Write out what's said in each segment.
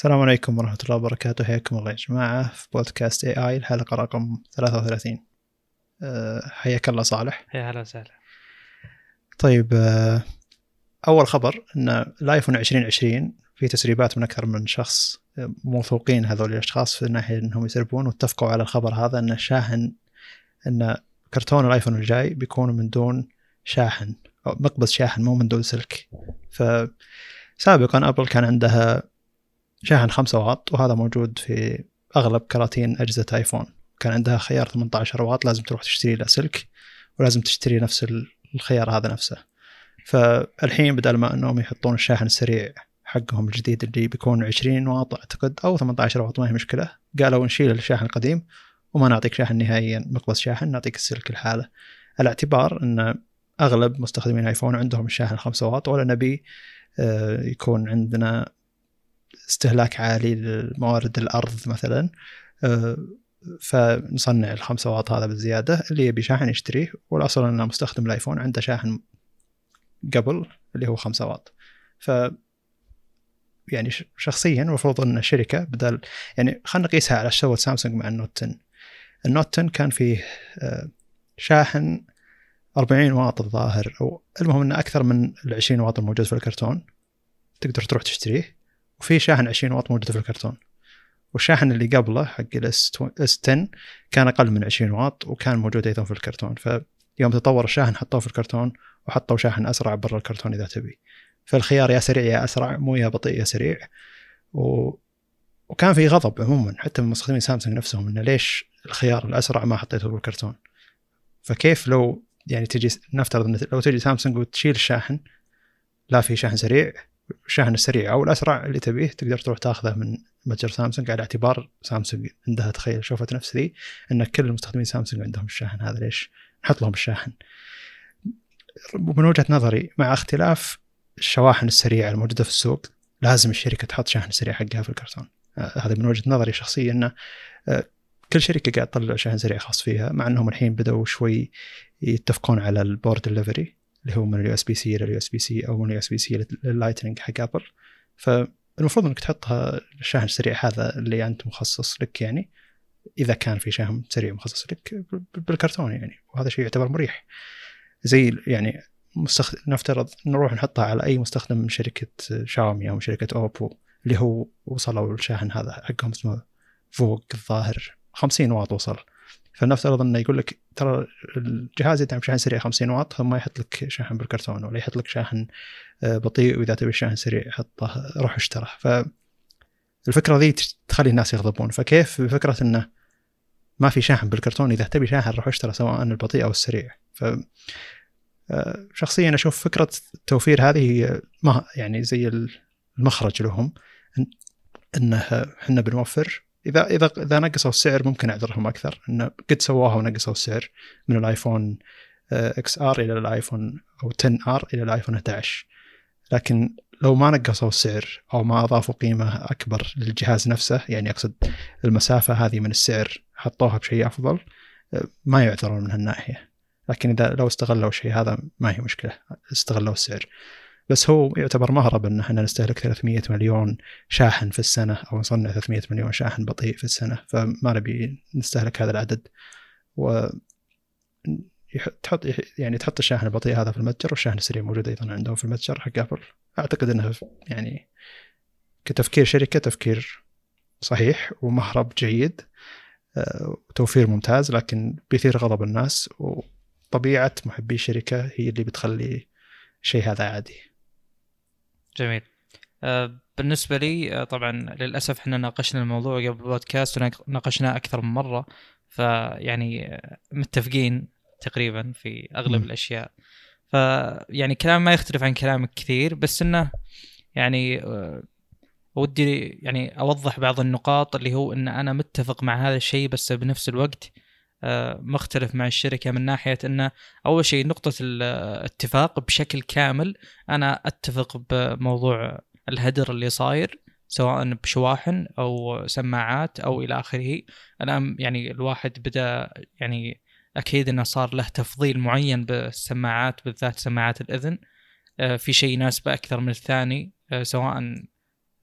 السلام عليكم ورحمة الله وبركاته. حياكم الله يا جماعة في بودكاست اي اي الحلقة رقم 33 أه حياك الله صالح. يا هلا وسهلا. طيب أه أول خبر أن الآيفون 2020 في تسريبات من أكثر من شخص آه، موثوقين هذول الأشخاص في الناحية أنهم يسربون واتفقوا على الخبر هذا أن شاحن أن كرتون الآيفون الجاي بيكون من دون شاحن أو مقبض شاحن مو من دون سلك. فسابقا أبل كان عندها شاحن 5 واط وهذا موجود في أغلب كراتين أجهزة آيفون. كان عندها خيار 18 واط لازم تروح تشتري له سلك ولازم تشتري نفس الخيار هذا نفسه. فالحين بدل ما إنهم يحطون الشاحن السريع حقهم الجديد اللي بيكون 20 واط أعتقد أو 18 واط ما هي مشكلة. قالوا نشيل الشاحن القديم وما نعطيك شاحن نهائيا مقبض شاحن نعطيك السلك الحالة. على اعتبار إن أغلب مستخدمين آيفون عندهم الشاحن 5 واط ولا نبي آه، يكون عندنا استهلاك عالي لموارد الأرض مثلا آه، فنصنع الخمسة واط هذا بالزيادة. اللي يبي شاحن يشتريه والأصل أن مستخدم الآيفون عنده شاحن قبل اللي هو خمسة واط. ف يعني شخصيا المفروض أن الشركة بدل يعني خلينا نقيسها على شو سامسونج مع النوت 10 ال Note 10 كان فيه آه، شاحن 40 واط الظاهر أو المهم أنه أكثر من ال 20 واط الموجود في الكرتون تقدر تروح تشتريه. وفي شاحن 20 واط موجود في الكرتون. والشاحن اللي قبله حق ال S 10 كان أقل من 20 واط وكان موجود أيضا في الكرتون. فيوم تطور الشاحن حطوه في الكرتون وحطوا شاحن أسرع برا الكرتون إذا تبي. فالخيار يا سريع يا أسرع مو يا بطيء يا سريع. و... وكان في غضب عموما حتى من مستخدمين سامسونج نفسهم إنه ليش الخيار الأسرع ما حطيته بالكرتون فكيف لو يعني تجي نفترض لو تجي سامسونج وتشيل الشاحن لا في شاحن سريع الشاحن السريع أو الأسرع اللي تبيه تقدر تروح تاخذه من متجر سامسونج على اعتبار سامسونج عندها تخيل شوفت نفس ذي إن كل المستخدمين سامسونج عندهم الشاحن هذا ليش؟ نحط لهم الشاحن. من وجهة نظري مع اختلاف الشواحن السريعة الموجودة في السوق لازم الشركة تحط شاحن سريع حقها في الكرتون. آه، هذا من وجهة نظري الشخصيه إنه آه، كل شركة قاعد تطلع شاحن سريع خاص فيها مع إنهم الحين بدأوا شوي يتفقون على ال Power Delivery اللي هو من اليو إس بي سي إلى اليو إس بي سي أو من ال USB-C لل Lightning حق أبل. فالمفروض إنك تحطها الشاحن السريع هذا اللي أنت مخصص لك يعني. إذا كان في شاحن سريع مخصص لك بالكرتون يعني وهذا شيء يعتبر مريح. زي يعني مستخدم نفترض نروح نحطها على أي مستخدم من شركة شاومي أو شركة اوبو اللي هو وصلوا الشاحن هذا حقهم اسمه فوق الظاهر 50 واط وصل. فلنفترض انه يقول لك ترى الجهاز يدعم شاحن سريع 50 واط ثم يحط لك شاحن بالكرتون ولا يحط لك شاحن آه، بطيء وإذا تبي شاحن سريع حطه روح اشتره فالفكرة ذي تخلي الناس يغضبون. فكيف بفكرة إنه ما في شاحن بالكرتون؟ إذا تبي شاحن روح اشترى سواء البطيء أو السريع. ف آه، شخصيا أشوف فكرة التوفير هذه ما يعني زي المخرج لهم إنه إحنا بنوفر اذا اذا إذا نقصوا السعر ممكن أعذرهم أكثر. إنه قد سووها ونقصوا السعر من الآيفون XR إلى الآيفون أو 10 R إلى الآيفون 11 لكن لو ما نقصوا السعر أو ما أضافوا قيمة أكبر للجهاز نفسه يعني أقصد المسافة هذه من السعر حطوها بشيء أفضل آه، ما يعذرون من هالناحية. لكن إذا لو استغلوا الشيء هذا ما هي مشكلة استغلوا السعر. بس هو يعتبر مهرب إن إحنا نستهلك 300 مليون شاحن في السنة أو نصنع 300 مليون شاحن بطيء في السنة فما نبي نستهلك هذا العدد. و تحط يعني تحط الشاحن البطيء هذا في المتجر والشاحن السريع موجود أيضا عندهم في المتجر حق أبل. أعتقد إنه يعني كتفكير شركة تفكير صحيح ومهرب جيد آه، وتوفير ممتاز لكن بيثير غضب الناس وطبيعة محبي الشركة هي اللي بتخلي الشيء هذا عادي. جميل آه، بالنسبة لي آه، طبعا للأسف إحنا ناقشنا الموضوع قبل البودكاست وناقشناه أكثر من مرة فيعني آه، متفقين تقريبا في أغلب م. الأشياء فيعني كلام ما يختلف عن كلامك كثير بس إنه يعني ودي يعني أوضح بعض النقاط اللي هو إن أنا متفق مع هذا الشيء بس بنفس الوقت مختلف مع الشركة من ناحية إنه أول شيء نقطة الاتفاق بشكل كامل. أنا أتفق بموضوع الهدر اللي صاير سواء بشواحن أو سماعات أو إلى آخره. الآن يعني الواحد بدأ يعني أكيد إنه صار له تفضيل معين بالسماعات بالذات سماعات الإذن. آه، في شيء يناسبه أكثر من الثاني آه، سواء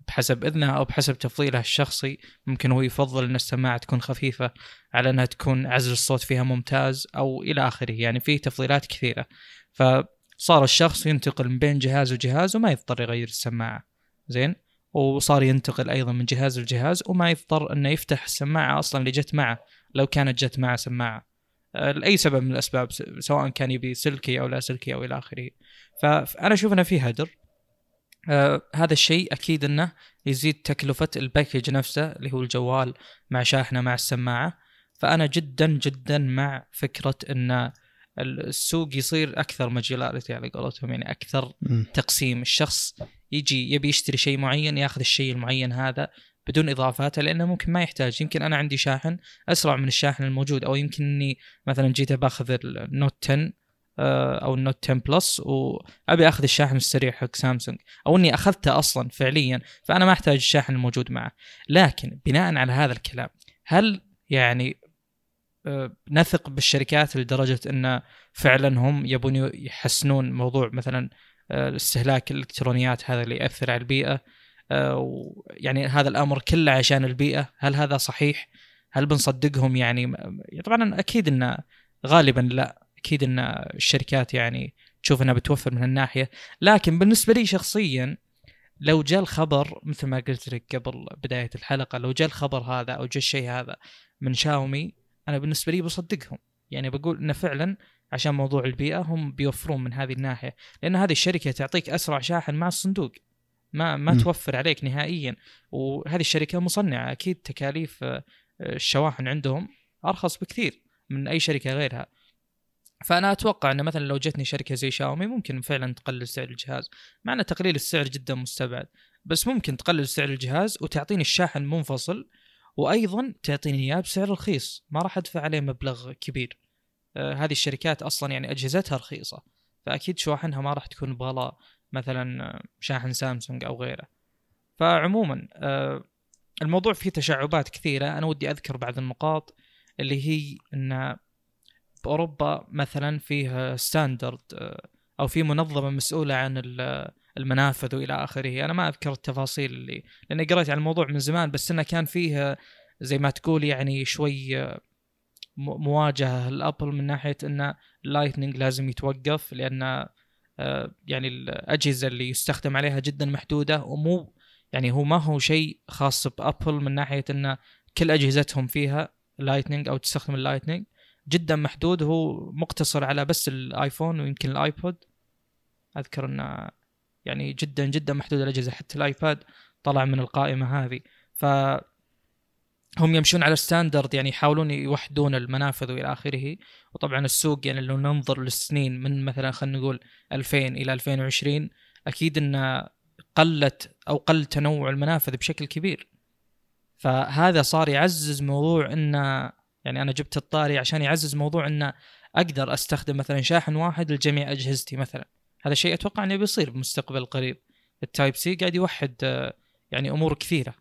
بحسب إذنه أو بحسب تفضيله الشخصي ممكن هو يفضل إن السماعة تكون خفيفة على إنها تكون عزل الصوت فيها ممتاز أو إلى آخره يعني في تفضيلات كثيرة. فصار الشخص ينتقل من بين جهاز وجهاز وما يضطر يغير السماعة. زين؟ وصار ينتقل أيضا من جهاز لجهاز وما يضطر إنه يفتح السماعة أصلا اللي جت معه لو كانت جت معه سماعة. لاي سبب من الأسباب سواء كان يبي سلكي أو لا سلكي أو إلى آخره. فانا أشوف إنه في هدر. آه هذا الشيء أكيد إنه يزيد تكلفة ال package نفسه اللي هو الجوال مع شاحنة مع السماعة. فأنا جدا جدا مع فكرة إن السوق يصير أكثر modularity على قولتهم يعني أكثر مم. تقسيم. الشخص يجي يبي يشتري شيء معين ياخذ الشيء المعين هذا بدون اضافات لأنه ممكن ما يحتاج. يمكن أنا عندي شاحن أسرع من الشاحن الموجود أو يمكن إني مثلا جيت باخذ ال Note 10 آه، أو ال Note 10 Plus وأبي أخذ الشاحن السريع حق سامسونج أو إني أخذته أصلا فعليا فأنا ما أحتاج الشاحن الموجود معه. لكن بناء على هذا الكلام هل يعني آه، نثق بالشركات لدرجة إن فعلا هم يبون يحسنون موضوع مثلا آه، استهلاك الإلكترونيات هذا اللي يأثر على البيئة؟ يعني هذا الأمر كله عشان البيئة هل هذا صحيح؟ هل بنصدقهم يعني؟ طبعا أكيد انه غالبا لا. أكيد إن الشركات يعني تشوف إنها بتوفر من الناحيه لكن بالنسبة لي شخصيا لو جاء الخبر مثل ما قلت لك قبل بداية الحلقة لو جاء الخبر هذا أو جاء الشيء هذا من شاومي أنا بالنسبة لي بصدقهم. يعني بقول إنه فعلا عشان موضوع البيئة هم بيوفرون من هذه الناحية. لأن هذه الشركة تعطيك أسرع شاحن مع الصندوق. ما ما م. توفر عليك نهائيا. وهذه الشركة مصنعة. أكيد تكاليف آه، الشواحن عندهم أرخص بكثير من أي شركة غيرها. فأنا أتوقع إنه مثلا لو جتني شركة زي شاومي ممكن فعلا تقلل سعر الجهاز مع ان تقليل السعر جدا مستبعد. بس ممكن تقلل سعر الجهاز وتعطيني الشاحن منفصل وأيضا تعطيني إياه بسعر رخيص. ما راح أدفع عليه مبلغ كبير. آه هذه الشركات أصلا يعني أجهزتها رخيصة فأكيد شواحنها ما راح تكون بغلا مثلا شاحن سامسونج أو غيره. فعموما آه الموضوع فيه تشعبات كثيرة. أنا ودي أذكر بعض النقاط اللي هي إن باوروبا مثلا فيه ستاندرد آه، أو في منظمة مسؤولة عن المنافذ وإلى آخره. أنا ما أذكر التفاصيل اللي لأني قريت عن الموضوع من زمان بس إنه كان فيه زي ما تقول يعني شوي آه، مواجهة لابل من ناحية إن ال Lightning لازم يتوقف لأن آه، يعني الأجهزة اللي يستخدم عليها جدا محدودة. ومو يعني هو ما هو شيء خاص بأبل من ناحية إن كل أجهزتهم فيها Lightning أو تستخدم ال Lightning جدا محدود هو مقتصر على بس الآيفون ويمكن الآيبود. أذكر إنه يعني جدا جدا محدود الأجهزة حتى الآيباد طلع من القائمة هذه. ف هم يمشون على ستاندرد يعني يحاولون يوحدون المنافذ وإلى آخره. وطبعا السوق يعني لو ننظر للسنين من مثلا خلينا نقول 2000 إلى 2020 أكيد إن قلت أو قل تنوع المنافذ بشكل كبير. فهذا صار يعزز موضوع إن يعني أنا جبت الطاري عشان يعزز موضوع انه أقدر أستخدم مثلا شاحن واحد لجميع أجهزتي مثلا. هذا الشيء أتوقع إنه بيصير بالمستقبل القريب ال Type-C قاعد يوحد آه، يعني أمور كثيرة.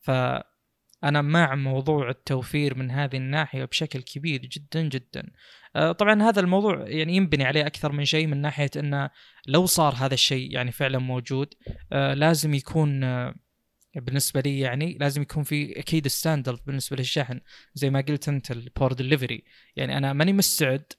فأنا مع موضوع التوفير من هذه الناحية بشكل كبير جدا جدا. آه، طبعا هذا الموضوع يعني ينبني عليه أكثر من شيء من ناحية انه لو صار هذا الشيء يعني فعلا موجود آه، لازم يكون بالنسبة لي يعني لازم يكون في أكيد standard بالنسبة للشحن زي ما قلت أنت ال Power Delivery يعني أنا ماني مستعد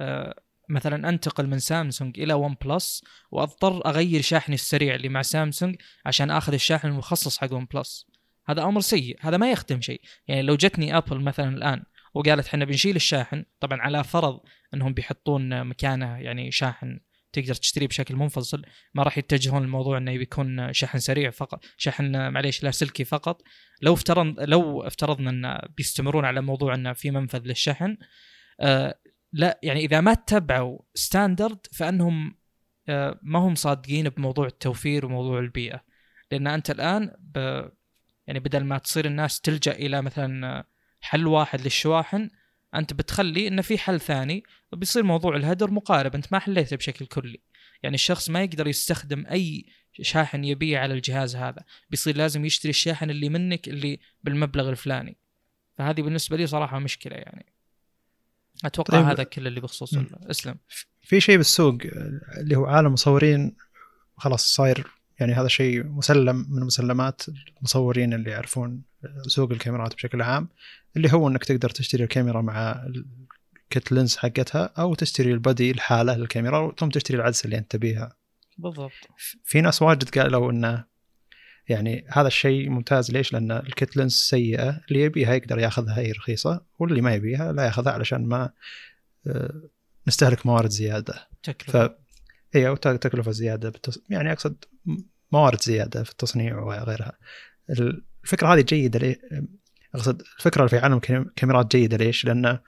آه، مثلا أنتقل من سامسونج إلى OnePlus وأضطر أغير شاحني السريع اللي مع سامسونج عشان آخذ الشاحن المخصص حق OnePlus هذا أمر سيء هذا ما يخدم شيء. يعني لو جتني ابل مثلا الآن وقالت إحنا بنشيل الشاحن طبعا على فرض إنهم بيحطون مكانه يعني شاحن تقدر تشتريه بشكل منفصل ما راح يتجهون للموضوع إنه بيكون شحن سريع فقط شحن معليش لاسلكي فقط. لو افترض لو افترضنا إن بيستمرون على موضوع انه في منفذ للشحن آه لا يعني إذا ما اتبعوا standard فأنهم آه ما هم صادقين بموضوع التوفير وموضوع البيئة. لأن أنت الآن يعني بدل ما تصير الناس تلجأ إلى مثلا حل واحد للشواحن أنت بتخلي إنه في حل ثاني وبيصير موضوع الهدر مقارب أنت ما حليته بشكل كلي. يعني الشخص ما يقدر يستخدم أي شاحن يبيه على الجهاز هذا. بيصير لازم يشتري الشاحن اللي منك اللي بالمبلغ الفلاني. فهذه بالنسبة لي صراحة مشكلة يعني. أتوقع طيب هذا كل اللي بخصوص إسلم. في شيء بالسوق اللي هو عالم مصورين خلاص صاير يعني هذا شيء مسلم من مسلمات المصورين اللي يعرفون سوق الكاميرات بشكل عام اللي هو إنك تقدر تشتري الكاميرا مع الكت لينز حقتها أو تشتري البادي الحاله للكاميرا ثم تشتري العدسة اللي أنت تبيها. بالضبط. في ناس واجد قالوا إنه يعني هذا الشيء ممتاز. ليش؟ لأن ال kit lens سيئة اللي يبيها يقدر ياخذها هي رخيصة واللي ما يبيها لا ياخذها علشان ما آه، نستهلك موارد زيادة. تكلفة. ف اي تكلفة زيادة بالتص... يعني أقصد موارد زيادة في التصنيع وغيرها الفكرة هذه جيدة؟ أقصد الفكرة في عالم الكاميرات جيدة ليش؟ لأن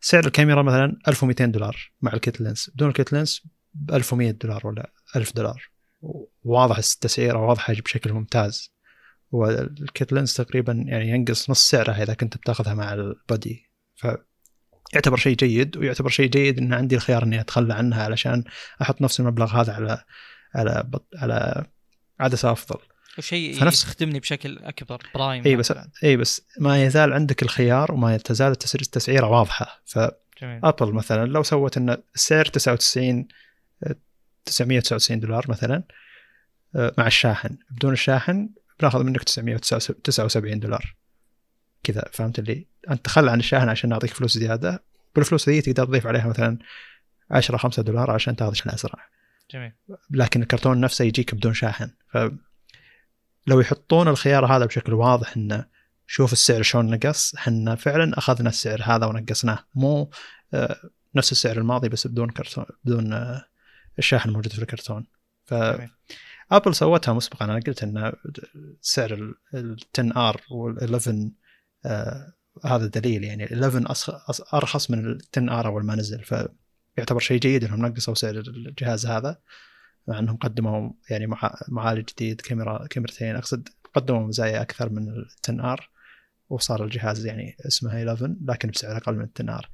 سعر الكاميرا مثلا 1200 دولار مع ال kit lens بدون ال kit lens ب 1100 دولار ولا 1000 دولار واضح التسعيره واضحة بشكل ممتاز وال kit lens تقريبا يعني ينقص نص سعرها إذا كنت بتاخذها مع ال body ف يعتبر شيء جيد ويعتبر شيء جيد إن عندي الخيار إني أتخلى عنها علشان أحط نفس المبلغ هذا على على على عدسه افضل. وشيء فنفس يخدمني بشكل أكبر prime إي بس إي بس ما يزال عندك الخيار وما تزال التسعيرة واضحة. فابل مثلا لو سوت إن السعر 99 999 دولار مثلا آه، مع الشاحن. بدون الشاحن بناخذ منك 979 دولار. كذا فهمت اللي؟ أنت تخلى عن الشاحن عشان نعطيك فلوس زيادة. بالفلوس ذي تقدر تضيف عليها مثلا 10 5 دولار عشان تاخذ شحن أسرع. جميل. لكن الكرتون نفسه يجيك بدون شاحن. ف لو يحطون الخيار هذا بشكل واضح انه شوف السعر شلون نقص إحنا فعلا أخذنا السعر هذا ونقصناه. مو آه، نفس السعر الماضي بس بدون كرتون بدون آه، الشاحن موجود في الكرتون. ف ابل سوتها مسبقا. أنا قلت إن سعر ال 10R وال 11 آه هذا دليل يعني ال 11 أرخص من ال 10R أول ما نزل. فيعتبر شيء جيد إنهم نقصوا سعر الجهاز هذا مع إنهم قدموا يعني معالج جديد كاميرا كاميرتين أقصد قدموا مزايا أكثر من ال 10R وصار الجهاز يعني اسمه 11 لكن بسعر أقل من ال 10R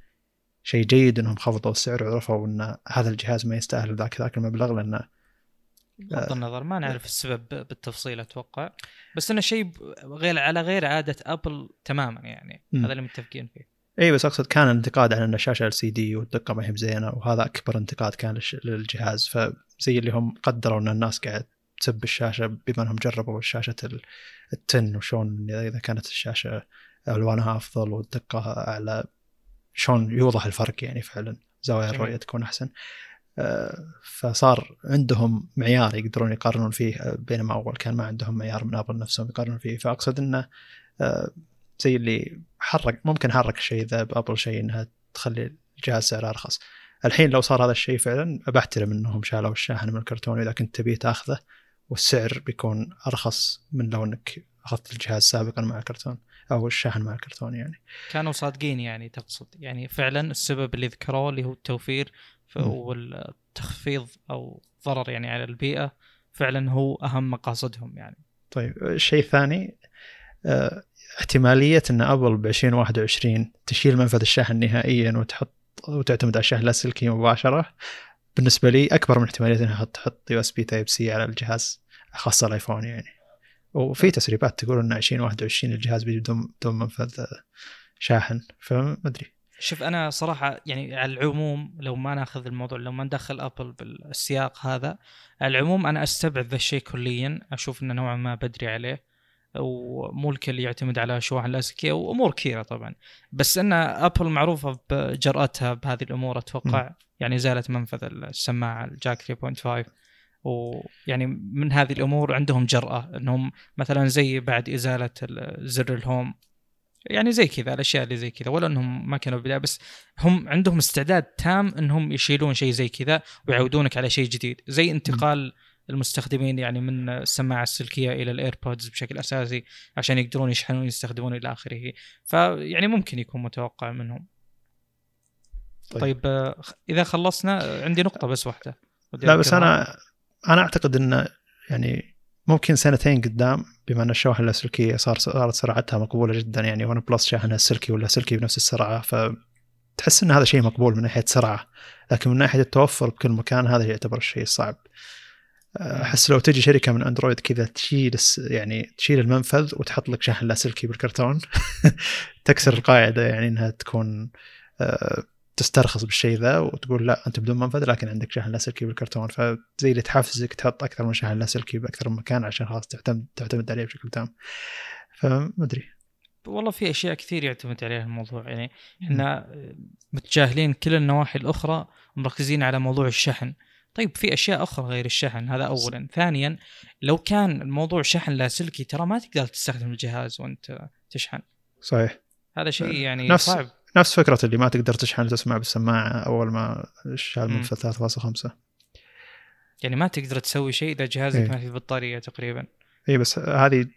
شيء جيد إنهم خفضوا السعر وعرفوا إن هذا الجهاز ما يستاهل ذاك ذاك المبلغ لأنه بغض النظر ما نعرف السبب بالتفصيل أتوقع بس إنه شيء غير على غير عادة أبل تماما يعني م. هذا اللي متفقين فيه. اي بس أقصد كان الانتقاد على إن الشاشه LCD والدقة ما هي بزينة وهذا أكبر انتقاد كان للجهاز. فزي اللي هم قدروا إن الناس قاعد تسب الشاشة بما إنهم جربوا شاشة التن وشون إذا كانت الشاشة ألوانها أفضل والدقة أعلى. شلون يوضح الفرق يعني فعلا. زوايا الرؤية تكون أحسن. آه، فصار عندهم معيار يقدرون يقارنون فيه آه، بينما أول كان ما عندهم معيار من ابل نفسهم يقارنون فيه. فأقصد إنه آه، زي اللي حرك ممكن حرك الشيء ذا بابل شيء إنها تخلي الجهاز سعره أرخص. الحين لو صار هذا الشيء فعلا بحترم إنهم شالوا الشاحن من الكرتون إذا كنت تبيه تأخذه والسعر بيكون أرخص من لو إنك أخذت الجهاز سابقا مع الكرتون أو الشاحن مع الكرتون يعني. كانوا صادقين يعني تقصد. يعني فعلا السبب اللي ذكروه اللي هو التوفير والتخفيض أو ضرر يعني على البيئة فعلا هو أهم مقاصدهم يعني. طيب الشيء الثاني آه احتمالية إن ابل ب 2021 تشيل منفذ الشحن نهائيا وتحط وتعتمد على الشحن اللاسلكي مباشرة بالنسبة لي أكبر من احتمالية إنها تحط USB Type-C على الجهاز خاصه الآيفون يعني. وفي تسريبات تقول إن 2021 الجهاز بيجي بدون بدون منفذ شاحن فما أدري. شوف أنا صراحة يعني على العموم لو ما ناخذ الموضوع لو ما ندخل ابل بالسياق هذا على العموم أنا أستبعد ذا الشيء كليا أشوف إنه نوعا ما بدري عليه. ومو الكل يعتمد على شواحن لاسلكيه وأمور كثيرة طبعا. بس إن أبل معروفة بجرأتها بهذه الأمور أتوقع م. يعني زالت منفذ السماعة ال jack 3.5 ويعني من هذه الأمور عندهم جرأة إنهم مثلا زي بعد إزالة زر ال home. يعني زي كذا الأشياء اللي زي كذا. ولا إنهم ما كانوا بدايه بس هم عندهم استعداد تام إنهم يشيلون شيء زي كذا ويعودونك على شيء جديد. زي انتقال المستخدمين يعني من السماعة السلكية إلى ال AirPods بشكل أساسي عشان يقدرون يشحنون يستخدمون إلى آخره. فيعني ممكن يكون متوقع منهم. طيب, طيب إذا خلصنا عندي نقطة بس واحدة. لا بس أنا أنا أعتقد انه يعني ممكن سنتين قدام بما إن الشواحن اللاسلكيه صار صارت سرعتها مقبولة جدا يعني ون بلس شاحنها السلكي ولا سلكي بنفس السرعة فتحس إن هذا شيء مقبول من ناحية سرعة لكن من ناحية التوفر بكل مكان هذا يعتبر الشيء الصعب. أحس لو تجي شركة من أندرويد كذا تشيل يعني تشيل المنفذ وتحط لك شاحن لاسلكي بالكرتون تكسر القاعدة يعني إنها تكون آه، تسترخص بالشيء ذا وتقول لا أنت بدون منفذ لكن عندك شحن لاسلكي بالكرتون. فزي اللي تحفزك تحط أكثر من شحن لاسلكي بأكثر من مكان عشان خلاص تعتمد تعتمد عليه بشكل تام. فما ادري والله في أشياء كثير يعتمد عليها الموضوع. يعني إحنا متجاهلين كل النواحي الأخرى ومركزين على موضوع الشحن. طيب في أشياء أخرى غير الشحن هذا اولا ثانيا لو كان الموضوع شحن لاسلكي ترى ما تقدر تستخدم الجهاز وأنت تشحن صحيح هذا شيء يعني نفس صعب نفس فكرة اللي ما تقدر تشحن تسمع بالسماعة أول ما شال مم. منفذ 3.5 يعني ما تقدر تسوي شيء إذا جهازك إيه. ما في بطارية تقريبا اي بس هذه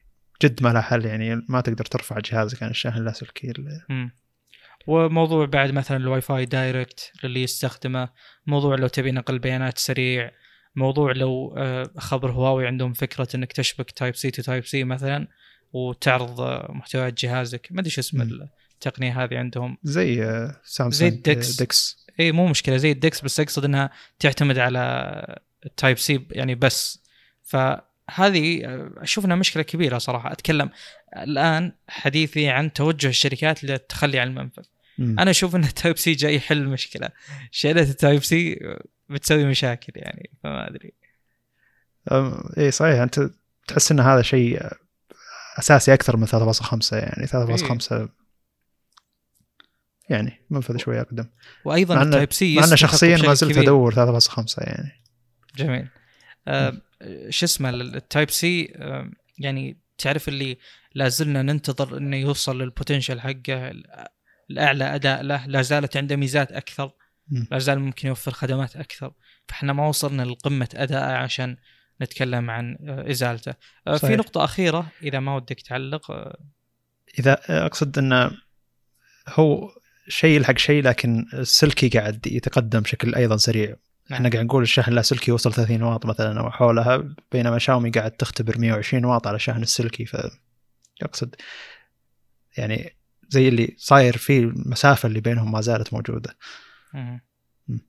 جد ما لها حل يعني ما تقدر ترفع جهازك عن الشاحن اللاسلكي. وموضوع بعد مثلا ال Wi-Fi Direct للي يستخدمه موضوع لو تبي نقل بيانات سريع موضوع لو آه، خبر هواوي عندهم فكرة إنك تشبك Type-C to Type-C مثلا وتعرض آه، محتويات جهازك. ما أدري شو اسم. التقنية هذه عندهم. زي آه، زي سامسونج ال DeX. DeX اي مو مشكلة زي ال DeX بس أقصد إنها تعتمد على ال Type-C يعني بس. فهذه أشوف إنها مشكلة كبيرة صراحة. أتكلم الآن حديثي عن توجه الشركات للتخلي عن المنفذ. مم. أنا أشوف إن ال Type-C جاي يحل المشكلة. شيله ال Type-C بتسوي مشاكل يعني فما أدري. اي صحيح أنت تحس إن هذا شيء أساسي أكثر من 3.5 يعني 3.5 يعني منفذ شوي اقدم وأيضا ال Type-C مع انه يستحق شخصيا ما زلت. أدور 3.5 يعني. جميل. آه شو اسمه ال Type-C يعني تعرف اللي لازلنا ننتظر إنه يوصل لل potential حقه الأعلى أداء له لا زالت عنده ميزات أكثر. لا زال ممكن يوفر خدمات أكثر. فإحنا ما وصلنا لقمة اداءه عشان نتكلم عن آه، إزالته. آه، في صحيح. نقطة أخيرة إذا ما ودك تعلق آه، إذا أقصد انه هو شيء يلحق شيء لكن السلكي قاعد يتقدم بشكل أيضا سريع. إحنا قاعد نقول الشحن اللاسلكي وصل 30 واط مثلا أو حولها بينما شاومي قاعد تختبر 120 واط على الشحن السلكي. ف أقصد يعني زي اللي صاير في المسافة اللي بينهم ما زالت موجودة مم. مم.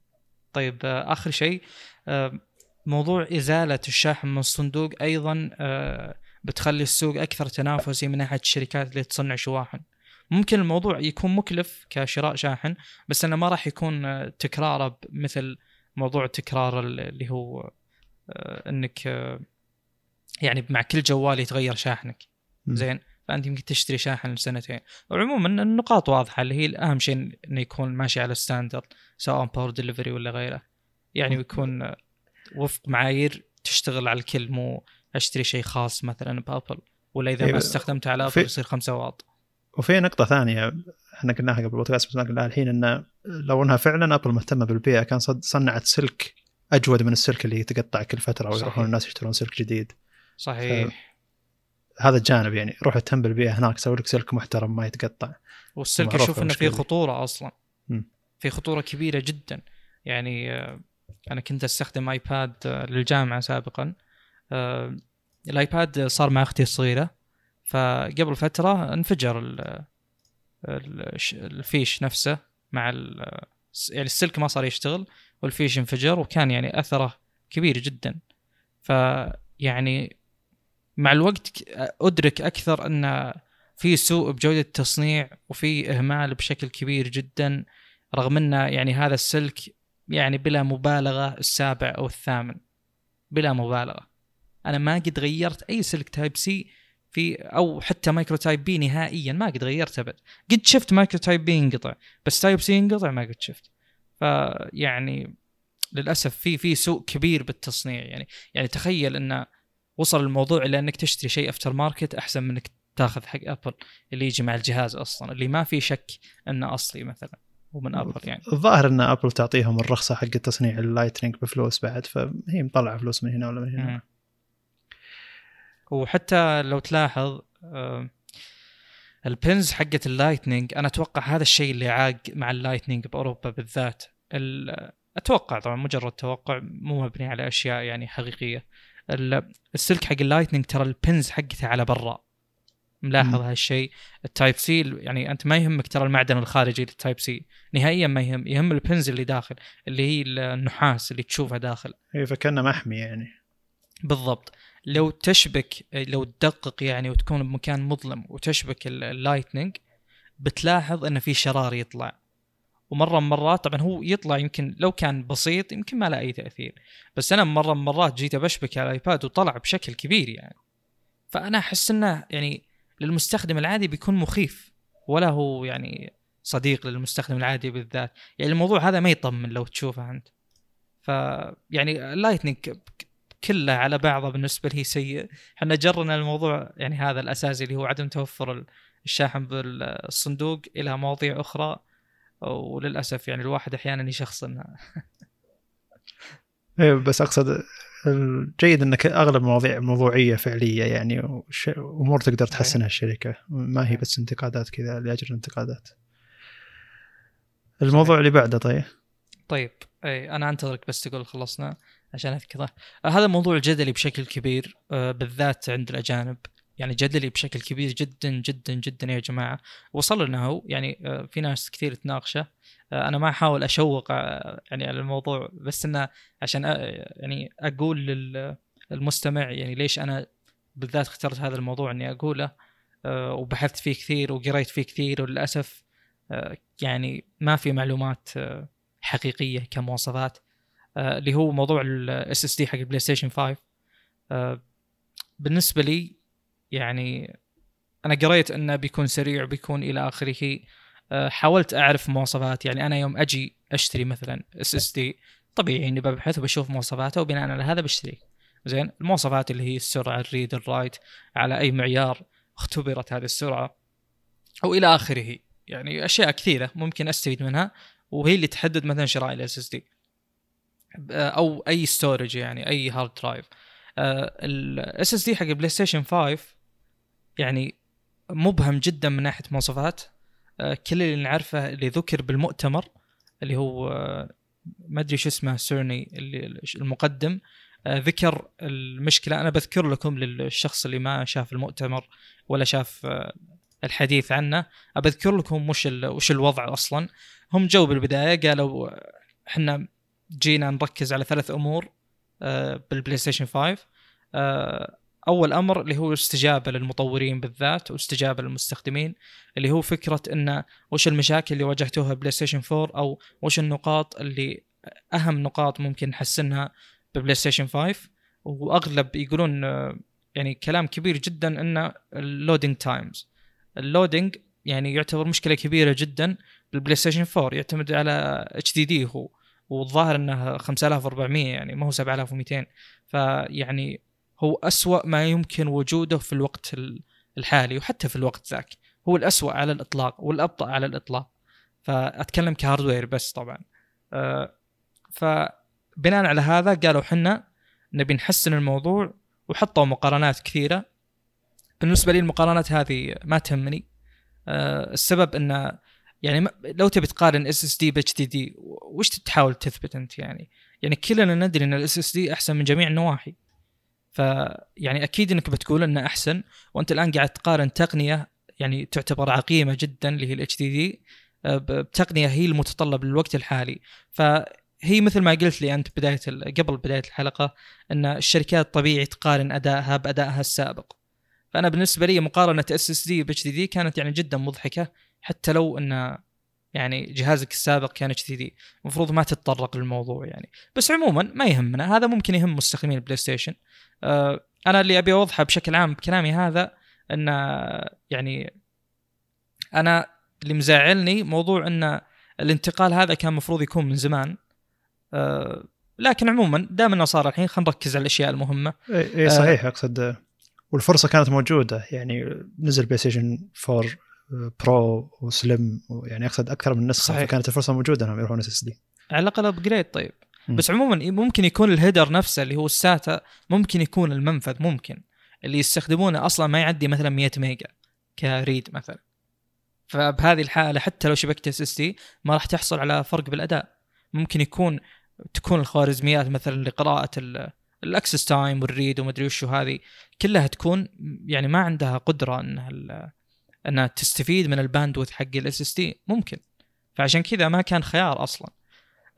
طيب آه، آخر شيء آه، موضوع إزالة الشاحن من الصندوق أيضا آه، بتخلي السوق أكثر تنافسي من ناحية الشركات اللي تصنع شواحن ممكن الموضوع يكون مكلف كشراء شاحن بس إنه ما راح يكون تكراره مثل موضوع تكرار ال- اللي هو إنك يعني مع كل جوال يتغير شاحنك. زين فأنت يمكن تشتري شاحن لسنتين. وعموما النقاط واضحة اللي هي الاهم شيء إنه يكون ماشي على standard سواء Power Delivery ولا غيره. يعني يكون وفق معايير تشتغل على الكل مو أشتري شيء خاص مثلا بأبل ولا إذا إيه، ما استخدمته على ابل يصير 5 واط. وفي نقطة ثانية إحنا قلناها قبل البودكاست بس ما قلناها الحين انه لو إنها فعلا ابل مهتمة بالبيئة كان صنعت سلك أجود من السلك اللي يتقطع كل صحيح. ويروحون الناس يشترون سلك جديد. صحيح. هذا الجانب يعني روح اهتم بالبيئة هناك سوي لك سلك محترم ما يتقطع. والسلك أشوف إنه دي. خطورة أصلا. مم. في خطورة كبيرة جدا. يعني آه، أنا كنت أستخدم آيباد آه، للجامعة سابقا. آه، الآيباد صار مع أختي الصغيرة. فقبل فترة انفجر ال- الفيش نفسه مع يعني السلك ما صار يشتغل والفيش انفجر وكان يعني أثره كبير جدا. فيعني مع الوقت أدرك أكثر أن في سوء بجودة التصنيع وفي إهمال بشكل كبير جدا رغم انه يعني هذا السلك يعني بلا مبالغة السابع أو الثامن. بلا مبالغة. أنا ما قد غيرت أي سلك Type-C في أو حتى Micro Type-B نهائيا ما قد غيرت أبد. قد شفت Micro Type-B ينقطع بس Type-C ينقطع ما قد شفت. فيعني للأسف في في سوء كبير بالتصنيع يعني. يعني تخيل انه وصل الموضوع إلى إنك تشتري شيء aftermarket أحسن من إنك تاخذ حق ابل اللي يجي مع الجهاز أصلا اللي ما في شك إنه أصلي مثلا ومن ابل يعني. الظاهر إن ابل تعطيهم الرخصة حق تصنيع ال Lightning بفلوس بعد فهي مطلعة فلوس من هنا ولا من هنا. مم. وحتى لو تلاحظ ال pins حقت ال Lightning أنا أتوقع هذا الشيء اللي عاق مع ال Lightning بأوروبا بالذات. ال- أتوقع طبعا مجرد توقع مو مبني على أشياء يعني حقيقية. السلك حق ال Lightning ترى ال pins حقته على برا. ملاحظ. هالشيء. ال Type-C يعني أنت ما يهمك ترى المعدن الخارجي لل Type-C. نهائيا ما يهم يهم ال pins اللي داخل اللي هي النحاس اللي تشوفها داخل. هي فكأنه محمي يعني. بالضبط. لو تشبك لو تدقق يعني وتكون بمكان مظلم وتشبك ال- ال Lightning بتلاحظ إن في شرار يطلع. ومرة من مرات طبعا هو يطلع يمكن لو كان بسيط يمكن ما له أي تأثير بس أنا مرة من مرات جيت أبشبك على الآيباد وطلع بشكل كبير يعني. فأنا أحس إنه يعني للمستخدم العادي بيكون مخيف ولا هو يعني صديق للمستخدم العادي بالذات. يعني الموضوع هذا ما يطمن لو تشوفه أنت. ف يعني اللايتنينج كله على بعضه بالنسبة لي سيء. إحنا جرنا الموضوع يعني هذا الأساسي اللي هو عدم توفر الشاحن بالصندوق إلى مواضيع أخرى. وللأسف يعني الواحد أحيانا يشخصنها إيه بس أقصد الجيد إنك أغلب المواضيع موضوعية فعلية يعني امور تقدر تحسنها الشركة. ما هي بس انتقادات كذا لأجل الانتقادات. الموضوع اللي بعده طيب. طيب اي أنا أنتظرك بس تقول خلصنا عشان أذكره. هذا الموضوع الجدلي بشكل كبير آه، بالذات عند الأجانب. يعني جدلي بشكل كبير جدا جدا جدا يا جماعة. وصل لنا هو. يعني آه، في ناس كثير تناقشه. آه، أنا ما أحاول أشوق يعني على الموضوع بس إنه عشان يعني أقول للمستمع يعني ليش أنا بالذات اخترت هذا الموضوع إني أقوله. وبحثت فيه كثير وقريت فيه كثير وللأسف يعني ما في معلومات حقيقية كمواصفات. آه، اللي هو موضوع ال SSD حق البلاي ستيشن 5 آه، بالنسبة لي يعني أنا قريت أنه بيكون سريع بيكون إلى آخره. آه، حاولت أعرف مواصفات. يعني أنا يوم أجي أشتري مثلا SSD طبيعي إني ببحث وبشوف مواصفاته وبناء على هذا بشتري. زين المواصفات اللي هي السرعة ال read ال write على أي معيار اختبرت هذه السرعة أو إلى آخره. يعني أشياء كثيرة ممكن أستفيد منها وهي اللي تحدد مثلا شراء ال SSD أو أي storage يعني أي hard drive ال SSD حق البلاي ستيشن 5 يعني مبهم جدا من ناحية مواصفات. آه، كل اللي نعرفه اللي ذكر بالمؤتمر اللي هو آه، ما أدري شو اسمه سيرني اللي المقدم آه، ذكر المشكلة. أنا بذكر لكم للشخص اللي ما شاف المؤتمر ولا شاف الحديث عنه بذكر لكم وش وش الوضع أصلا. هم جو بالبداية قالوا إحنا جينا نركز على ثلاث أمور بالبلاي ستيشن 5 آه، أول أمر اللي هو استجابة للمطورين بالذات واستجابة للمستخدمين اللي هو فكرة انه وش المشاكل اللي واجهتوها بلاي ستيشن 4 أو وش النقاط اللي أهم نقاط ممكن نحسنها ببلاي ستيشن 5 وأغلب يقولون يعني كلام كبير جدا انه ال loading times ال loading يعني يعتبر مشكلة كبيرة جدا بال PlayStation 4 يعتمد على HDD هو والظاهر انه 5400 يعني ما هو 7200 فيعني هو أسوأ ما يمكن وجوده في الوقت الحالي وحتى في الوقت ذاك. هو الأسوأ على الإطلاق والأبطأ على الإطلاق. فأتكلم ك hardware بس طبعا. أه فبناء على هذا قالوا حنا نبي نحسن الموضوع وحطوا مقارنات كثيرة. بالنسبة لي المقارنات هذه ما تهمني. أه السبب أن يعني لو تبي تقارن SSD ب HDD وش تحاول تثبت أنت يعني؟ يعني كلنا ندري إن ال SSD أحسن من جميع النواحي. فيعني أكيد إنك بتقول إنه أحسن وأنت الآن قاعد تقارن تقنية يعني تعتبر عقيمة جدا اللي هي ال HDD بتقنية هي المتطلب للوقت الحالي. فهي مثل ما قلت لي أنت بداية قبل بداية الحلقة إن الشركات طبيعي تقارن أدائها بأدائها السابق. فأنا بالنسبة لي مقارنة SSD ب HDD كانت يعني جدا مضحكة حتى لو إن يعني جهازك السابق كان HD. المفروض ما تتطرق للموضوع يعني. بس عموما ما يهمنا هذا ممكن يهم مستخدمين ال PlayStation. آه أنا اللي أبي أوضحه بشكل عام بكلامي هذا إن يعني أنا اللي مزعلني موضوع إن الانتقال هذا كان المفروض يكون من زمان. آه لكن عموما دام إنه صار الحين خلينا نركز على الأشياء المهمة. إي صحيح آه أقصد والفرصة كانت موجودة. يعني نزل PlayStation 4 Pro وسلم يعني أقصد أكثر من نسخة صحيح. فكانت الفرصة موجودة إنهم يروحون SSD على الأقل upgrade طيب. م. بس عموما ممكن يكون ال header نفسه اللي هو ال SATA ممكن يكون المنفذ ممكن. اللي يستخدمونه أصلا ما يعدي مثلا 100 ميجا ك read مثلا. فبهذه الحالة حتى لو شبكت SSD ما راح تحصل على فرق بالأداء. ممكن يكون تكون الخوارزميات مثلا لقراءة ال access time وال read ومدري وشو هذه كلها تكون يعني ما عندها قدرة إنها أنها تستفيد من ال bandwidth حق ال SSD ممكن. فعشان كذا ما كان خيار أصلا.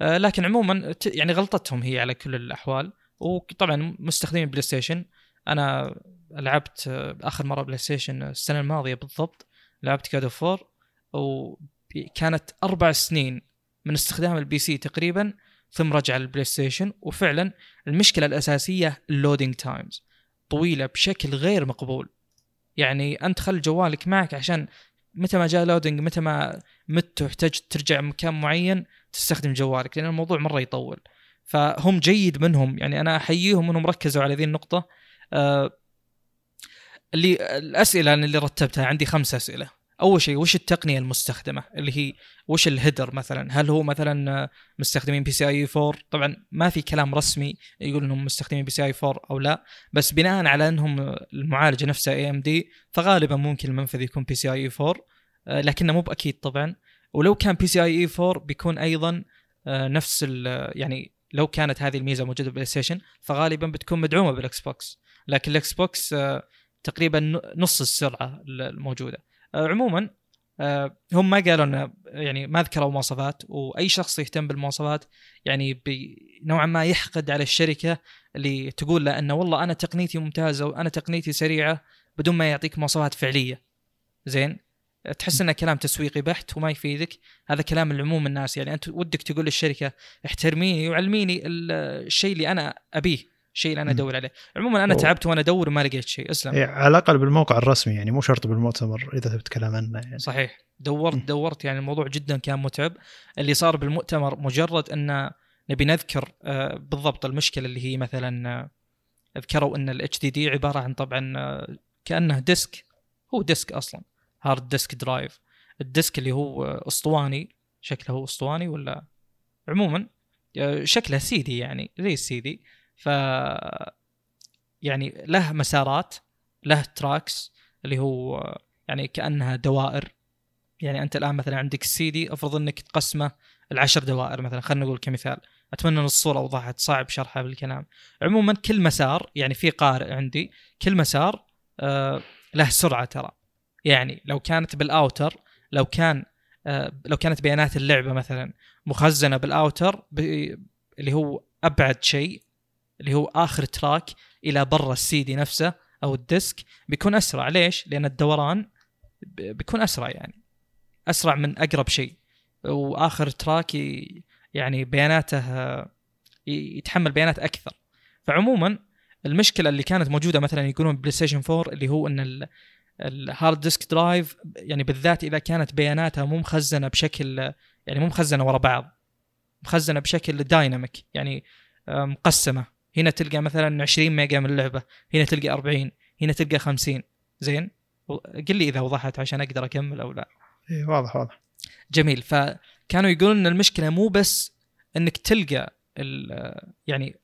آه، لكن عموما يعني غلطتهم هي على كل الأحوال. وطبعا مستخدمين PlayStation. أنا لعبت آه، آخر مرة PlayStation السنة الماضية بالضبط لعبت God of War وكانت أربع سنين من استخدام ال PC تقريبا ثم رجع لل PlayStation. وفعلا المشكلة الأساسية ال loading times طويلة بشكل غير مقبول. يعني أنت خل جوالك معك عشان متى ما جاء loading متى ما مت واحتجت ترجع مكان معين تستخدم جوالك لأن الموضوع مرة يطول. فهم جيد منهم يعني أنا أحييهم إنهم ركزوا على ذي النقطة. آه اللي الأسئلة اللي رتبتها عندي خمس أسئلة. أول شيء وش التقنية المستخدمة؟ اللي هي وش ال header مثلا؟ هل هو مثلا مستخدمين PCIe 4 طبعا ما في كلام رسمي يقول إنهم مستخدمين PCIe 4 أو لا بس بناء على إنهم المعالجة نفسها AMD فغالبا ممكن المنفذ يكون PCIe 4 لكنه مو بأكيد طبعا. ولو كان PCIe 4 بيكون أيضا آه، نفس يعني لو كانت هذه الميزة موجودة بال PlayStation فغالبا بتكون مدعومة بال Xbox لكن ال Xbox آه، تقريبا نص السرعة الموجودة. عموما آه، هم ما قالوا إنه يعني ما ذكروا مواصفات وأي شخص يهتم بالمواصفات يعني نوعا ما يحقد على الشركة اللي تقول له إنه والله أنا تقنيتي ممتازة وأنا تقنيتي سريعة بدون ما يعطيك مواصفات فعلية. زين؟ تحس إنه كلام تسويقي بحت وما يفيدك. هذا كلام العموم الناس. يعني أنت ودك تقول للشركة احترميني وعلميني الشيء اللي أنا أبيه. الشيء اللي أنا أدور عليه. عموما أنا تعبت وأنا أدور وما لقيت شيء أسلم. إيه على الأقل بالموقع الرسمي يعني مو شرط بالمؤتمر إذا تتكلم عنه يعني. صحيح. دورت دورت يعني الموضوع جدا كان متعب. اللي صار بالمؤتمر مجرد أن نبي نذكر آه، بالضبط المشكلة اللي هي مثلا آه، ذكروا أن ال HDD عبارة عن طبعا آه، كأنه disk. هو disk أصلا hard disk drive. ال disk اللي هو أسطواني. شكله هو أسطواني ولا؟ عموما شكله سيدي يعني زي السيدي ف يعني له مسارات له tracks اللي هو يعني كأنها دوائر. يعني أنت الآن مثلا عندك السي دي أفرض إنك تقسمه العشر دوائر مثلا خلينا نقول كمثال. أتمنى إن الصورة وضحت صعب شرحها بالكلام. عموما كل مسار يعني في قارئ عندي كل مسار آه له سرعة ترى. يعني لو كانت بال outer لو كان آه لو كانت بيانات اللعبة مثلا مخزنة بال outer اللي هو أبعد شيء اللي هو آخر track إلى برا السيدي نفسه أو ال disk بيكون أسرع. ليش؟ لأن الدوران بيكون أسرع يعني. أسرع من أقرب شيء. وآخر track يعني بياناته يتحمل بيانات أكثر. فعموما المشكلة اللي كانت موجودة مثلا يقولون PlayStation 4 اللي هو إن ال hard disk drive يعني بالذات إذا كانت بياناتها مو مخزنة بشكل يعني مو مخزنة ورا بعض. مخزنة بشكل dynamic يعني مقسمة. هنا تلقى مثلا 20 ميجا من اللعبة هنا تلقى 40 هنا تلقى 50 زين؟ قل لي إذا وضحت عشان أقدر أكمل أو لا. إي واضح واضح. جميل. فكانوا يقولون إن المشكلة مو بس إنك تلقى يعني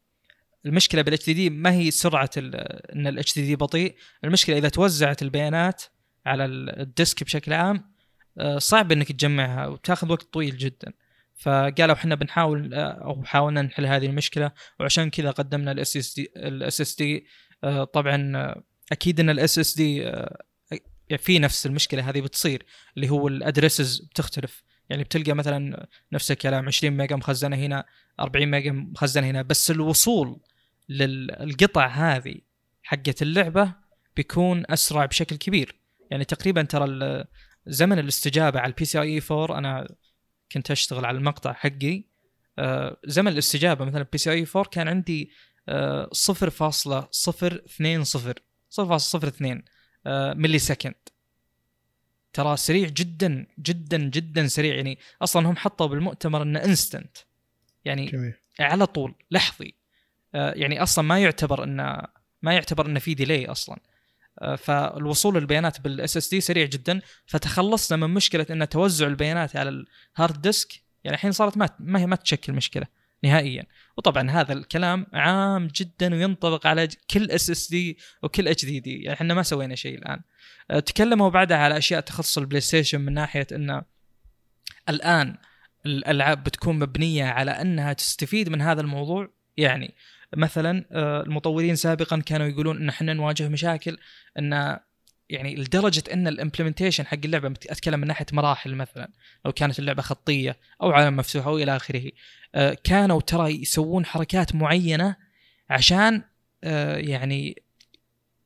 المشكلة بال HDD ما هي سرعة إن ال HDD بطيء. المشكلة إذا توزعت البيانات على ال disk بشكل عام آه، صعب إنك تجمعها وتاخذ وقت طويل جدا. فقالوا إحنا بنحاول أو حاولنا نحل هذه المشكلة وعشان كذا قدمنا ال SSD ال SSD طبعا أكيد إن ال SSD في نفس المشكلة هذه بتصير اللي هو ال addresses بتختلف. يعني بتلقى مثلا نفس الكلام 20 mega مخزنة هنا 40 mega مخزنة هنا بس الوصول للقطع هذه حقت اللعبة بيكون أسرع بشكل كبير. يعني تقريبا ترى زمن الاستجابة على ال PCIe 4 أنا كنت أشتغل على المقطع حقي. آه، زمن الاستجابة مثلا PCIe 4 كان عندي 0.020 0.02 millisecond. ترى سريع جدا جدا جدا سريع. يعني أصلا هم حطوا بالمؤتمر إنه instant يعني جميل. على طول لحظي. آه، يعني أصلا ما يعتبر إنه ما يعتبر إنه في delay أصلا. آه، فالوصول للبيانات بال SSD سريع جدا. فتخلصنا من مشكلة إن توزع البيانات على ال hard disk يعني الحين صارت ما ما هي ما تشكل مشكلة نهائيا. وطبعا هذا الكلام عام جدا وينطبق على كل SSD وكل HDD يعني إحنا ما سوينا شيء الآن. آه، تكلموا بعدها على أشياء تخص ال PlayStation من ناحية انه الآن الألعاب بتكون مبنية على إنها تستفيد من هذا الموضوع. يعني مثلا آه، المطورين سابقا كانوا يقولون إن إحنا نواجه مشاكل إن يعني لدرجة إن ال implementation حق اللعبة أتكلم من ناحية مراحل مثلا لو كانت اللعبة خطية أو عالم مفتوح أو إلى آخره آه، كانوا ترى يسوون حركات معينة عشان آه، يعني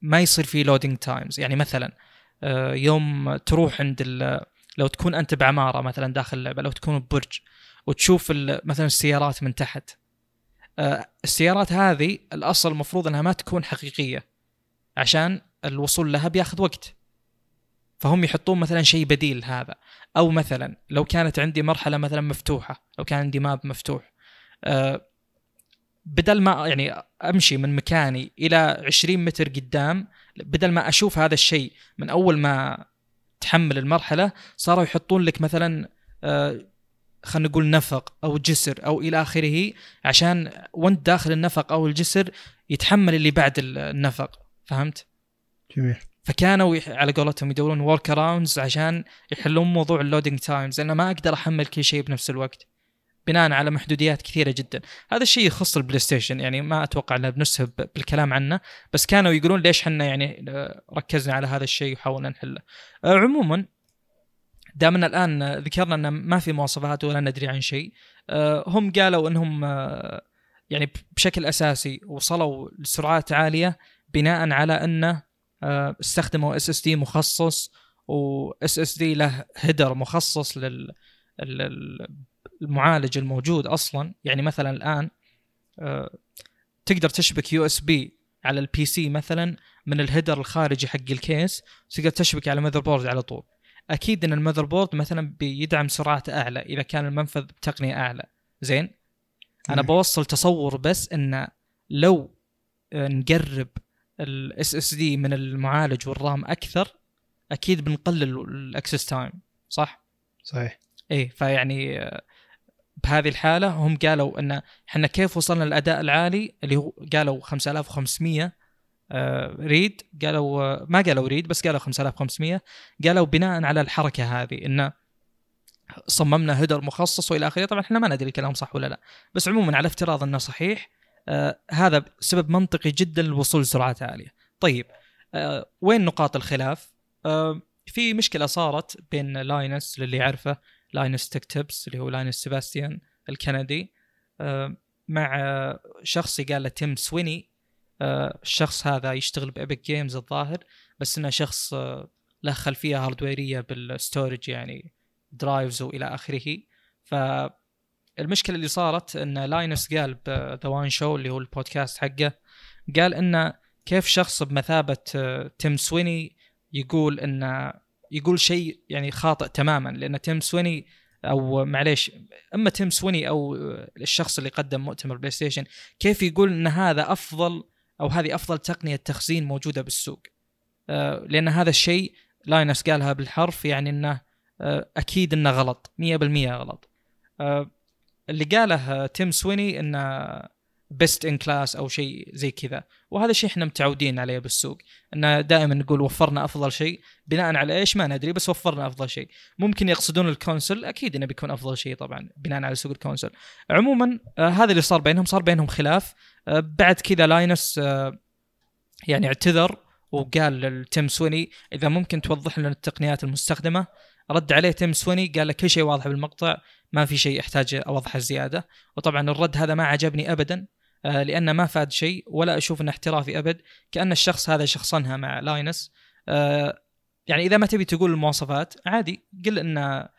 ما يصير في loading times يعني مثلا يوم تروح عند لو تكون أنت بعمارة مثلا داخل اللعبة لو تكون ببرج وتشوف مثلا السيارات من تحت السيارات هذه الأصل المفروض أنها ما تكون حقيقية عشان الوصول لها بياخذ وقت. فهم يحطون مثلا شيء بديل هذا. أو مثلا لو كانت عندي مرحلة مثلا مفتوحة لو كان عندي map مفتوح آه، بدل ما يعني أمشي من مكاني إلى 20 متر قدام بدل ما أشوف هذا الشيء من أول ما تحمل المرحلة صاروا يحطون لك مثلا آه، خلينا نقول نفق أو جسر أو إلى آخره عشان وانت داخل النفق أو الجسر يتحمل اللي بعد ال- النفق فهمت؟ جميل. فكانوا على قولتهم يدورون workarounds عشان يحلون موضوع ال loading times لأن ما أقدر أحمل كل شيء بنفس الوقت بناء على محدوديات كثيرة جدا. هذا الشيء يخص ال PlayStation يعني ما أتوقع ان بنسهب بالكلام عنه بس كانوا يقولون ليش إحنا يعني آه، ركزنا على هذا الشيء وحاولنا نحله. آه، عموما دامنا الآن ذكرنا أن ما في مواصفات ولا ندري عن شيء. آه، هم قالوا أنهم آه، يعني بشكل أساسي وصلوا لسرعات عالية بناء على انه آه، استخدموا اس اس دي مخصص و اس اس دي له header مخصص لل ال- المعالج الموجود أصلا. يعني مثلا الآن تقدر تشبك USB على ال PC مثلا من ال header الخارجي حق ال case تقدر تشبك على motherboard على طول. أكيد إن ال motherboard مثلا بيدعم سرعات أعلى إذا كان المنفذ بتقنية أعلى. زين؟ أنا مم. بوصل تصور بس إن لو نقرب ال SSD من المعالج وال RAM أكثر أكيد بنقلل ال access time صح؟ صحيح. إيه فيعني بهذه الحالة هم قالوا إن إحنا كيف وصلنا للأداء العالي اللي هو قالوا 5500 آه، read قالوا آه، ما قالوا read بس قالوا 5500 قالوا بناء على الحركة هذه انه صممنا header مخصص وإلى آخره. طبعا إحنا ما ندري الكلام صح ولا لا بس عموما على افتراض إنه صحيح آه هذا سبب منطقي جدا للوصول لسرعات عالية. طيب آه وين نقاط الخلاف؟ آه في مشكلة صارت بين Linus للي يعرفه Linus Tech Tips اللي هو Linus Sebastian الكندي آه مع آه، شخص قال له Tim Sweeney. آه الشخص هذا يشتغل ب Epic Games الظاهر بس إنه شخص آه له خلفية هاردويريه بال storage يعني drives وإلى آخره. فالمشكلة اللي صارت إن Linus قال ب The WAN Show اللي هو البودكاست حقه قال إنه كيف شخص بمثابة آه، Tim Sweeney يقول انه يقول شيء يعني خاطئ تماما لأن Tim Sweeney أو معليش إما Tim Sweeney أو آه، الشخص اللي قدم مؤتمر PlayStation كيف يقول إن هذا أفضل أو هذه أفضل تقنية تخزين موجودة بالسوق. آه، لأن هذا الشيء Linus قالها بالحرف يعني إنه آه، أكيد إنه غلط 100% غلط. آه، اللي قاله Tim Sweeney إنه best in class أو شيء زي كذا. وهذا شيء إحنا متعودين عليه بالسوق إنه دائما نقول وفرنا أفضل شيء بناء على إيش؟ ما ندري بس وفرنا أفضل شيء. ممكن يقصدون ال console أكيد إنه بيكون أفضل شيء طبعا بناء على سوق ال console. عموما آه هذا اللي صار بينهم صار بينهم خلاف. بعد كذا Linus آه يعني اعتذر وقال لل Tim Sweeney إذا ممكن توضح لنا التقنيات المستخدمة؟ رد عليه تيم سويني قال له كل شيء واضح بالمقطع ما في شيء احتاج أوضحه زيادة. وطبعا الرد هذا ما عجبني ابدا آه، لأنه ما فاد شيء ولا أشوف إنه احترافي أبد كأن الشخص هذا شخصنها مع Linus. آه، يعني إذا ما تبي تقول المواصفات عادي قل إنه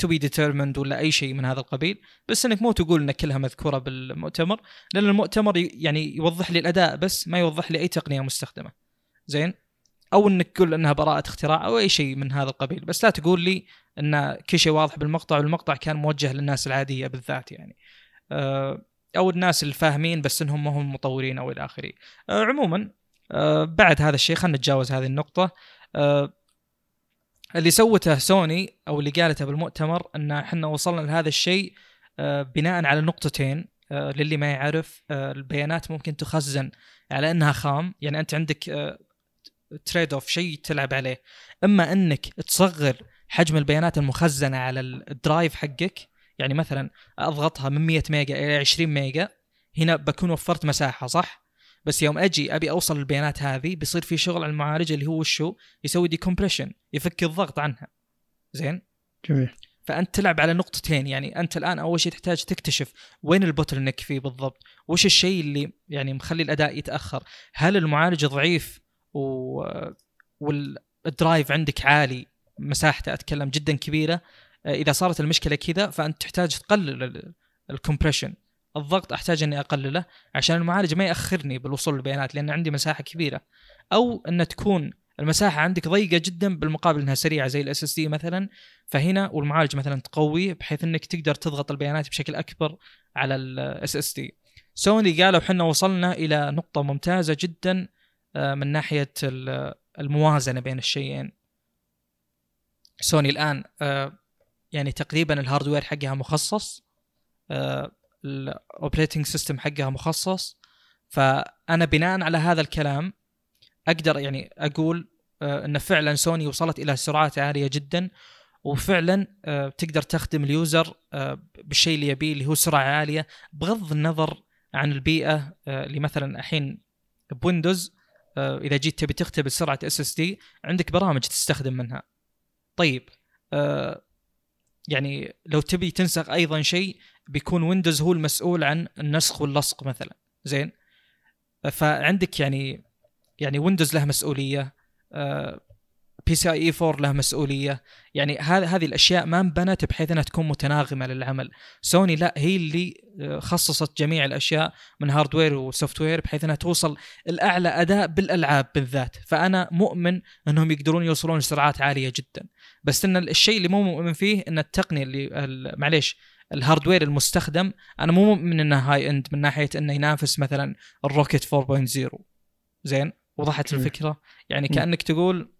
to be determined ولا أي شيء من هذا القبيل بس إنك مو تقول إن كلها مذكورة بالمؤتمر لأن المؤتمر يعني يوضح لي الأداء بس ما يوضح لي أي تقنية مستخدمة. زين؟ أو إنك تقول إنها براءة اختراع أو أي شيء من هذا القبيل بس لا تقول لي إن كل شيء واضح بالمقطع والمقطع كان موجه للناس العادية بالذات يعني. آه، أو الناس الفاهمين بس إنهم ما هم مطورين أو إلى آخره. آه، عموما آه، بعد هذا الشيء خلينا نتجاوز هذه النقطة. اللي سوته سوني أو اللي قالته بالمؤتمر إن إحنا وصلنا لهذا الشيء آه، بناء على نقطتين آه، للي ما يعرف آه، البيانات ممكن تخزن على إنها خام. يعني أنت عندك trade-off شيء تلعب عليه. إما إنك تصغر حجم البيانات المخزنة على ال drive حقك يعني مثلا أضغطها من 100 ميجا إلى 20 ميجا هنا بكون وفرت مساحة صح؟ بس يوم أجي أبي أوصل للبيانات هذه بيصير في شغل على المعالج اللي هو شو؟ يسوي decompression يفك الضغط عنها. زين؟ جميل. فأنت تلعب على نقطتين يعني أنت الآن أول شيء تحتاج تكتشف وين ال bottleneck فيه بالضبط وش الشيء اللي يعني مخلي الأداء يتأخر؟ هل المعالج ضعيف و... وال drive عندك عالي؟ مساحته أتكلم جدا كبيرة. إذا صارت المشكلة كذا فأنت تحتاج تقلل ال compression الضغط أحتاج إني أقلله عشان المعالج ما يأخرني بالوصول للبيانات لأن عندي مساحة كبيرة. أو إن تكون المساحة عندك ضيقة جدا بالمقابل إنها سريعة زي ال SSD مثلا فهنا والمعالج مثلا تقوي بحيث إنك تقدر تضغط البيانات بشكل أكبر على ال SSD سوني قالوا إحنا وصلنا إلى نقطة ممتازة جدا آه، من ناحية الموازنة بين الشيئين. سوني الآن آه، يعني تقريبا ال hardware حقها مخصص ال operating system حقها مخصص. فأنا بناء على هذا الكلام أقدر يعني أقول آه، إن فعلا سوني وصلت إلى سرعات عالية جدا. وفعلا آه، تقدر تخدم ال user آه، بالشيء اللي يبيه اللي هو سرعة عالية. بغض النظر عن البيئة اللي مثلا الحين ب Windows إذا جيت تبي تختبر سرعة SSD عندك برامج تستخدم منها. طيب يعني لو تبي تنسخ أيضا شيء بيكون Windows هو المسؤول عن النسخ واللصق مثلا. زين؟ فعندك يعني يعني Windows له مسؤولية PCIe 4 له مسؤولية. يعني هذه الأشياء ما انبنت بحيث إنها تكون متناغمة للعمل. سوني لا هي اللي خصصت جميع الأشياء من hardware و software بحيث إنها توصل لأعلى أداء بالألعاب بالذات. فأنا مؤمن إنهم يقدرون يوصلون لسرعات عالية جدا. بس إن الشيء اللي مو مؤمن فيه إن التقنية اللي معليش ال hardware المستخدم أنا مو مؤمن إنه high-end من ناحية إنه ينافس مثلا ال Rocket 4.0 زين؟ وضحت الفكرة؟ يعني كأنك تقول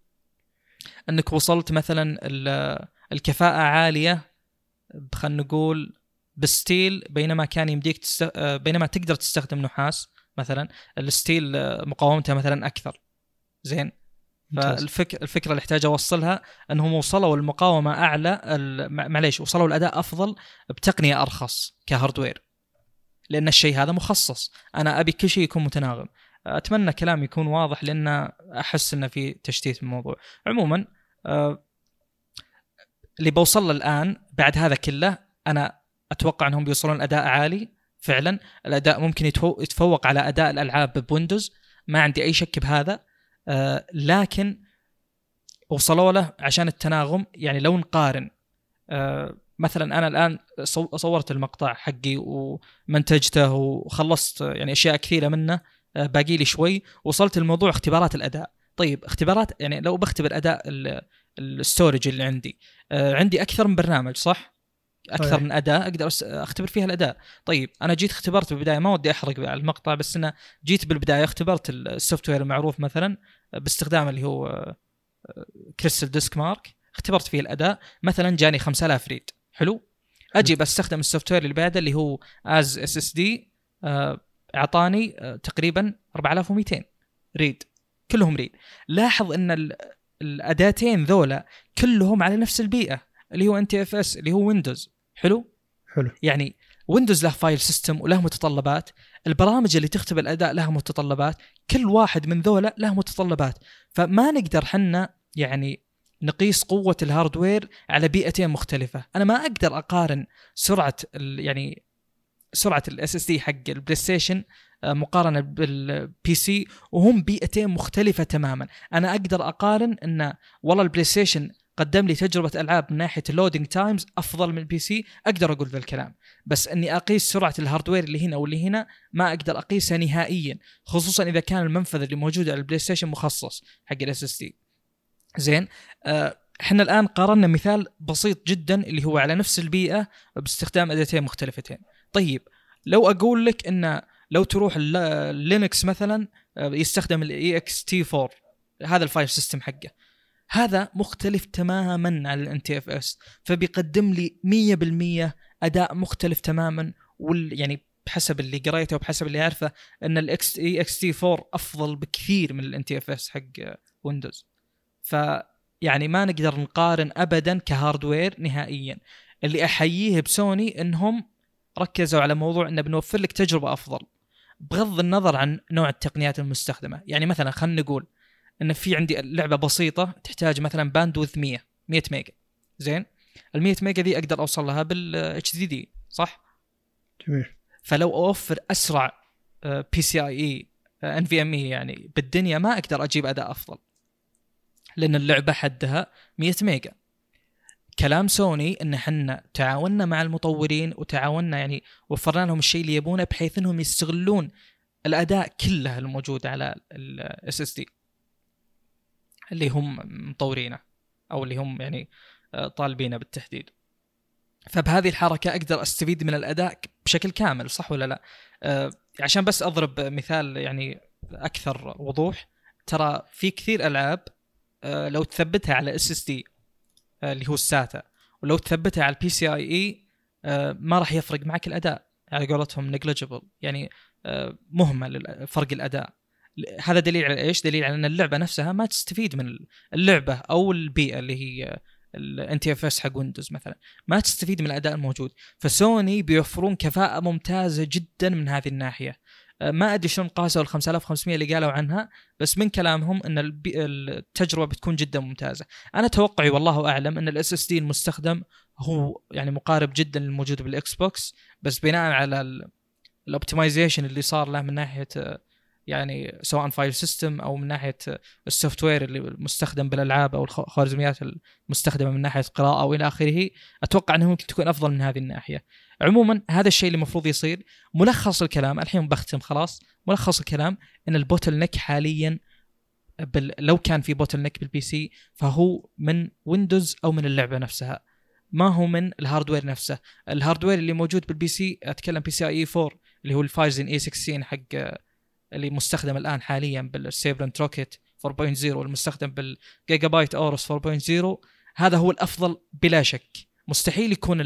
إنك وصلت مثلا لكفاءة عالية خلينا نقول ب steel بينما كان يمديك تست... بينما تقدر تستخدم نحاس مثلا ال steel مقاومته مثلا أكثر. زين؟ فالفكرة الفكرة اللي احتاج أوصلها أنهم وصلوا لمقاومة أعلى معليش وصلوا لأداء أفضل بتقنية أرخص ك hardware. لأن الشيء هذا مخصص. أنا أبي كل شيء يكون متناغم. أتمنى كلامي يكون واضح لأن أحس إنه في تشتيت في الموضوع. عموما آه، اللي بوصل له الآن بعد هذا كله أنا أتوقع أنهم بيوصلون أداء عالي فعلا. الأداء ممكن يتفوق على أداء الألعاب ب Windows. ما عندي أي شك بهذا. آه، لكن وصلوا له عشان التناغم يعني لو نقارن آه، مثلا أنا الآن صورت المقطع حقي ومنتجته وخلصت يعني أشياء كثيرة منه آه، باقي لي شوي وصلت الموضوع اختبارات الأداء. طيب اختبارات يعني لو بختبر أداء الستورج اللي عندي آه، عندي أكثر من برنامج صح؟ أكثر من أداة أقدر أختبر فيها الأداء. طيب أنا جيت اختبرت بالبداية ما ودي أحرق على المقطع بس أنا جيت بالبداية اختبرت ال software المعروف مثلا باستخدام اللي هو CrystalDiskMark اختبرت فيه الأداء مثلا جاني 5000 read حلو؟ أجي بستخدم ال software اللي بعده اللي هو AS SSD أعطاني آه، تقريبا 4200 read كلهم read لاحظ إن الأداتين ذولا كلهم على نفس البيئة. اللي هو NTFS اللي هو Windows حلو؟ حلو. يعني Windows له file system وله متطلبات. البرامج اللي تختبر الأداء لها متطلبات. كل واحد من ذولا له متطلبات. فما نقدر حنا يعني نقيس قوة ال hardware على بيئتين مختلفة، أنا ما أقدر أقارن سرعة يعني سرعة ال SSD حق ال PlayStation آه، مقارنة بال PC وهم بيئتين مختلفة تماما. أنا أقدر أقارن إن والله ال PlayStation قدم لي تجربة ألعاب من ناحية ال loading times أفضل من ال PC أقدر أقول ذا الكلام. بس إني أقيس سرعة ال hardware اللي هنا واللي هنا ما أقدر أقيسها نهائيا خصوصا إذا كان المنفذ اللي موجود على ال PlayStation مخصص حق ال SSD زين آه إحنا الآن قارنا مثال بسيط جدا اللي هو على نفس البيئة باستخدام أداتين مختلفتين. طيب لو أقول لك إن لو تروح Linux مثلا آه، يستخدم ال ext4 هذا ال file system حقه. هذا مختلف تماما عن ال NTFS فبيقدم لي 100% أداء مختلف تماما وال يعني بحسب اللي قريته وبحسب اللي أعرفه إن ال x ext4 أفضل بكثير من ال NTFS حق Windows ف يعني ما نقدر نقارن ابدا ك hardware نهائيا. اللي أحييه بسوني إنهم ركزوا على موضوع إنه بنوفر لك تجربة أفضل بغض النظر عن نوع التقنيات المستخدمة. يعني مثلا خلينا نقول إن في عندي لعبة بسيطة تحتاج مثلا bandwidth 100 100 ميجا. زين؟ ال 100 ميجا ذي أقدر أوصل لها بال HDD صح؟ جميل. فلو أوفر أسرع بي سي اي اي ان في ام اي يعني بالدنيا ما أقدر أجيب أداء أفضل. لأن اللعبة حدها 100 ميجا. كلام سوني إن إحنا تعاوننا مع المطورين وتعاوننا يعني وفرنا لهم الشيء اللي يبونه بحيث إنهم يستغلون الأداء كله الموجود على ال SSD اللي هم مطورينه أو اللي هم يعني آه، طالبينه بالتحديد. فبهذه الحركة أقدر أستفيد من الأداء بشكل كامل صح ولا لا؟ آه، عشان بس أضرب مثال يعني أكثر وضوح ترى في كثير ألعاب آه، لو تثبتها على SSD اللي هو الساتا ولو تثبتها على ال PCIe ما راح يفرق معك الأداء على قولتهم negligible يعني مهمل فرق الأداء. هذا دليل على إيش؟ دليل على أن اللعبة نفسها ما تستفيد من اللعبة أو البيئة اللي هي ال NTFS حق ويندوز مثلا. ما تستفيد من الأداء الموجود. فسوني بيوفرون كفاءة ممتازة جدا من هذه الناحية. أه، ما أدري شلون قاسوا ال 5500 اللي قالوا عنها بس من كلامهم أن التجربة بتكون جدا ممتازة. أنا توقعي والله أعلم أن ال SSD المستخدم هو يعني مقارب جدا للموجود بالاكس بوكس بس بناء على ال optimization اللي صار له من ناحية يعني سواء file system أو من ناحية ال software اللي مستخدم بالألعاب أو الخوارزميات المستخدمة من ناحية قراءة والى آخره أتوقع أنها ممكن تكون أفضل من هذه الناحية. عموما هذا الشيء اللي المفروض يصير. ملخص الكلام الحين بختم خلاص. ملخص الكلام إن ال bottleneck حاليا بل لو كان في bottleneck بال PC فهو من ويندوز أو من اللعبة نفسها. ما هو من ال hardware نفسه. ال hardware اللي موجود بال PC أتكلم PCIe 4 اللي هو ال Phison E16 حق اللي مستخدم الآن حاليا بال Sabrent Rocket 4.0 والمستخدم بال Gigabyte Aorus 4.0 هذا هو الأفضل بلا شك. مستحيل يكون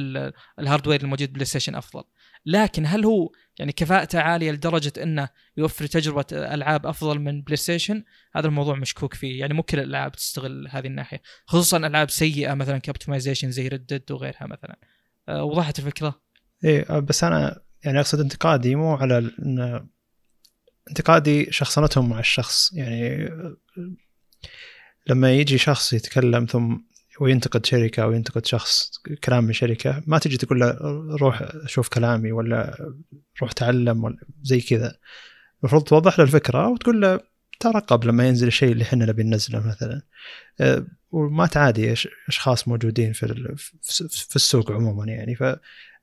ال hardware الموجود بلاي ستيشن أفضل. لكن هل هو يعني كفاءته عالية لدرجة إنه يوفر تجربة ألعاب أفضل من بلاي ستيشن هذا الموضوع مشكوك فيه. يعني مو كل الألعاب تستغل هذه الناحية خصوصا ألعاب سيئة مثلا ك optimization زي Red Dead وغيرها مثلا. أه وضحت الفكرة؟ إيه بس أنا يعني أقصد انتقادي مو على إن انتقادي شخصنتهم مع الشخص. يعني لما يجي شخص يتكلم ثم وينتقد شركة أو ينتقد شخص كلام من شركة ما تجي تقول له روح شوف كلامي ولا روح تعلم ولا زي كذا. المفروض توضح له الفكرة وتقول له ترقب لما ينزل الشيء اللي إحنا نبي ننزله مثلا. أه، وما تعادي أشخاص موجودين في في السوق عموما يعني. ف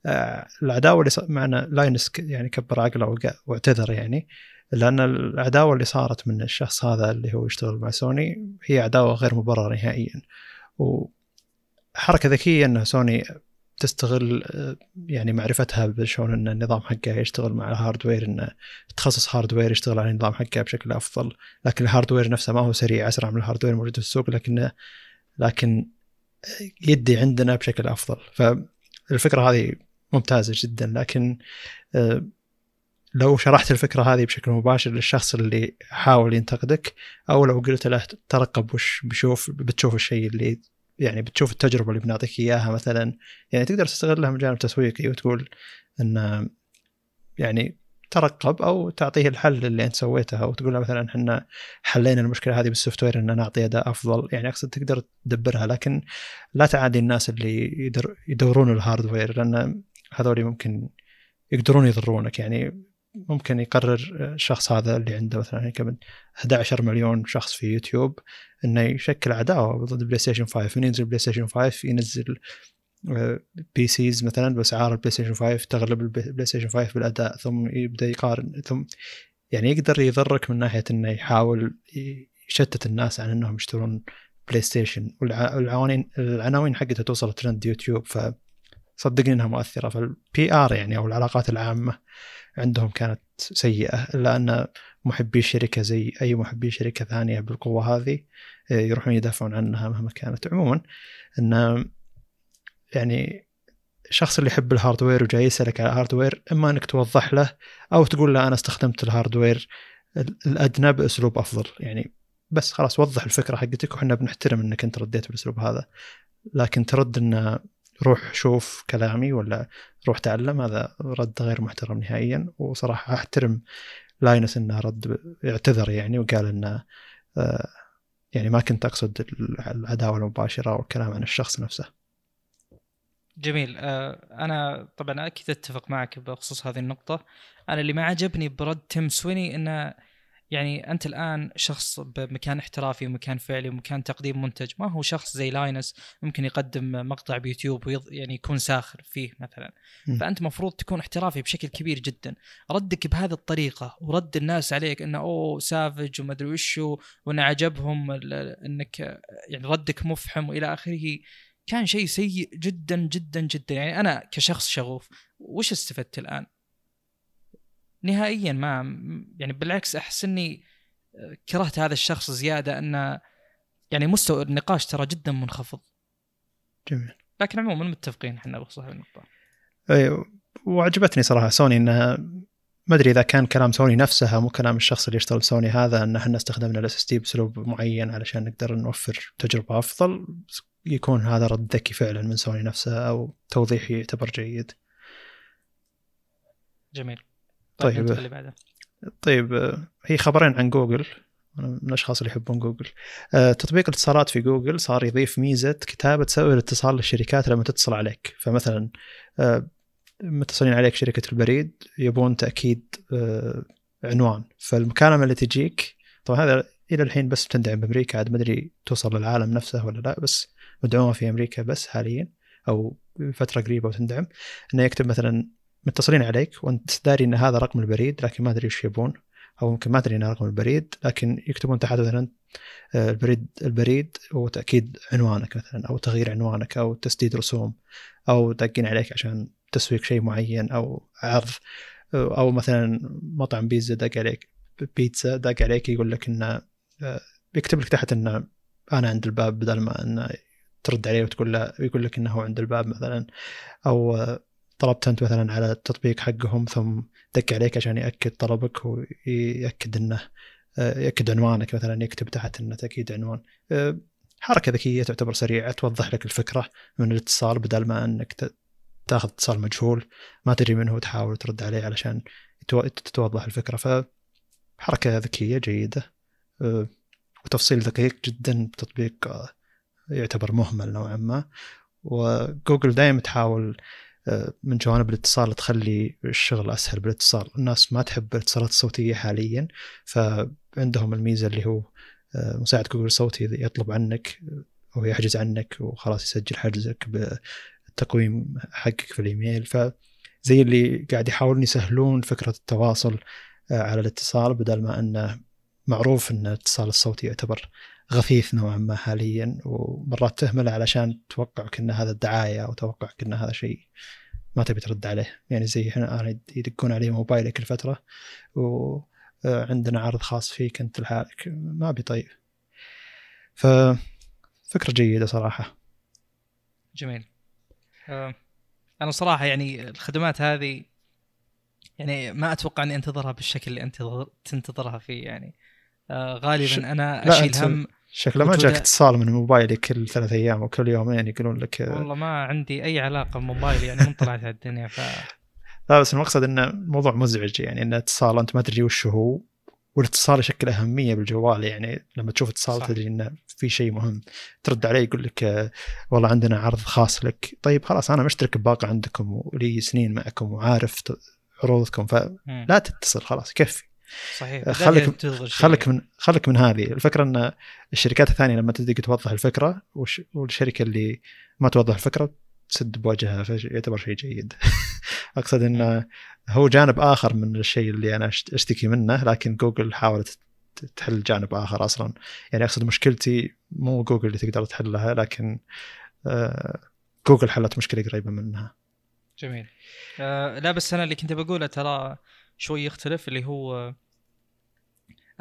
أه، العداوة اللي معنا لاينس يعني كبر عقله واعتذر يعني. لأن العداوة اللي صارت من الشخص هذا اللي هو يشتغل مع سوني هي عداوة غير مبررة نهائيا. وحركة ذكية أن سوني تستغل يعني معرفتها بشلون أن النظام حقها يشتغل مع ال hardware انه تخصص hardware يشتغل على النظام حقها بشكل أفضل. لكن ال hardware نفسه ما هو سريع أسرع من ال hardware الموجود في السوق لكنه لكن يؤدي عندنا بشكل أفضل. فالفكرة هذه ممتازة جدا لكن لو شرحت الفكرة هذه بشكل مباشر للشخص اللي حاول ينتقدك أو لو قلت له ترقب وش بشوف بتشوف الشيء اللي يعني بتشوف التجربة اللي بنعطيك إياها مثلا يعني تقدر تستغلها من جانب تسويقي وتقول إن يعني ترقب أو تعطيه الحل اللي أنت سويته أو تقول له مثلا إحنا حلينا المشكلة هذه بالسوفت وير إن نعطي اداء أفضل. يعني أقصد تقدر تدبرها لكن لا تعادي الناس اللي يدورون ال hardware لأن هذول ممكن يقدرون يضرونك. يعني ممكن يقرر الشخص هذا اللي عنده مثلا كم 11 مليون شخص في يوتيوب إنه يشكل عداوة ضد بلاي ستيشن 5 من ينزل بلاي ستيشن 5 ينزل PCs مثلا باسعار البلاي ستيشن 5 تغلب البلاي ستيشن 5 بالاداء ثم يبدأ يقارن ثم يعني يقدر يضرك من ناحية إنه يحاول يشتت الناس عن إنهم يشترون بلاي ستيشن. والعناوين العناوين حقتها توصل ترند يوتيوب فصدقني إنها مؤثرة. فال PR يعني أو العلاقات العامة عندهم كانت سيئة إلا أن محبي الشركة زي أي محبي شركة ثانية بالقوة هذه آه، يروحون يدافعون عنها مهما كانت. عموما أن يعني الشخص اللي يحب ال hardware وجاي يسألك على ال hardware إما أنك توضح له أو تقول له أنا استخدمت ال hardware الأدنى بأسلوب أفضل. يعني بس خلاص وضح الفكرة حقتك وحنا بنحترم أنك أنت رديت بالأسلوب هذا. لكن ترد أن روح شوف كلامي ولا روح تعلم هذا رد غير محترم نهائيا. وصراحة أحترم لاينس إنه رد اعتذر يعني وقال إنه آه، يعني ما كنت أقصد العداوة المباشرة والكلام عن الشخص نفسه. جميل. آه، أنا طبعا أكيد أتفق معك بخصوص هذه النقطة. أنا اللي ما عجبني برد تيم سويني إنه يعني أنت الآن شخص بمكان احترافي ومكان فعلي ومكان تقديم منتج ما هو شخص زي لاينس ممكن يقدم مقطع بيوتيوب ويض... يعني يكون ساخر فيه مثلا م. فأنت مفروض تكون احترافي بشكل كبير جدا ردك بهذه الطريقة ورد الناس عليك إنه أوه savage وما أدري وشو وإن عجبهم ال- إنك يعني ردك مفحم وإلى آخره كان شيء سيء جدا جدا جدا يعني أنا كشخص شغوف وش استفدت الآن؟ نهائيا ما يعني بالعكس أحس إني كرهت هذا الشخص زيادة إنه يعني مستوى النقاش ترى جدا منخفض. جميل. لكن عموما متفقين إحنا هذه النقطة. أي وعجبتني صراحة سوني انها ما أدري إذا كان كلام سوني نفسها مو كلام الشخص اللي يشتغل سوني هذا إن إحنا استخدمنا ال SS بأسلوب معين علشان نقدر نوفر تجربة أفضل يكون هذا رد ذكي فعلا من سوني نفسها أو توضيح يعتبر جيد. جميل. طيب. اللي بعده طيب آه، هي خبرين عن جوجل أنا من الأشخاص اللي يحبون جوجل. آه، تطبيق الاتصالات في جوجل صار يضيف ميزة كتابة سبب الاتصال للشركات لما تتصل عليك. فمثلا آه، متصلين عليك شركة البريد يبون تأكيد عنوان. فالمكالمة اللي تجيك طبعا هذا إلى الحين بس بتندعم بأمريكا عاد ما أدري توصل للعالم نفسه ولا لا بس مدعومة في أمريكا بس حاليا أو فترة قريبة وتندعم. إنه يكتب مثلا متصلين عليك وانت داري إن هذا رقم البريد لكن ما أدري إيش يبون. أو ممكن ما أدري انه رقم البريد لكن يكتبون تحت مثلا آه، البريد البريد وتاكيد عنوانك مثلا أو تغيير عنوانك أو تسديد رسوم أو داقين عليك عشان تسويق شيء معين أو عرض آه، أو مثلا مطعم بيتزا دق عليك بيتزا دق عليك يقول لك إنه آه، يكتب لك تحت إنه أنا عند الباب بدل ما إنه ترد عليه وتقول له يقول لك إنه عند الباب مثلا أو آه، طلبت انت مثلا على التطبيق حقهم ثم دق عليك عشان يأكد طلبك ويأكد إنه يأكد عنوانك مثلا يكتب تحت إنه تأكيد عنوان. حركة ذكية تعتبر سريعة توضح لك الفكرة من الاتصال بدل ما إنك تاخذ اتصال مجهول ما تدري من هو تحاول ترد عليه علشان تتوضح الفكرة. فحركه ذكية جيدة وتفصيل دقيق جدا بتطبيق يعتبر مهمل نوعا ما. وجوجل دائما تحاول من جوانب الاتصال تخلي الشغل أسهل بالاتصال، الناس ما تحب الاتصالات الصوتية حاليا فعندهم الميزة اللي هو آه، مساعد جوجل صوتي يطلب عنك آه، أو يحجز عنك وخلاص يسجل حجزك بالتقويم حقك في الإيميل. فزي اللي قاعد يحاولون يسهلون فكرة التواصل آه، على الاتصال بدل ما إنه معروف إن الاتصال الصوتي يعتبر غثيث نوعا ما حاليا ومرات تهمله علشان توقعك إن هذا الدعاية أو إن هذا شيء ما تبي ترد عليه. يعني زي هنا يدقون علي موبايلي كل فتره وعندنا عرض خاص فيك أنت لحالك. ما أبي طيب. ففكرة جيدة صراحة. جميل. آه، أنا صراحة يعني الخدمات هذه يعني ما أتوقع إني أنتظرها بالشكل اللي انت تنتظرها فيه يعني. آه، ش- غالبا أنا لا، أشيل هم شكله ما جاك اتصال من موبايلي كل ثلاث أيام أو كل يومين يقولون لك والله ما عندي أي علاقة بموبايلي يعني من طلعت على الدنيا ف لا بس المقصد انه الموضوع مزعج يعني انه اتصال أنت ما تدري وش هو والاتصال يشكل أهمية بالجوال يعني لما تشوف اتصال صح. تدري انه في شيء مهم ترد عليه يقول لك آه، والله عندنا عرض خاص لك طيب خلاص أنا مشترك بباقه عندكم ولي سنين معكم وعارف عروضكم فلا. تتصل خلاص يكفي صحيح. تنتظر شيء. خليك من خليك من هذه. الفكرة إن الشركات الثانية لما تدق توضح الفكرة والشركة اللي ما توضح الفكرة تسد بوجهها فيعتبر شيء جيد. أقصد انه هو جانب آخر من الشيء اللي أنا أشتكي منه لكن جوجل حاولت تحل جانب آخر أصلا. يعني أقصد مشكلتي مو جوجل اللي تقدر تحلها لكن آه، جوجل حلت مشكلة قريبة منها. جميل. آه لا بس أنا اللي كنت بقوله ترى شوي يختلف اللي هو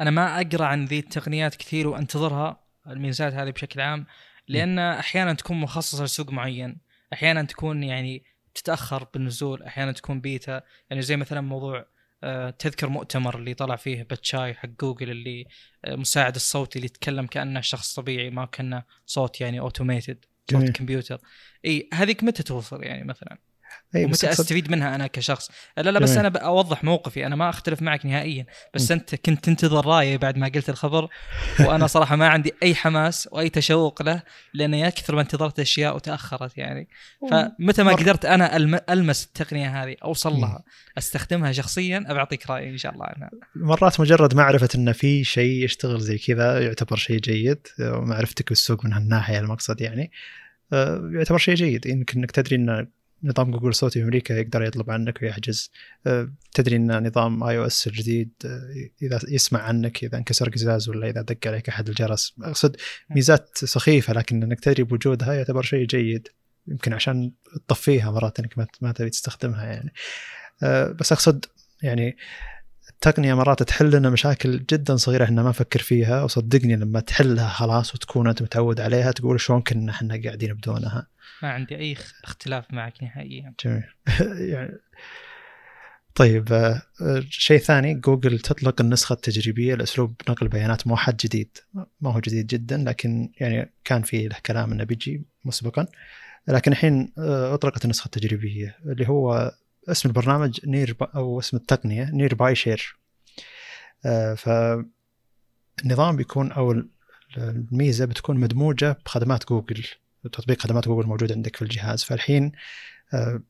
أنا ما أقرأ عن ذي التقنيات كثير وأنتظرها الميزات هذه بشكل عام لأن أحيانا تكون مخصصة لسوق معين أحيانا تكون يعني تتأخر بالنزول أحيانا تكون بيتا يعني زي مثلا موضوع آه، تذكر مؤتمر اللي طلع فيه باتشاي حق جوجل اللي آه، مساعد الصوتي اللي يتكلم كأنه شخص طبيعي ما كأنه صوت يعني automated صوت. كمبيوتر إي هذيك متى توصل يعني مثلا؟ بس ومتى أستفيد منها أنا كشخص. لا لا بس جميل. أنا بوضح موقفي. أنا ما أختلف معك نهائيا. بس أنت كنت تنتظر رأيي بعد ما قلت الخبر وأنا صراحة ما عندي أي حماس وأي تشوق له لأن يا كثر ما انتظرت أشياء وتأخرت يعني. فمتى ما قدرت أنا ألم- ألمس التقنية هذه أوصل. لها أستخدمها شخصيا ابى اعطيك رأيي إن شاء الله عنها مرات مجرد معرفة إن في شيء يشتغل زي كذا يعتبر شيء جيد ومعرفتك بالسوق من هالناحية المقصد يعني آه، يعتبر شيء جيد. يمكن إنك تدري إن نظام جوجل صوتي في أمريكا يقدر يطلب عنك ويحجز. آه، تدري إن نظام iOS الجديد آه، إذا يسمع عنك إذا انكسر قزاز ولا إذا دق عليك أحد الجرس. أقصد ميزات سخيفة لكن إنك تدري بوجودها يعتبر شيء جيد. يمكن عشان تطفيها مرات إنك ما- تبي تستخدمها يعني. آه، بس أقصد يعني التقنيه مرات تحل لنا مشاكل جدا صغيرة إحنا ما نفكر فيها وصدقني لما تحلها خلاص وتكون أنت متعود عليها تقول شلون كنا إحنا قاعدين بدونها. ما عندي أي اخ- اختلاف معك نهائيا. جميل. يعني طيب آه، آه، شيء ثاني جوجل تطلق النسخة التجريبية لأسلوب نقل بيانات موحد جديد. ما هو جديد جدا لكن يعني كان في له كلام إنه بيجي مسبقا. لكن الحين آه، أطلقت النسخة التجريبية اللي هو اسم البرنامج Near أو اسم التقنية Nearby Share فالنظام بيكون أو ال- الميزة بتكون مدموجة بخدمات جوجل تطبيق خدمات جوجل موجود عندك في الجهاز. فالحين آه،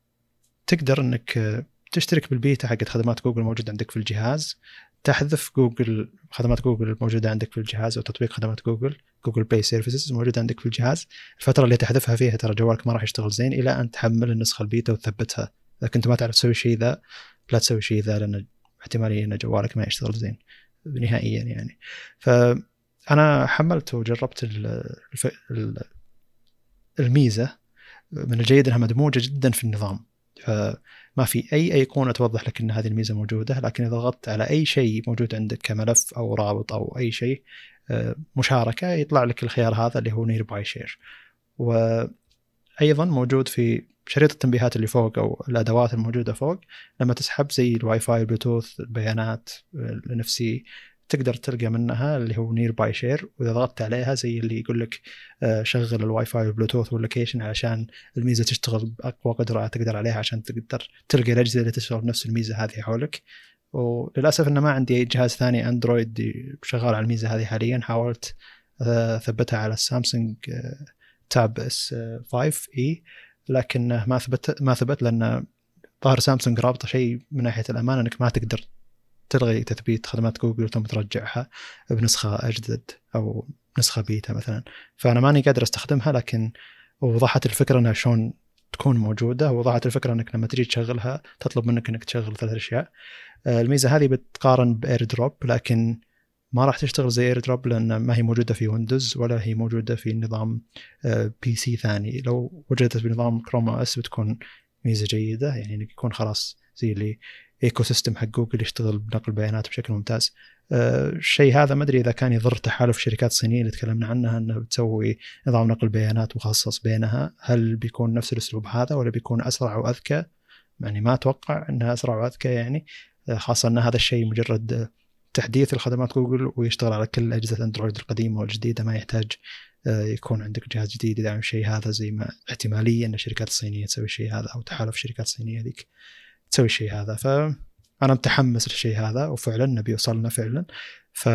تقدر إنك آه، تشترك بالبيتا حقت خدمات جوجل موجود عندك في الجهاز. تحذف جوجل خدمات جوجل الموجوده عندك في الجهاز أو تطبيق خدمات جوجل Google Play Services موجود عندك في الجهاز. الفترة اللي تحذفها فيها ترى جوالك ما راح يشتغل زين إلى أن تحمل النسخة البيتا وتثبتها. إذا كنت ما تعرف تسوي الشيء ذا لا تسوي الشيء ذا لأن احتمالية إن جوالك ما يشتغل زين نهائيا يعني. فانا حملت وجربت الميزة من الجيد إنها مدموجة جدا في النظام. فما في أي أيقونة توضح لك إن هذه الميزة موجودة لكن إذا ضغطت على أي شيء موجود عندك كملف أو رابط أو أي شيء آه، مشاركة يطلع لك الخيار هذا اللي هو Nearby Share وأيضا موجود في شريط التنبيهات اللي فوق أو الأدوات الموجودة فوق لما تسحب زي الواي فاي البلوتوث البيانات النفسي تقدر تلقى منها اللي هو Nearby Share وإذا ضغطت عليها زي اللي يقول لك آه، شغل الواي فاي والبلوتوث وال location علشان الميزة تشتغل بأقوى قدرة تقدر عليها عشان تقدر تلقى الأجهزة اللي تشتغل بنفس الميزة هذه حولك. وللأسف انه ما عندي أي جهاز ثاني اندرويد شغال على الميزة هذه حاليا حاولت آه، أثبتها على السامسونج Tab S5e لكن ما ثبت ما ثبت لأن ظاهر سامسونج رابطة شيء من ناحية الأمان إنك ما تقدر تلغي تثبيت خدمات جوجل ثم ترجعها بنسخة أجدد أو نسخة بيتا مثلا. فأنا ماني قادر أستخدمها لكن وضحت الفكرة إنها شلون تكون موجودة ووضحت الفكرة إنك لما تجي تشغلها تطلب منك إنك تشغل ثلاث أشياء. آه، الميزة هذه بتقارن ب AirDrop لكن ما راح تشتغل زي AirDrop لأن ما هي موجودة في ويندوز ولا هي موجودة في نظام PC ثاني. لو وجدت بنظام Chrome OS بتكون ميزة جيدة يعني إنك يكون خلاص زي اللي ecosystem حق جوجل يشتغل بنقل بيانات بشكل ممتاز. آه، الشيء هذا ما أدري إذا كان يضر تحالف شركات صينية اللي تكلمنا عنها إنها بتسوي نظام نقل بيانات مخصص بينها. هل بيكون نفس الأسلوب هذا ولا بيكون أسرع وأذكى؟ يعني ما أتوقع إنها أسرع وأذكى يعني آه، خاصة إن هذا الشيء مجرد آه، تحديث لخدمات جوجل ويشتغل على كل أجهزة أندرويد القديمة والجديدة ما يحتاج آه، يكون عندك جهاز جديد يدعم الشيء هذا زي ما احتمالية أن الشركات الصينية تسوي الشيء هذا أو تحالف الشركات الصينية ذيك تسوي الشيء هذا. فانا متحمس للشيء هذا وفعلا نبي يوصلنا فعلا. ف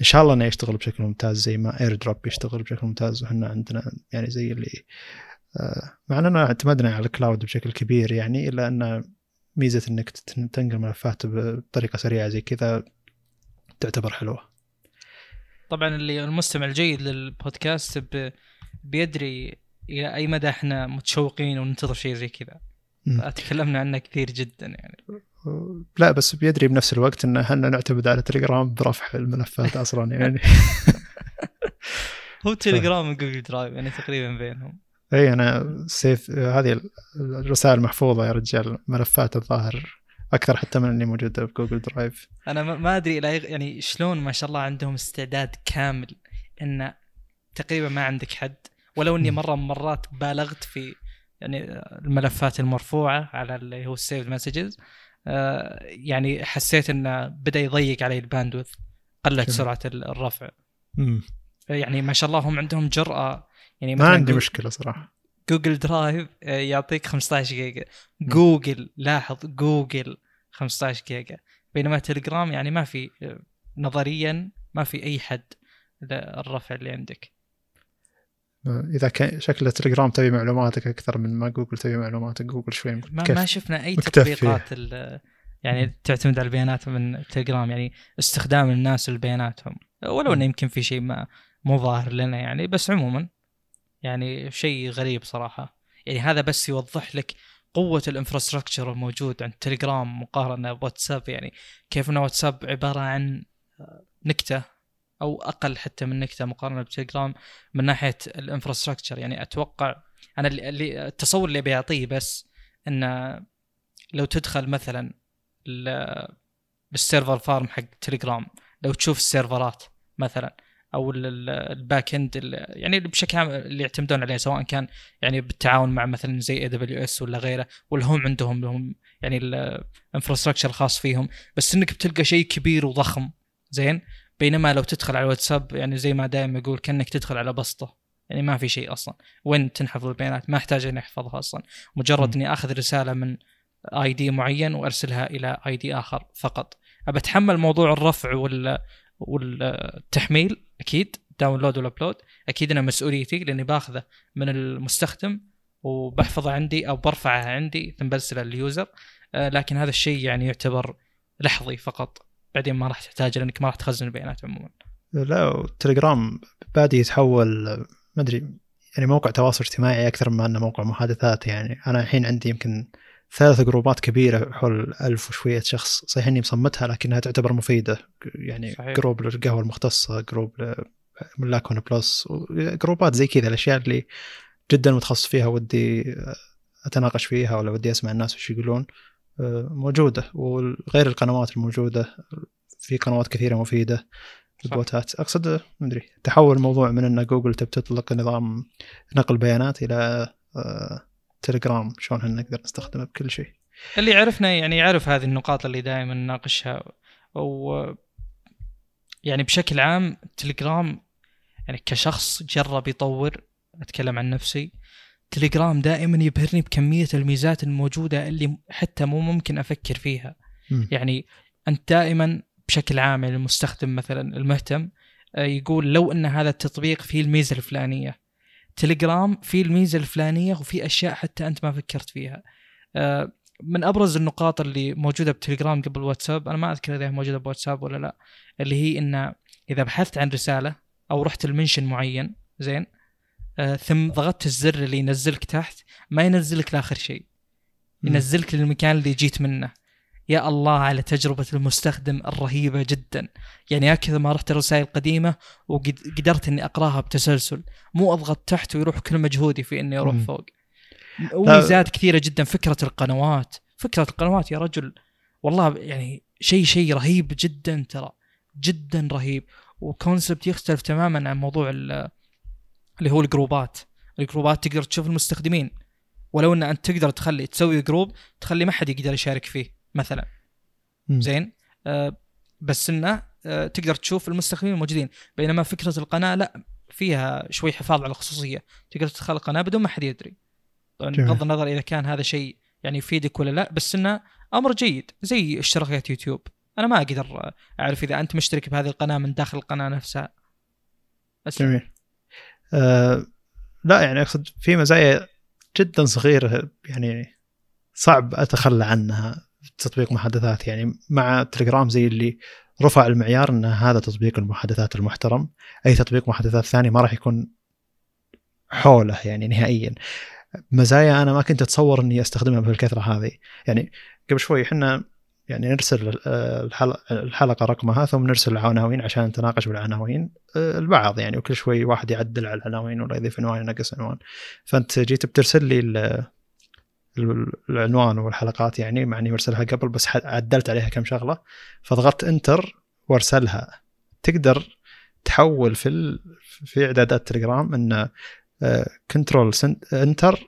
إن شاء الله إنه يشتغل بشكل ممتاز زي ما AirDrop يشتغل بشكل ممتاز. وحنا عندنا يعني زي اللي آه، مع إننا اعتمدنا على ال cloud بشكل كبير يعني إلا أن ميزة إنك تنقل ملفات بطريقة سريعة زي كذا تعتبر حلوة. طبعا اللي المستمع الجيد للبودكاست بيدري إلى أي مدى إحنا متشوقين وننتظر شيء زي كذا. تكلمنا عنه كثير جدا يعني. لا بس بيدري بنفس الوقت إن إحنا نعتمد على تليجرام برفع الملفات أصلا يعني. هو تليجرام و Google Drive يعني تقريبا بينهم. اي أنا save هذه الرسائل محفوظة يا رجال ملفات الظاهر أكثر حتى من اللي موجوده في Google Drive أنا ما- أدري يعني شلون ما شاء الله عندهم استعداد كامل إن تقريبا ما عندك حد ولو إني. مرة من مرات بالغت في يعني الملفات المرفوعة على اللي هو ال saved messages يعني حسيت انه بدأ يضيق علي ال bandwidth قلت. سرعة ال- الرفع. يعني ما شاء الله هم عندهم جرأة يعني ما عندي مشكلة صراحة. Google Drive آه، يعطيك 15 جيجا. جوجل لاحظ جوجل 15 جيجا. بينما تليجرام يعني ما في آه، نظريا ما في أي حد للرفع اللي عندك. إذا كان شكل تليجرام تبي معلوماتك أكثر من ما جوجل تبي معلوماتك. جوجل شوي ما, ما شفنا أي تطبيقات يعني تعتمد على البيانات من تليجرام يعني استخدام الناس لبياناتهم ولو إنه يمكن في شيء ما مو ظاهر لنا يعني بس عموما. يعني شيء غريب صراحة. يعني هذا بس يوضح لك قوة ال infrastructure الموجود عند تليجرام مقارنة بواتساب. يعني كيف أن واتساب عبارة عن نكتة أو أقل حتى من نكتة مقارنة بتليجرام من ناحية ال infrastructure. يعني أتوقع أنا اللي التصور اللي بيعطيه بس انه لو تدخل مثلا بال server farm حق تليجرام لو تشوف ال servers مثلا أو ال back end يعني بشكل عام اللي يعتمدون عليه سواء كان يعني بالتعاون مع مثلا زي AWS ولا غيره ولا هم عندهم لهم يعني ال infrastructure الخاص فيهم. بس إنك بتلقى شيء كبير وضخم زين؟ بينما لو تدخل على الواتساب يعني زي ما دائما يقول كأنك تدخل على بسطة. يعني ما في شيء أصلا. وين تنحفظ البيانات؟ ما أحتاج اني أحفظها أصلا. مجرد إني أخذ رسالة من ID معين وأرسلها إلى ID آخر فقط. أبي أتحمل موضوع الرفع وال والتحميل أكيد download وال upload أكيد أنا مسؤوليتي لأني باخذه من المستخدم وبحفظه عندي أو برفعه عندي ثم برسله لليوزر آه، لكن هذا الشيء يعني يعتبر لحظي فقط. بعدين ما راح تحتاج لأنك ما راح تخزن البيانات عموما. لا تليجرام بادي يتحول ما أدري يعني موقع تواصل اجتماعي أكثر من أنه موقع محادثات. يعني أنا الحين عندي يمكن ثلاث جروبات كبيرة حول ألف وشوية شخص. صحيح إني مصمتها لكنها تعتبر مفيدة. يعني صحيح. group للقهوة المختصة group لملاك ون بلس جروبات زي كذا الأشياء اللي جدا متخصص فيها ودي أتناقش فيها ولا ودي أسمع الناس وش يقولون موجودة. وغير القنوات الموجودة في قنوات كثيرة مفيدة ال bots ات أقصد مدري تحول الموضوع من ان جوجل تبي تطلق نظام نقل بيانات إلى آه، تليجرام شلون نقدر نستخدمه بكل شيء. اللي يعرفنا يعني يعرف هذه النقاط اللي دائما نناقشها. و يعني بشكل عام تليجرام يعني كشخص جرب يطور أتكلم عن نفسي تليجرام دائما يبهرني بكمية الميزات الموجودة اللي حتى مو ممكن أفكر فيها. م. يعني أنت دائما بشكل عام يعني المستخدم مثلا المهتم آه، يقول لو أن هذا التطبيق فيه الميزة الفلانية تليجرام في الميزة الفلانية وفي أشياء حتى أنت ما فكرت فيها. آه، من أبرز النقاط اللي موجودة بتليجرام قبل واتساب أنا ما أذكر إذا موجودة بواتساب ولا لا اللي هي إن إذا بحثت عن رسالة أو رحت المنشن معين زين آه ثم ضغطت الزر اللي ينزلك تحت ما ينزلك لآخر شيء ينزلك للمكان اللي جيت منه. يا الله على تجربة المستخدم الرهيبة جدا. يعني هكذا ما رحت الرسائل القديمة وقدرت إني أقراها بتسلسل. مو اضغط تحت ويروح كل مجهودي في إني أروح فوق. وميزات كثيرة جدا. فكرة القنوات. فكرة القنوات يا رجل. والله يعني شيء شيء رهيب جدا ترى. جدا رهيب. وكونسبت يختلف تماما عن موضوع اللي هو الجروبات. الجروبات تقدر تشوف المستخدمين. ولو إن أنت تقدر تخلي تسوي جروب تخلي ما حد يقدر يشارك فيه. مثلا. م. زين؟ آه بس إنه آه تقدر تشوف المستخدمين الموجودين بينما فكرة القناة لا فيها شوي حفاظ على الخصوصية. تقدر تدخل القناة بدون ما حد يدري. طبعا بغض النظر إذا كان هذا شيء يعني يفيدك ولا لا بس إنه أمر جيد زي اشتراكات يوتيوب. أنا ما أقدر أعرف إذا أنت مشترك بهذه القناة من داخل القناة نفسها. بس جميل. آه لا يعني أقصد في مزايا جدا صغيرة يعني صعب أتخلى عنها. تطبيق محادثات يعني مع تليجرام زي اللي رفع المعيار إن هذا تطبيق المحادثات المحترم. أي تطبيق محادثات ثاني ما راح يكون حوله يعني نهائيا. مزايا أنا ما كنت أتصور إني أستخدمها بالكثرة هذه. يعني قبل شوي إحنا يعني نرسل الحلقة رقمها ثم نرسل العناوين عشان نتناقش بالعناوين. البعض يعني وكل شوي واحد يعدل على العناوين ولا يضيف عنوان ينقص عنوان. فأنت جيت بترسل لي العنوان والحلقات يعني مع إني مرسلها قبل بس عدلت عليها كم شغلة. فضغطت enter وارسلها. تقدر تحول في ال... في إعدادات تليجرام إن control enter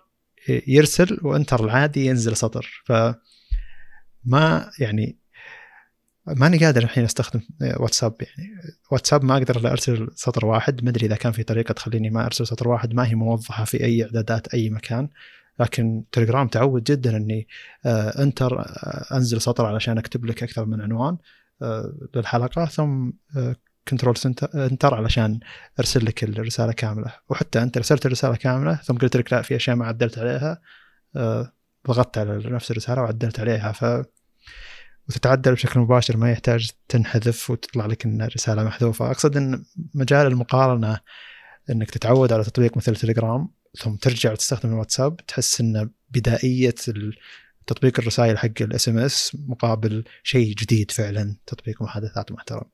يرسل و enter العادي ينزل سطر. ف ما يعني ماني قادر الحين أستخدم واتساب يعني. واتساب ما أقدر إلا أرسل سطر واحد. ما أدري إذا كان في طريقة تخليني ما أرسل سطر واحد. ما هي موضحه في أي إعدادات أي مكان. لكن تليجرام تعود جدا إني آه enter آه انزل سطر علشان اكتب لك أكثر من عنوان آه للحلقة ثم control enter علشان ارسل لك الرسالة كاملة. وحتى أنت ارسلت الرسالة كاملة ثم قلت لك لا في أشياء ما عدلت عليها ضغطت على نفس الرسالة وعدلت عليها. ف وتتعدل بشكل مباشر ما يحتاج تنحذف وتطلع لك إن الرسالة محذوفة. أقصد إن مجال المقارنة إنك تتعود على تطبيق مثل تليجرام ثم ترجع تستخدم الواتساب تحس إن بدائية تطبيق الرسائل حق ال SMS مقابل شيء جديد فعلا تطبيق محادثات محترم.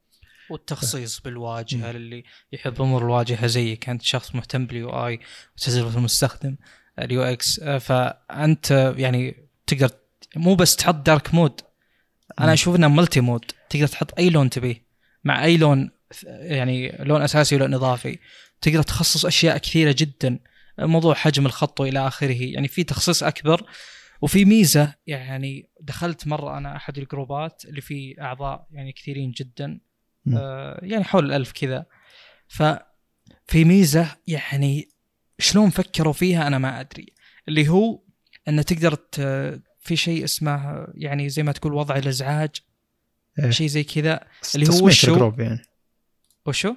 والتخصيص بالواجهة للي يحب امور الواجهه زيك انت شخص مهتم بال UI وتجربه المستخدم ال UX فانت يعني تقدر مو بس تحط dark mode أنا أشوف انه multi mode تقدر تحط أي لون تبيه مع أي لون يعني لون أساسي ولون إضافي. تقدر تخصص أشياء كثيرة جدا. موضوع حجم الخط وإلى آخره. يعني في تخصيص أكبر وفي ميزة. يعني دخلت مرة أنا أحد الجروبات اللي فيه أعضاء يعني كثيرين جدا. آه يعني حول الألف كذا. ففي ميزة يعني شلون فكروا فيها أنا ما أدري. اللي هو انه تقدر في شيء اسمه يعني زي ما تقول وضع الأزعاج. إيه؟ شيء زي كذا. اللي هو وشو يعني. وشو؟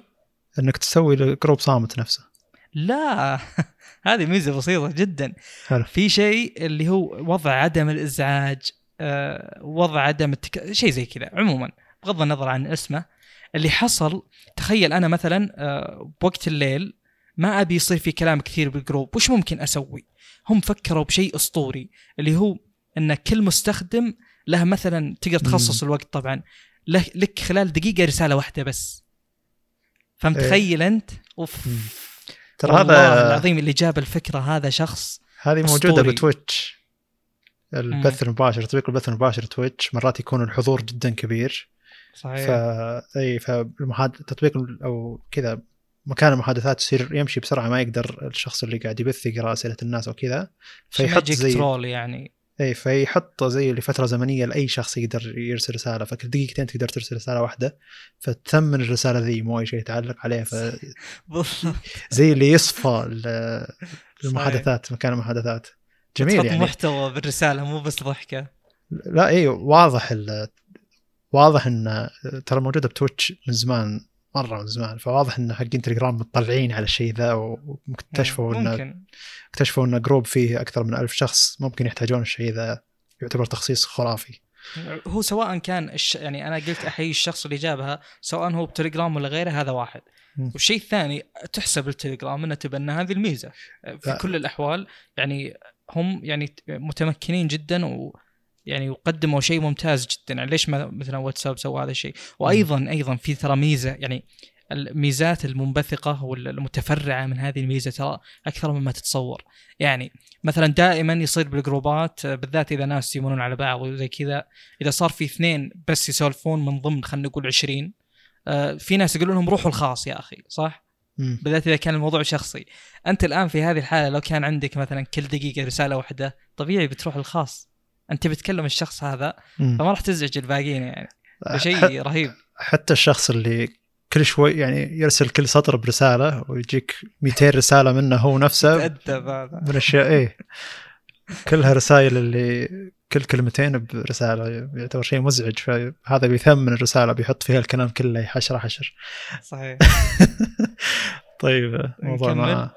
أنك تسوي ال group صامت نفسه. لا. هذه ميزة بسيطة جدا. حلو. في شيء اللي هو وضع عدم الإزعاج آه، وضع عدم التك... شيء زي كذا. عموما بغض النظر عن اسمه اللي حصل تخيل أنا مثلا آه، بوقت الليل ما أبي يصير في كلام كثير بال group وش ممكن أسوي؟ هم فكروا بشيء أسطوري اللي هو إن كل مستخدم له مثلا تقدر تخصص الوقت طبعا. له لك خلال دقيقة رسالة واحدة بس. فمتخيل إيه. أنت؟ أوف. ترى هذا العظيم اللي جاب الفكرة هذا شخص هذه موجودة بتويتش. البث المباشر تطبيق البث المباشر تويتش. مرات يكون الحضور جدا كبير. صحيح. ف إي فالمحاد تطبيق أو كذا مكان المحادثات يصير يمشي بسرعة ما يقدر الشخص اللي قاعد يبث يقرأ أسئلة الناس أو كذا فيحط زي ترول يعني. اي فيحطه زي لفتره زمنية لأي شخص يقدر يرسل رسالة فكل دقيقتين تقدر ترسل رسالة واحدة فتثمن الرسالة ذي مو أي شيء يتعلق عليه ف زي اللي يصفى المحادثات مكان المحادثات. جميل يعني. محتوى بالرسالة مو بس ضحكة. لا اي واضح واضح إن ترى موجودة بتويتش من زمان. مرة من زمان. فواضح إن حقين تليجرام مطلعين على الشيء ذا واكتشفوا انه اكتشفوا ان group فيه أكثر من ألف شخص ممكن يحتاجون الشيء ذا. يعتبر تخصيص خرافي. هو سواء كان الش... يعني أنا قلت أحيي الشخص اللي جابها سواء هو بتليجرام ولا غيره هذا واحد. والشيء الثاني تحسب التليجرام إنه تبنى هذه الميزة. في. كل الأحوال يعني هم يعني متمكنين جدا و يعني يقدموا شيء ممتاز جدا. يعني ليش ما مثلا واتساب سوى هذا الشيء؟ وأيضا أيضا في ترى ميزة يعني الميزات المنبثقة والمتفرعة من هذه الميزة ترى أكثر مما تتصور. يعني مثلا دائما يصير بالجروبات بالذات إذا ناس يمونون على بعض وزي كذا إذا صار في اثنين بس يسولفون من ضمن خلينا نقول 20 آه، في ناس يقولون لهم روحوا الخاص يا أخي صح؟ بالذات إذا كان الموضوع شخصي. أنت الآن في هذه الحالة لو كان عندك مثلا كل دقيقة رسالة واحدة طبيعي بتروح الخاص. أنت بتكلم الشخص هذا فما راح تزعج الباقيين يعني. شيء رهيب. حتى الشخص اللي كل شوي يعني يرسل كل سطر برسالة ويجيك 200 رسالة منه هو نفسه. من اشياء إيه. كلها رسائل اللي كل كلمتين برسالة يعتبر شيء مزعج. فهذا بيثمن الرسالة بيحط فيها الكلام كله حشره حشر. صحيح. طيب موضوع ما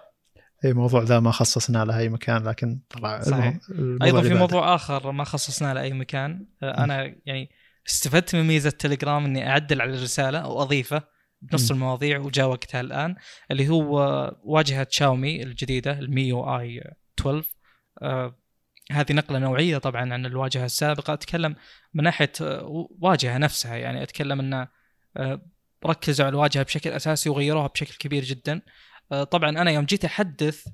اي موضوع ذا ما خصصنا له أي مكان لكن طلع صحيح. أيضا في موضوع آخر ما خصصنا له اي مكان أنا يعني استفدت من ميزة تليجرام إني أعدل على الرسالة أو أضيفه بنص م. المواضيع وجاء وقتها الآن اللي هو واجهة شاومي الجديدة الميو آي 12 آه هذه نقلة نوعية طبعا عن الواجهة السابقة. أتكلم من ناحية آه، واجهة نفسها يعني أتكلم إنه آه ركزوا على الواجهة بشكل أساسي وغيروها بشكل كبير جدا. آه طبعا أنا يوم جيت أحدث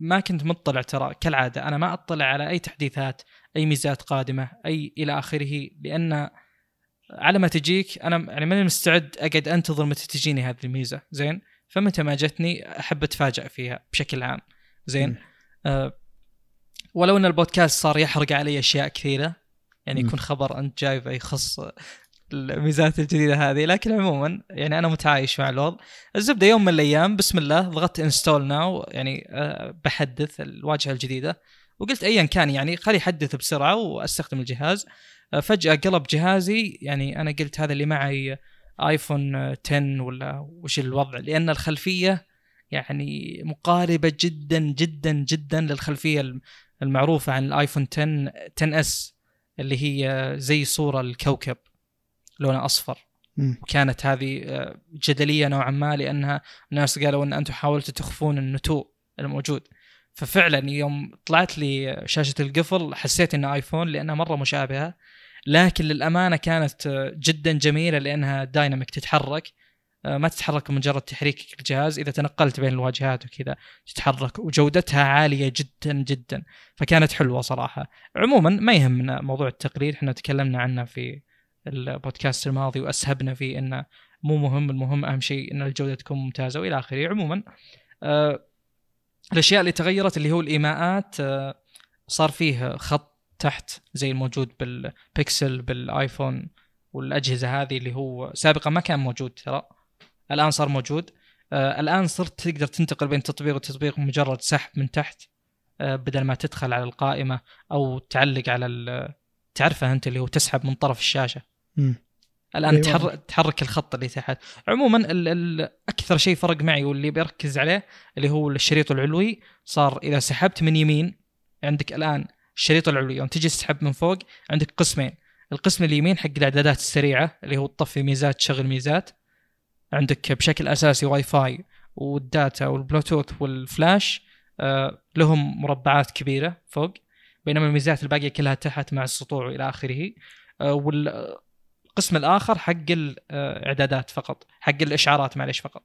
ما كنت مطلع ترى كالعادة. أنا ما أطلع على أي تحديثات أي ميزات قادمة أي إلى آخره لأن على ما تجيك أنا يعني ماني مستعد أقعد أنتظر متى تجيني هذه الميزة. زين؟ فمتى ما جتني أحب اتفاجئ فيها بشكل عام. زين؟ آه ولو إن البودكاست صار يحرق علي أشياء كثيرة يعني يكون خبر أنت جايبه يخص الميزات الجديدة هذه لكن عموما يعني أنا متعايش مع الوضع. الزبدة يوم من الأيام بسم الله ضغطت install now يعني آه، بحدث الواجهة الجديدة. وقلت ايا كان يعني خلي يحدث بسرعة وأستخدم الجهاز. آه، فجأة قلب جهازي يعني أنا قلت هذا اللي معي ايفون 10 ولا وش الوضع؟ لأن الخلفية يعني مقاربة جدا جدا جدا للخلفية المعروفة عن الايفون 10 10 اس اللي هي زي صورة الكوكب. لونها أصفر. كانت هذه آه، جدلية نوعا ما لأنها الناس قالوا إن أنتم حاولتوا تخفون النتوء الموجود. ففعلا يوم طلعت لي شاشة القفل حسيت انها آيفون لأنها مرة مشابهة. لكن للأمانة كانت آه، جدا جميلة لأنها دايناميك تتحرك. آه، ما تتحرك مجرد تحريك الجهاز. إذا تنقلت بين الواجهات وكذا تتحرك وجودتها عالية جدا جدا. فكانت حلوة صراحة. عموما ما يهمنا موضوع التقرير إحنا تكلمنا عنه في البودكاست الماضي وأسهبنا فيه إنه مو مهم المهم أهم شيء إن الجودة تكون ممتازة وإلى آخره. عموما آه الأشياء اللي تغيرت اللي هو الإيماءات آه صار فيه خط تحت زي الموجود بالبيكسل بالآيفون والأجهزة هذه اللي هو سابقا ما كان موجود ترى الآن صار موجود. آه الآن صرت تقدر تنتقل بين تطبيق وتطبيق مجرد سحب من تحت بدل ما تدخل على القائمة أو تعلق على تعرفه أنت اللي هو تسحب من طرف الشاشة. مم. الآن أيوة. تحرك تحرك الخط اللي تحت. عموما ال ال أكثر شيء فرق معي واللي بركز عليه اللي هو الشريط العلوي صار إذا سحبت من يمين عندك الآن الشريط العلوي. يوم تجي تسحب من فوق عندك قسمين. القسم اليمين حق الإعدادات السريعة اللي هو تطفي ميزات تشغل ميزات. عندك بشكل أساسي واي فاي وال data والبلوتوث والفلاش آه لهم مربعات كبيرة فوق. بينما الميزات الباقية كلها تحت مع السطوع والى آخره. آه والقسم الآخر حق الاعدادات فقط حق الإشعارات معلش فقط.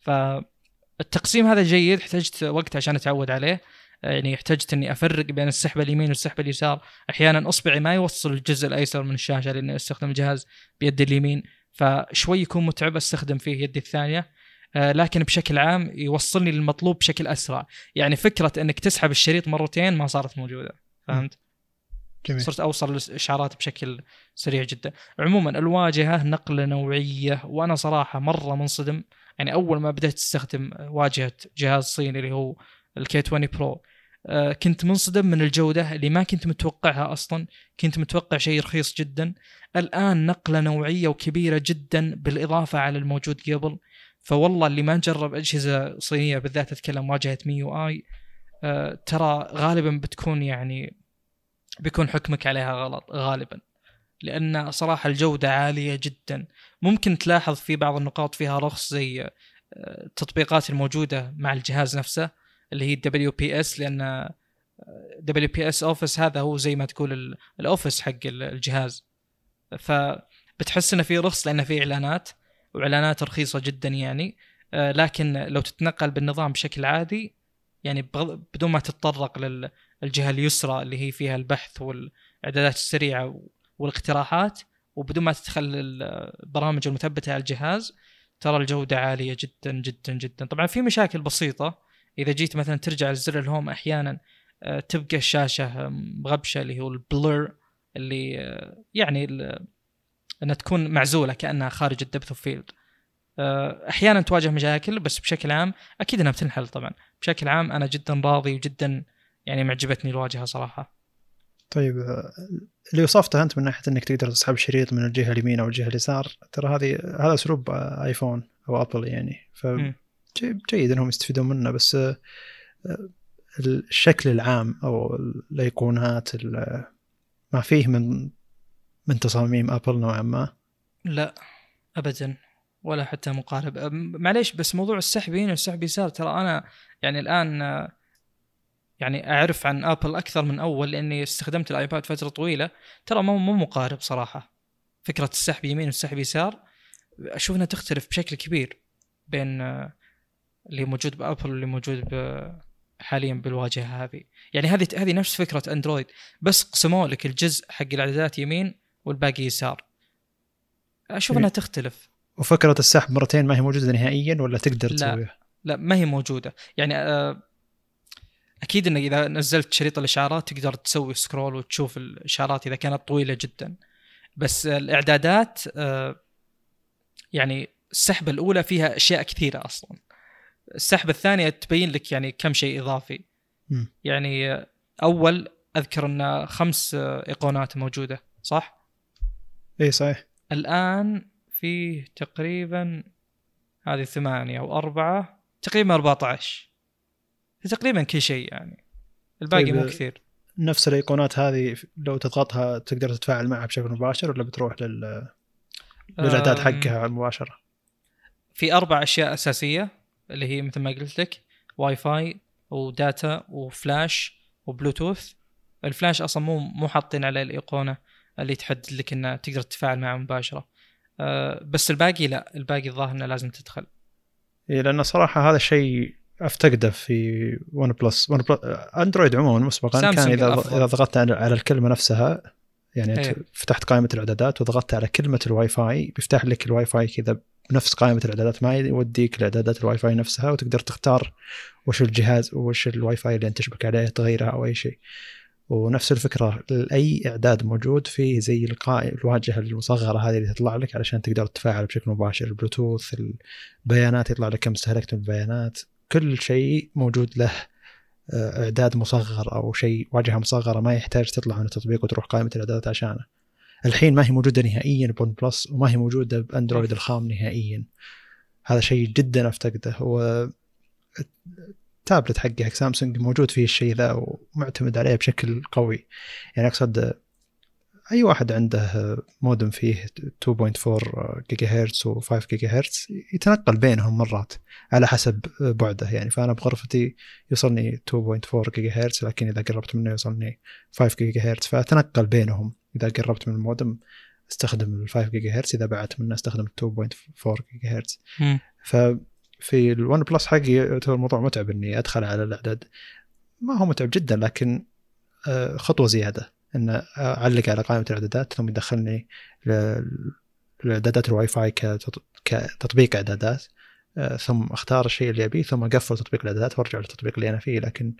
فالتقسيم هذا جيد احتجت وقت عشان أتعود عليه. يعني احتجت إني أفرق بين السحبه اليمين والسحبه اليسار. أحيانا أصبعي ما يوصل الجزء الأيسر من الشاشة لأني أستخدم الجهاز بيدي اليمين فشوي يكون متعب أستخدم فيه يدي الثانية. آه، لكن بشكل عام يوصلني للمطلوب بشكل أسرع. يعني فكرة إنك تسحب الشريط مرتين ما صارت موجودة فهمت؟ جميل. صرت أوصل الاشعارات بشكل سريع جدا. عموما الواجهة نقلة نوعية وأنا صراحة مرة منصدم. يعني أول ما بديت استخدم واجهة جهاز صيني اللي هو الكي 20 برو كنت منصدم من الجودة اللي ما كنت متوقعها أصلا. كنت متوقع شيء رخيص جدا. الآن نقلة نوعية وكبيرة جدا بالإضافة على الموجود قبل. فوالله اللي ما جرب أجهزة صينية بالذات أتكلم واجهة MIUI آه، ترى غالبا بتكون يعني بيكون حكمك عليها غلط غالبا. لأن صراحة الجودة عالية جدا. ممكن تلاحظ في بعض النقاط فيها رخص زي آه، التطبيقات الموجودة مع الجهاز نفسه اللي هي WPS لأن WPS Office هذا هو زي ما تقول ال Office حق الجهاز. فبتحس إنه في رخص لأنه في إعلانات وإعلانات رخيصة جدا يعني. آه، لكن لو تتنقل بالنظام بشكل عادي يعني بدون ما تتطرق للجهه اليسرى اللي هي فيها البحث والإعدادات السريعة والاقتراحات وبدون ما تدخل البرامج المثبتة على الجهاز ترى الجودة عالية جدا جدا جدا. طبعا في مشاكل بسيطة. إذا جيت مثلا ترجع لزر ال home أحيانا آه، تبقى الشاشة مغبشة اللي هو ال blur اللي آه، يعني إنها تكون معزولة كأنها خارج ال depth of field أحيانا تواجه مشاكل بس بشكل عام أكيد إنها بتنحل طبعا. بشكل عام أنا جدا راضي وجدا يعني معجبتني الواجهة صراحة. طيب اللي وصفته أنت من ناحية إنك تقدر تسحب شريط من الجهة اليمين أو الجهة اليسار ترى هذه هذا أسلوب آيفون أو أبل يعني. ف جيد إنهم يستفيدون منه بس آه، الشكل العام أو الأيقونات ما فيه من من تصاميم أبل نوعا ما. لا ابدا ولا حتى مقارب. معليش بس موضوع السحب يمين والسحب يسار ترى أنا يعني الآن آه، يعني أعرف عن ابل أكثر من أول لأني استخدمت الآيباد فترة طويلة. ترى مو مو مقارب صراحة. فكرة السحب يمين والسحب يسار أشوف إنها تختلف بشكل كبير بين آه، اللي موجود بأبل واللي موجود حاليا بالواجهة هذه. يعني هذه هذه نفس فكرة اندرويد بس قسموا لك الجزء حق الإعدادات يمين والباقي يسار. أشوف إنها تختلف. وفكرة السحب مرتين ما هي موجودة نهائيا ولا تقدر تسويها؟ لا ما هي موجودة. يعني آه، أكيد إنك إذا نزلت شريط الاشعارات تقدر تسوي سكرول وتشوف الاشعارات إذا كانت طويلة جدا. بس الإعدادات آه، يعني السحبه الأولى فيها أشياء كثيرة أصلا. السحبه الثانية تبين لك يعني كم شيء إضافي. يعني أول أذكر إن خمس إيقونات موجودة صح؟ إي صحيح. الآن فيه تقريبا هذه ثمانية أو أربعة تقريبا 14 تقريبا كل شيء يعني. الباقي طيب، مو كثير. نفس الأيقونات هذه لو تضغطها تقدر تتفاعل معها بشكل مباشر ولا بتروح لل بالاعداد أم، حقها مباشره في أربع أشياء أساسية اللي هي مثل ما قلت لك واي فاي و data و flash وبلوتوث. الفلاش أصلا مو مو حاطين على الإيقونة اللي تحدد لك إنه تقدر تتفاعل معه مباشرة. أه بس الباقي لا الباقي الظاهر إنه لازم تدخل. إيه لأن صراحة هذا الشيء أفتقده في OnePlus. OnePlus أندرويد عموما مسبقا. كان إذا. إذا ضغطت على الكلمة نفسها يعني. أنت فتحت قائمة الإعدادات وضغطت على كلمة الواي فاي بيفتح لك الواي فاي كذا بنفس قائمة الإعدادات. ما يوديك لإعدادات الواي فاي نفسها وتقدر تختار وش الجهاز وش الواي فاي اللي أنت تشبك عليه تغيرها أو أي شيء. ونفس الفكرة اي إعداد موجود فيه زي الواجهة المصغرة هذه اللي تطلع لك علشان تقدر تتفاعل بشكل مباشر. البلوتوث البيانات يطلع لك كم استهلكت من البيانات كل شيء موجود له آه، إعداد مصغر أو شيء واجهة مصغرة ما يحتاج تطلع من التطبيق وتروح قائمة الإعدادات عشانه. الحين ما هي موجودة نهائيا ب OnePlus وما هي موجودة بأندرويد الخام نهائيا. هذا شيء جدا أفتقده هو التابلت حقي حق سامسونج موجود فيه الشيء ذا ومعتمد عليه بشكل قوي يعني أقصد أي واحد عنده مودم فيه 2.4 جيجا هرتز و5 جيجا هرتز يتنقل بينهم مرات على حسب بعده. يعني فأنا بغرفتي يوصلني 2.4 جيجا هرتز لكن إذا قربت منه يوصلني 5 جيجا هرتز فأتنقل بينهم. إذا قربت من المودم أستخدم ال 5 جيجا هرتز إذا بعدت منه أستخدم 2.4 جيجا هرتز. ففي ال OnePlus حقي يعتبر الموضوع متعب إني أدخل على الإعداد. ما هو متعب جدا لكن آه، خطوة زيادة. إن أعلق على قائمة الإعدادات ثم يدخلني لإعدادات الواي فاي كتط- كتطبيق إعدادات. آه، ثم أختار الشيء اللي أبيه ثم أقفل تطبيق الإعدادات وأرجع للتطبيق اللي أنا فيه. لكن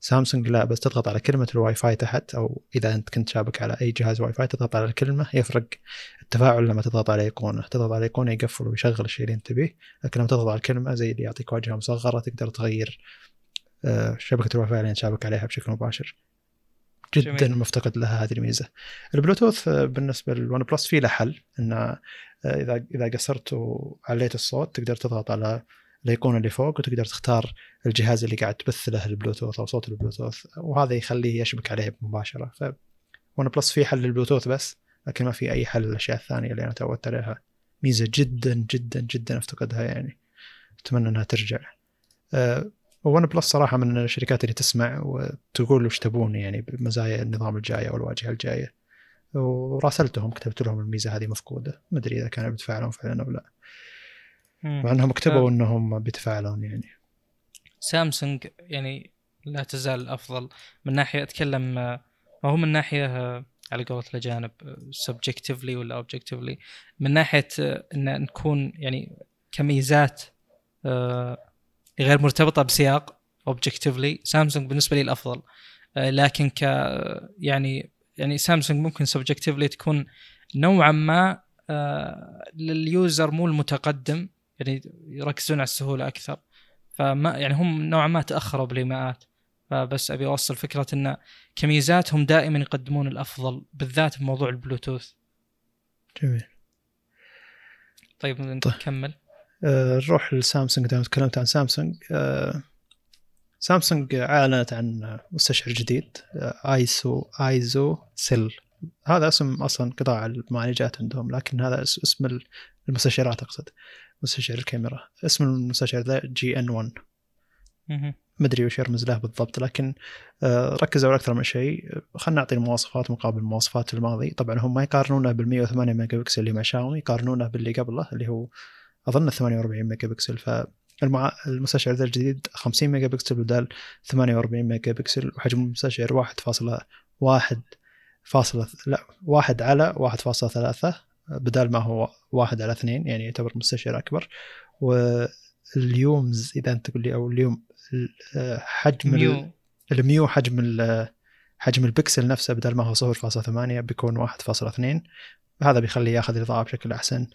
سامسونج لا بس تضغط على كلمة الواي فاي تحت أو إذا أنت كنت شابك على أي جهاز واي فاي تضغط على الكلمة يفرق التفاعل لما تضغط على إيقونة. تضغط على إيقونة يقفل ويشغل الشيء اللي أنت تبيه. لكن لما تضغط على الكلمة زي اللي يعطيك واجهه مصغرة تقدر تغير آه، شبكة الواي فاي اللي أنت شابك عليها بشكل مباشر. جدا جميل. مفتقد لها هذه الميزة. البلوتوث آه، بالنسبة لل OnePlus في له حل انه آه، إذا إذا قصرت وعليت الصوت تقدر تضغط على الأيقونة اللي فوق وتقدر تختار الجهاز اللي قاعد تبث له البلوتوث أو صوت البلوتوث. وهذا يخليه يشبك عليه مباشرة. ف OnePlus في حل للبلوتوث بس لكن ما في أي حل للأشياء الثانية اللي أنا تعودت عليها. ميزة جدا جدا جدا أفتقدها يعني. أتمنى إنها ترجع. أه OnePlus صراحة من الشركات اللي تسمع وتقول وش تبون يعني بمزايا النظام الجاي أو الواجهة الجاية. وراسلتهم كتبت لهم الميزة هذه مفقودة. ما أدري إذا كانوا بيتفاعلون فعلا أو لا. مع أنهم كتبوا. إنهم بيتفاعلون يعني. سامسونج يعني لا تزال أفضل. من ناحية أتكلم آه، ما هو من ناحية آه، على قولة الأجانب subjectively ولا objectively من ناحية آه، إن نكون يعني كميزات آه، غير مرتبطة بسياق objectively سامسونج بالنسبة لي الأفضل. آه، لكن ك يعني يعني سامسونج ممكن subjectively تكون نوعا ما آه، لل user مو المتقدم يعني يركزون على السهولة أكثر. فما يعني هم نوعا ما تأخروا بالايماءات فبس أبي أوصل فكرة إن كميزات هم دائما يقدمون الأفضل بالذات بموضوع البلوتوث. جميل. طيب طيب. آه، نروح لسامسونج. دام تكلمت عن سامسونج آه، سامسونج أعلنت عن مستشعر جديد آه، ISO ISOCELL. هذا اسم أصلا قطاع المعالجات عندهم لكن هذا اس- اسم المستشعرات أقصد مستشعر الكاميرا. اسم المستشعر ذا GN 1 مهم. ما أدري وش يرمز له بالضبط لكن ركزوا على أكثر من شيء. خلينا نعطي المواصفات مقابل مواصفات الماضي. طبعا هم ما يقارنونه بال 108 ميجا بكسل اللي مع شاومي يقارنونه باللي قبله اللي هو أظن 48 ميجا بكسل فالمع... المستشعر ذا الجديد 50 ميجا بكسل بدال 48 ميجا بكسل وحجم المستشعر 1.1 فاصلة لا واحد على 1.3 بدال ما هو واحد على اثنين يعني يعتبر مستشعر أكبر. وال µm إذا أنت تقول لي أو ال µm ال- حجم ال- mu ال mu حجم حجم البكسل نفسه بدل ما هو 0.8 بيكون 1.2 هذا بيخليه ياخذ الإضاءة بشكل أحسن. آه،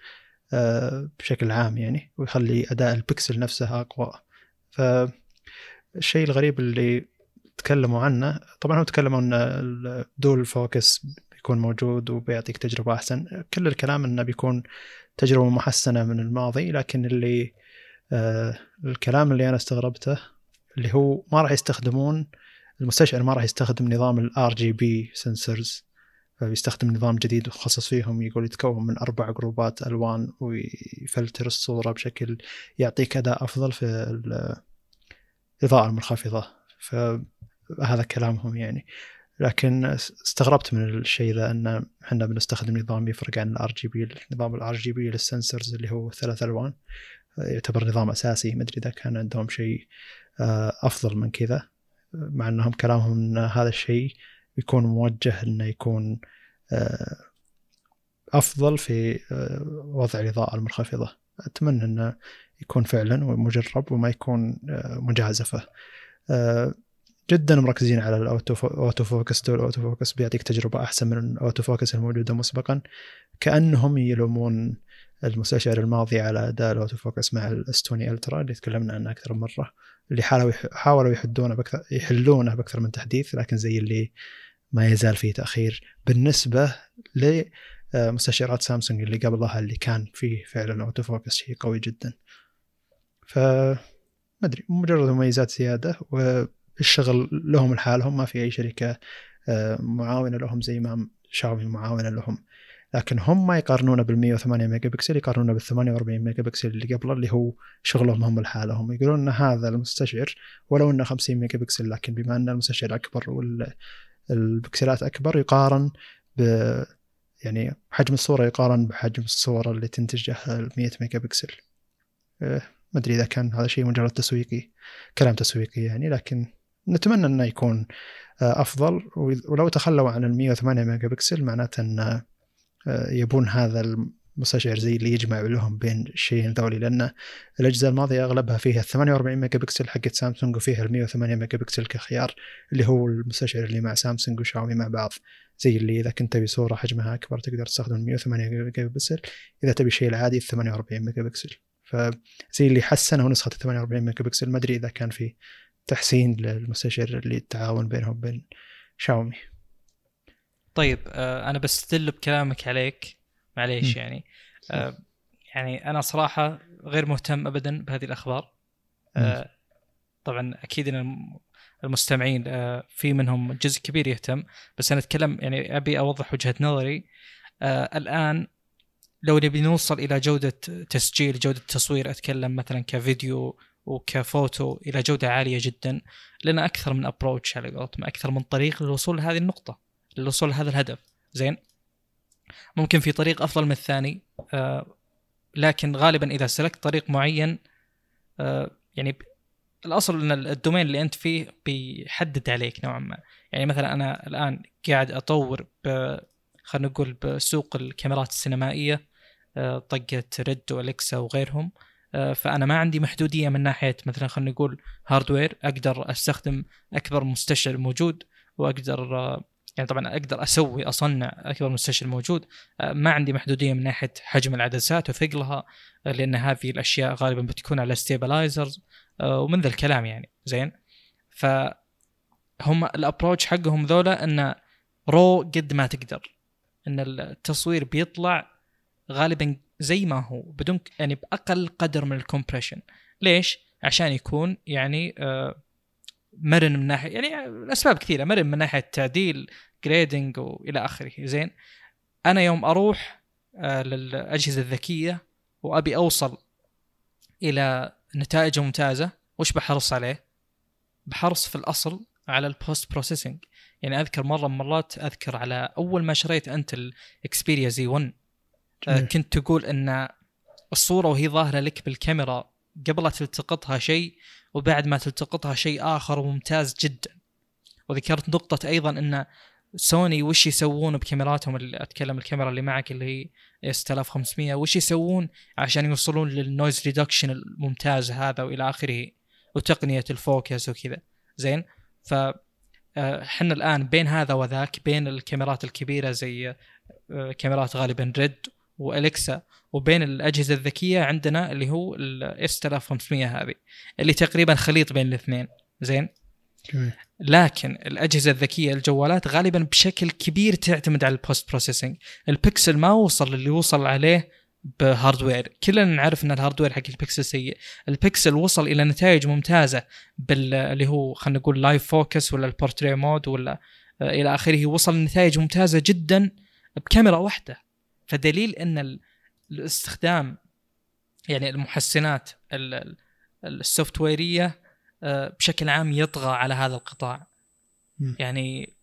بشكل عام يعني ويخلي أداء البكسل نفسه أقوى. فالشيء الغريب اللي تكلموا عنه طبعا هم تكلموا إن ال dual focus بيكون موجود وبيعطيك تجربة أحسن. كل الكلام إنه بيكون تجربة محسنة من الماضي لكن اللي آه الكلام اللي أنا استغربته اللي هو ما راح يستخدمون المستشعر ما راح يستخدم نظام ال RGB sensors فبيستخدم نظام جديد وخصص فيهم يقول يتكون من أربع group ات ألوان ويفلتر الصورة بشكل يعطيك أداء أفضل في الاضاءه المنخفضة. فهذا كلامهم يعني. لكن استغربت من الشيء ذا أن إحنا بنستخدم نظام يفرق عن ال RGB نظام ال RGB لل sensors اللي هو ثلاث ألوان. يعتبر نظام أساسي ما أدري إذا كان عندهم شيء آه، أفضل من كذا. مع إنهم كلامهم إن هذا الشيء يكون موجه إنه يكون آه، أفضل في آه، وضع الإضاءة المنخفضة. أتمنى إنه يكون فعلا ومجرب وما يكون مجازفه جدا مركزين على ال auto focus dual. ال auto focus بيعطيك تجربة أحسن من ال auto focus الموجودة مسبقا. كأنهم يلومون المستشعر الماضي على أداء ال auto focus مع ال S20 Ultra اللي تكلمنا عنه أكثر من مرة اللي حاولوا حاولوا يحدونه بكثر يحلونه بأكثر من تحديث لكن زي اللي ما يزال فيه تأخير بالنسبة لمستشعرات سامسونج اللي قبلها اللي كان فيه فعلا auto focus شيء قوي جدا. ف ما أدري مجرد مميزات زيادة والشغل لهم لحالهم ما في أي شركة آه، معاونة لهم زي ما شاومي معاونة لهم. لكن هم ما يقارنونه بال 108 ميجا بكسل يقارنونه بال 48 ميجا بكسل اللي قبله اللي هو شغلهم هم لحالهم. يقولون إن هذا المستشعر ولو إنه 50 ميجا بكسل لكن بما إن المستشعر أكبر والبكسلات أكبر يقارن ب يعني حجم الصورة يقارن بحجم الصورة اللي تنتجها ال 100 ميجا بكسل أه، ما أدري إذا كان هذا شيء مجرد تسويقي كلام تسويقي يعني لكن نتمنى إنه يكون أه، أفضل. ولو تخلوا عن ال 108 ميجا بكسل معناته انه آه، يبون هذا المستشعر زي اللي يجمع لهم بين الشيئين ذولي لأن الاجهزه الماضية أغلبها فيها 48 ميجا بكسل حقت سامسونج وفيها ال 108 ميجا بكسل كخيار اللي هو المستشعر اللي مع سامسونج وشاومي مع بعض. زي اللي إذا كنت تبي صورة حجمها أكبر تقدر تستخدم ال 108 ميجا بكسل إذا تبي الشيء العادي ال 48 ميجا بكسل فزي اللي حسنوا نسخة 48 ميجا بكسل ما أدري إذا كان في تحسين للمستشعر اللي التعاون بينهم وبين شاومي. طيب آه أنا بستدل بكلامك عليك. معليش يعني. آه يعني أنا صراحة غير مهتم ابدا بهذه الأخبار. آه طبعا أكيد إن المستمعين آه في منهم جزء كبير يهتم بس أنا أتكلم يعني أبي أوضح وجهة نظري. آه الآن لو نبي نوصل إلى جودة تسجيل جودة تصوير أتكلم مثلا كفيديو وكفوتو إلى جودة عالية جدا لنا أكثر من ابروتش على قولتهم أكثر من طريق للوصول لهذه النقطة للوصول لهذا الهدف. زين؟ ممكن في طريق أفضل من الثاني آه لكن غالبا إذا سلكت طريق معين آه يعني الأصل إن ال domain اللي أنت فيه بيحدد عليك نوعا ما. يعني مثلا أنا الآن قاعد أطور خلينا نقول بسوق الكاميرات السينمائية آه طقة RED و Alexa وغيرهم فأنا ما عندي محدودية من ناحية مثلا خلينا نقول hardware أقدر أستخدم أكبر مستشعر موجود وأقدر يعني طبعا أقدر أسوي أصنع أكبر مستشعر موجود آه، ما عندي محدودية من ناحية حجم العدسات وثقلها آه، لأن هذه الأشياء غالبا بتكون على stabilizers آه، ومن ذا الكلام يعني زين؟ ف هم ال approach حقهم ذولا انه raw قد ما تقدر إن التصوير بيطلع غالبا زي ما هو بدون يعني بأقل قدر من ال compression ليش؟ عشان يكون يعني آه مرن من ناحيه يعني الأسباب كثيرة مرن من ناحية تعديل grading والى آخره. زين. أنا يوم أروح آه للأجهزة الذكية وأبي أوصل إلى نتائج ممتازة وش بحرص عليه؟ بحرص في الأصل على ال post processing يعني أذكر مرة من مرات أذكر على أول ما شريت أنت الاكسبيريا Z 1 آه كنت تقول إن الصورة وهي ظاهرة لك بالكاميرا قبل لا تلتقطها شيء وبعد ما تلتقطها شيء آخر وممتاز جدا. وذكرت نقطة أيضا إن سوني وش يسوون بكاميراتهم؟ اللي أتكلم الكاميرا اللي معك اللي هي S 3500 وش يسوون عشان يوصلون لل noise reduction الممتاز هذا وإلى آخره؟ وتقنية ال focus وكذا. زين؟ ف آه، إحنا الآن بين هذا وذاك بين الكاميرات الكبيرة زي آه، كاميرات غالبا ريد واليكسا وبين الأجهزة الذكية عندنا اللي هو ال S 3500 هذه اللي تقريبا خليط بين الاثنين. زين؟ لكن الأجهزة الذكية الجوالات غالبا بشكل كبير تعتمد على ال post processing البكسل ما وصل اللي وصل عليه ب hardware. كلنا نعرف إن ال hardware حق البكسل سيء. البكسل وصل إلى نتائج ممتازة بال اللي هو خلينا نقول live focus ولا ال portrait mode ولا آه، إلى آخره. وصل لنتائج ممتازة جدا بكاميرا واحدة. فدليل إن ال- الاستخدام يعني المحسنات ال- ال- السوفتويرية آه، بشكل عام يطغى على هذا القطاع. يعني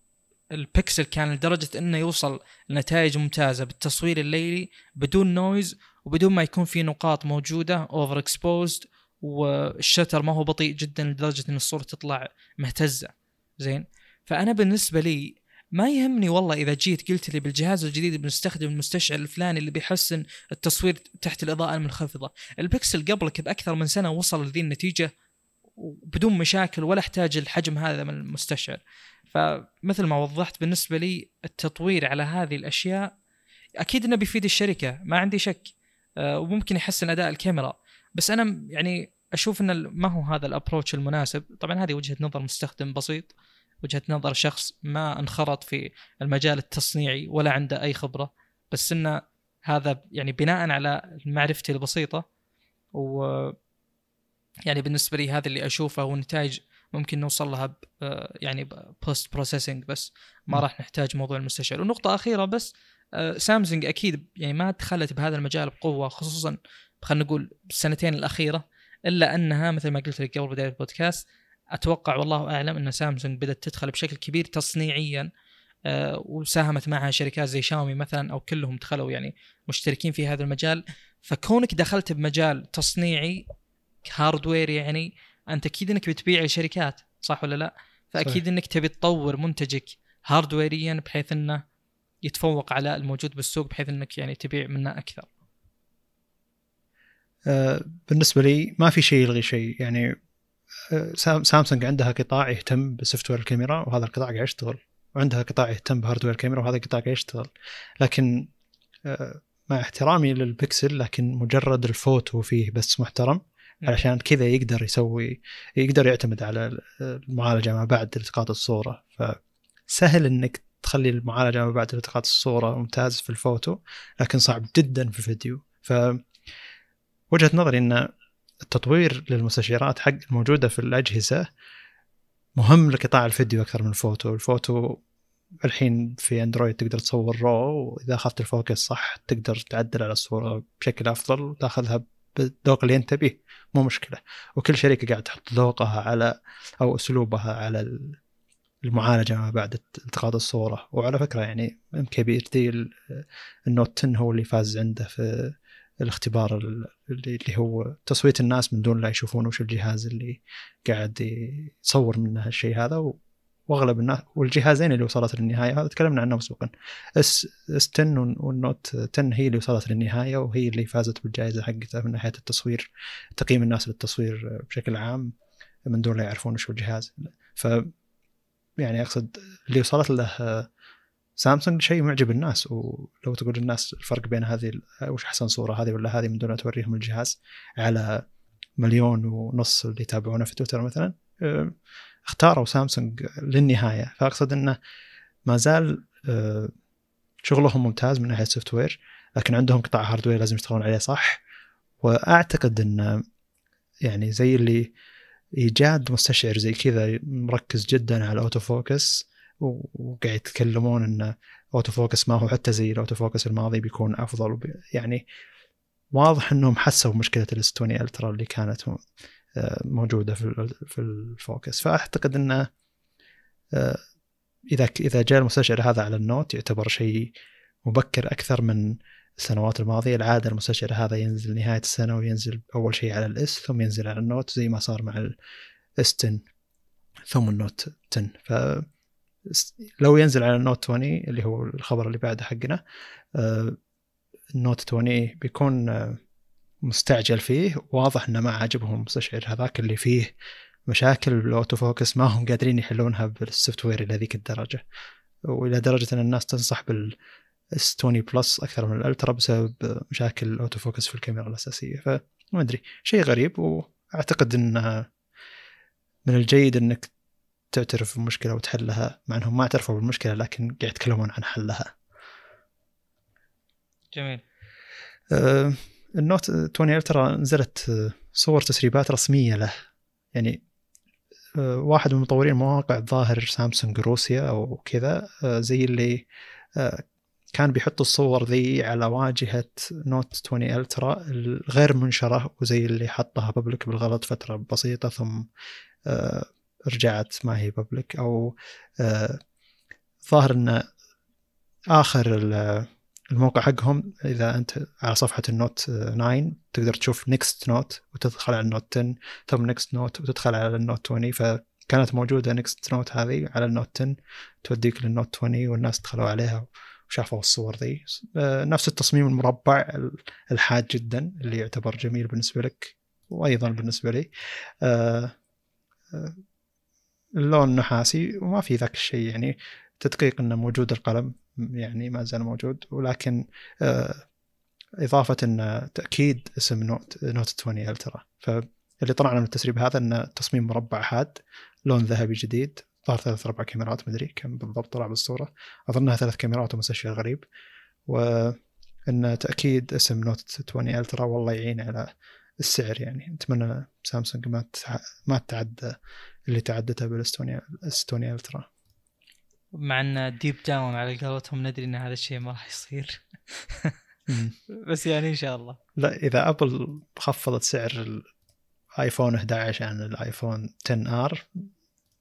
البكسل كان لدرجة إنه يوصل لنتائج ممتازة بالتصوير الليلي بدون noise وبدون ما يكون في نقاط موجودة over exposed وال shutter ما هو بطيء جدا لدرجة إن الصورة تطلع مهتزة. زين؟ فأنا بالنسبة لي ما يهمني والله إذا جيت قلت لي بالجهاز الجديد بنستخدم المستشعر الفلاني اللي بيحسن التصوير تحت الإضاءة المنخفضة. البكسل قبلك بأكثر من سنة وصل لذي النتيجة بدون مشاكل ولا أحتاج الحجم هذا من المستشعر. فمثل ما وضحت بالنسبة لي التطوير على هذه الأشياء أكيد إنه بيفيد الشركة ما عندي شك. آه، وممكن يحسن أداء الكاميرا. بس أنا يعني أشوف ان ما هو هذا ال approach المناسب. طبعا هذه وجهة نظر مستخدم بسيط. وجهة نظر شخص ما انخرط في المجال التصنيعي ولا عنده أي خبرة بس إنه هذا يعني بناء على معرفتي البسيطة و يعني بالنسبة لي هذا اللي أشوفه والنتائج ممكن نوصل لها ب آه، يعني post processing بس ما م. راح نحتاج موضوع المستشعر ونقطة أخيرة بس آه، سامسونج أكيد يعني ما دخلت بهذا المجال بقوة خصوصا خلينا نقول بالسنتين الأخيرة إلا أنها مثل ما قلت لك قبل بداية البودكاست أتوقع والله أعلم أن سامسونج بدأت تدخل بشكل كبير تصنيعيا آه، وساهمت معها شركات زي شاومي مثلا أو كلهم دخلوا يعني مشتركين في هذا المجال فكونك دخلت بمجال تصنيعي hardware يعني أنت أكيد إنك بتبيع لشركات صح ولا لا؟ فأكيد صحيح. إنك تبي تطور منتجك هاردويريا بحيث إنه يتفوق على الموجود بالسوق بحيث إنك يعني تبيع منه أكثر. آه، بالنسبة لي ما في شيء يلغي شيء يعني سامسونج عندها قطاع يهتم ب software الكاميرا وهذا القطاع قاعد يشتغل. وعندها قطاع يهتم ب hardware الكاميرا وهذا القطاع قاعد يشتغل. لكن آه، مع احترامي للبكسل لكن مجرد الفوتو فيه بس محترم علشان كذا يقدر يسوي يقدر يعتمد على المعالجة ما بعد التقاط الصورة. فسهل إنك تخلي المعالجة ما بعد التقاط الصورة ممتاز في الفوتو لكن صعب جدا في الفيديو. ف وجهة نظري إن التطوير للمستشعرات حق الموجودة في الأجهزة مهم لقطاع الفيديو أكثر من ال photo، ال photo الحين في أندرويد تقدر تصور raw وإذا أخذت ال focus صح تقدر تعدل على الصورة بشكل أفضل وتاخذها بالذوق اللي أنت به مو مشكلة. وكل شركة قاعد تحط ذوقها على أو أسلوبها على ال- المعالجة ما بعد التقاط الصورة. وعلى فكرة يعني MKBHD النوت 10 هو اللي فاز عنده في الاختبار ال- اللي هو تصويت الناس من دون لا يشوفون وش الجهاز اللي قاعد يصور منه الشيء هذا واغلب الناس والجهازين اللي وصلت للنهاية هذا تكلمنا عنه مسبقا S S 10 والنوت 10 هي اللي وصلت للنهاية وهي اللي فازت بالجائزة حقتها من ناحية التصوير تقييم الناس للتصوير بشكل عام من دون لا يعرفون وش الجهاز. ف يعني أقصد اللي وصلت له سامسونج شيء معجب الناس ولو تقول الناس الفرق بين هذه وش أحسن صورة هذه ولا هذه من دون لا توريهم الجهاز على مليون ونص اللي يتابعونه في تويتر مثلا اختاروا سامسونج للنهاية. فأقصد إنه ما زال شغلهم ممتاز من ناحية software لكن عندهم قطاع hardware لازم يشتغلون عليه صح. وأعتقد إن يعني زي اللي إيجاد مستشعر زي كذا مركز جدا على ال auto focus وقاعد يتكلمون إن auto focus ما هو حتى زي ال auto focus الماضي بيكون أفضل وبي يعني واضح إنهم حسوا مشكله ال S 20 Ultra اللي كانت آه، موجودة في ال- في ال focus فأعتقد انه آه، إذا إذا جاء المستشعر هذا على النوت يعتبر شيء مبكر أكثر من السنوات الماضية. العادة المستشعر هذا ينزل نهاية السنة وينزل أول شيء على ال S ثم ينزل على النوت زي ما صار مع ال S 10 ثم النوت 10 ف لو ينزل على النوت 20 اللي هو الخبر اللي بعده حقنا آه، النوت 20 بيكون آه، مستعجل فيه. واضح إنه ما عاجبهم المستشعر هذاك اللي فيه مشاكل ال auto focus ما هم قادرين يحلونها بال software إلى ذيك الدرجة. وإلى درجة إن الناس تنصح بال S20 Plus أكثر من ال Ultra بسبب مشاكل ال auto focus في الكاميرا الأساسية. فما أدري شيء غريب وأعتقد إن من الجيد إنك تعترف بالمشكلة وتحلها مع إنهم ما اعترفوا بالمشكلة لكن قاعد يتكلمون عن حلها. جميل. آه، ال Note 20 Ultra نزلت آه، صور تسريبات رسمية له. يعني آه، واحد من مطورين المواقع الظاهر سامسونج روسيا أو كذا زي اللي كان بيحط الصور ذي على واجهة Note 20 Ultra الغير منشرة وزي اللي حطها public بالغلط فترة بسيطة ثم رجعت ما هي public أو ظاهر إن آخر الموقع حقهم إذا أنت على صفحة ال Note 9 تقدر تشوف next Note وتدخل على ال Note 10 ثم next Note وتدخل على ال Note 20 فكانت موجودة next Note هذه على ال Note 10 توديك لل Note 20 والناس دخلوا عليها وشافوا الصور ذي. آه، نفس التصميم المربع الحاد جدا اللي يعتبر جميل بالنسبة لك وأيضا بالنسبة لي. آه، آه، اللون نحاسي وما في ذاك الشيء يعني تدقيق إنه موجود القلم يعني ما زال موجود. ولكن آه، إضافة إن تأكيد اسم Note Note 20 Ultra فاللي طلعنا من التسريب هذا إن تصميم مربع حاد لون ذهبي جديد ظهر ثلاث أربع كاميرات مدري كم بالضبط طلع بالصورة. أظنها ثلاث كاميرات ومس شيء غريب. وان تأكيد اسم Note 20 Ultra والله يعين على السعر يعني. نتمنى سامسونج ما ما تتعدى اللي تعدته بال S20 ال S20 Ultra. مع إن deep down على قولتهم ندري إن هذا الشيء ما راح يصير. بس يعني إن شاء الله. لا إذا أبل خفضت سعر الايفون 11 عن الايفون 10R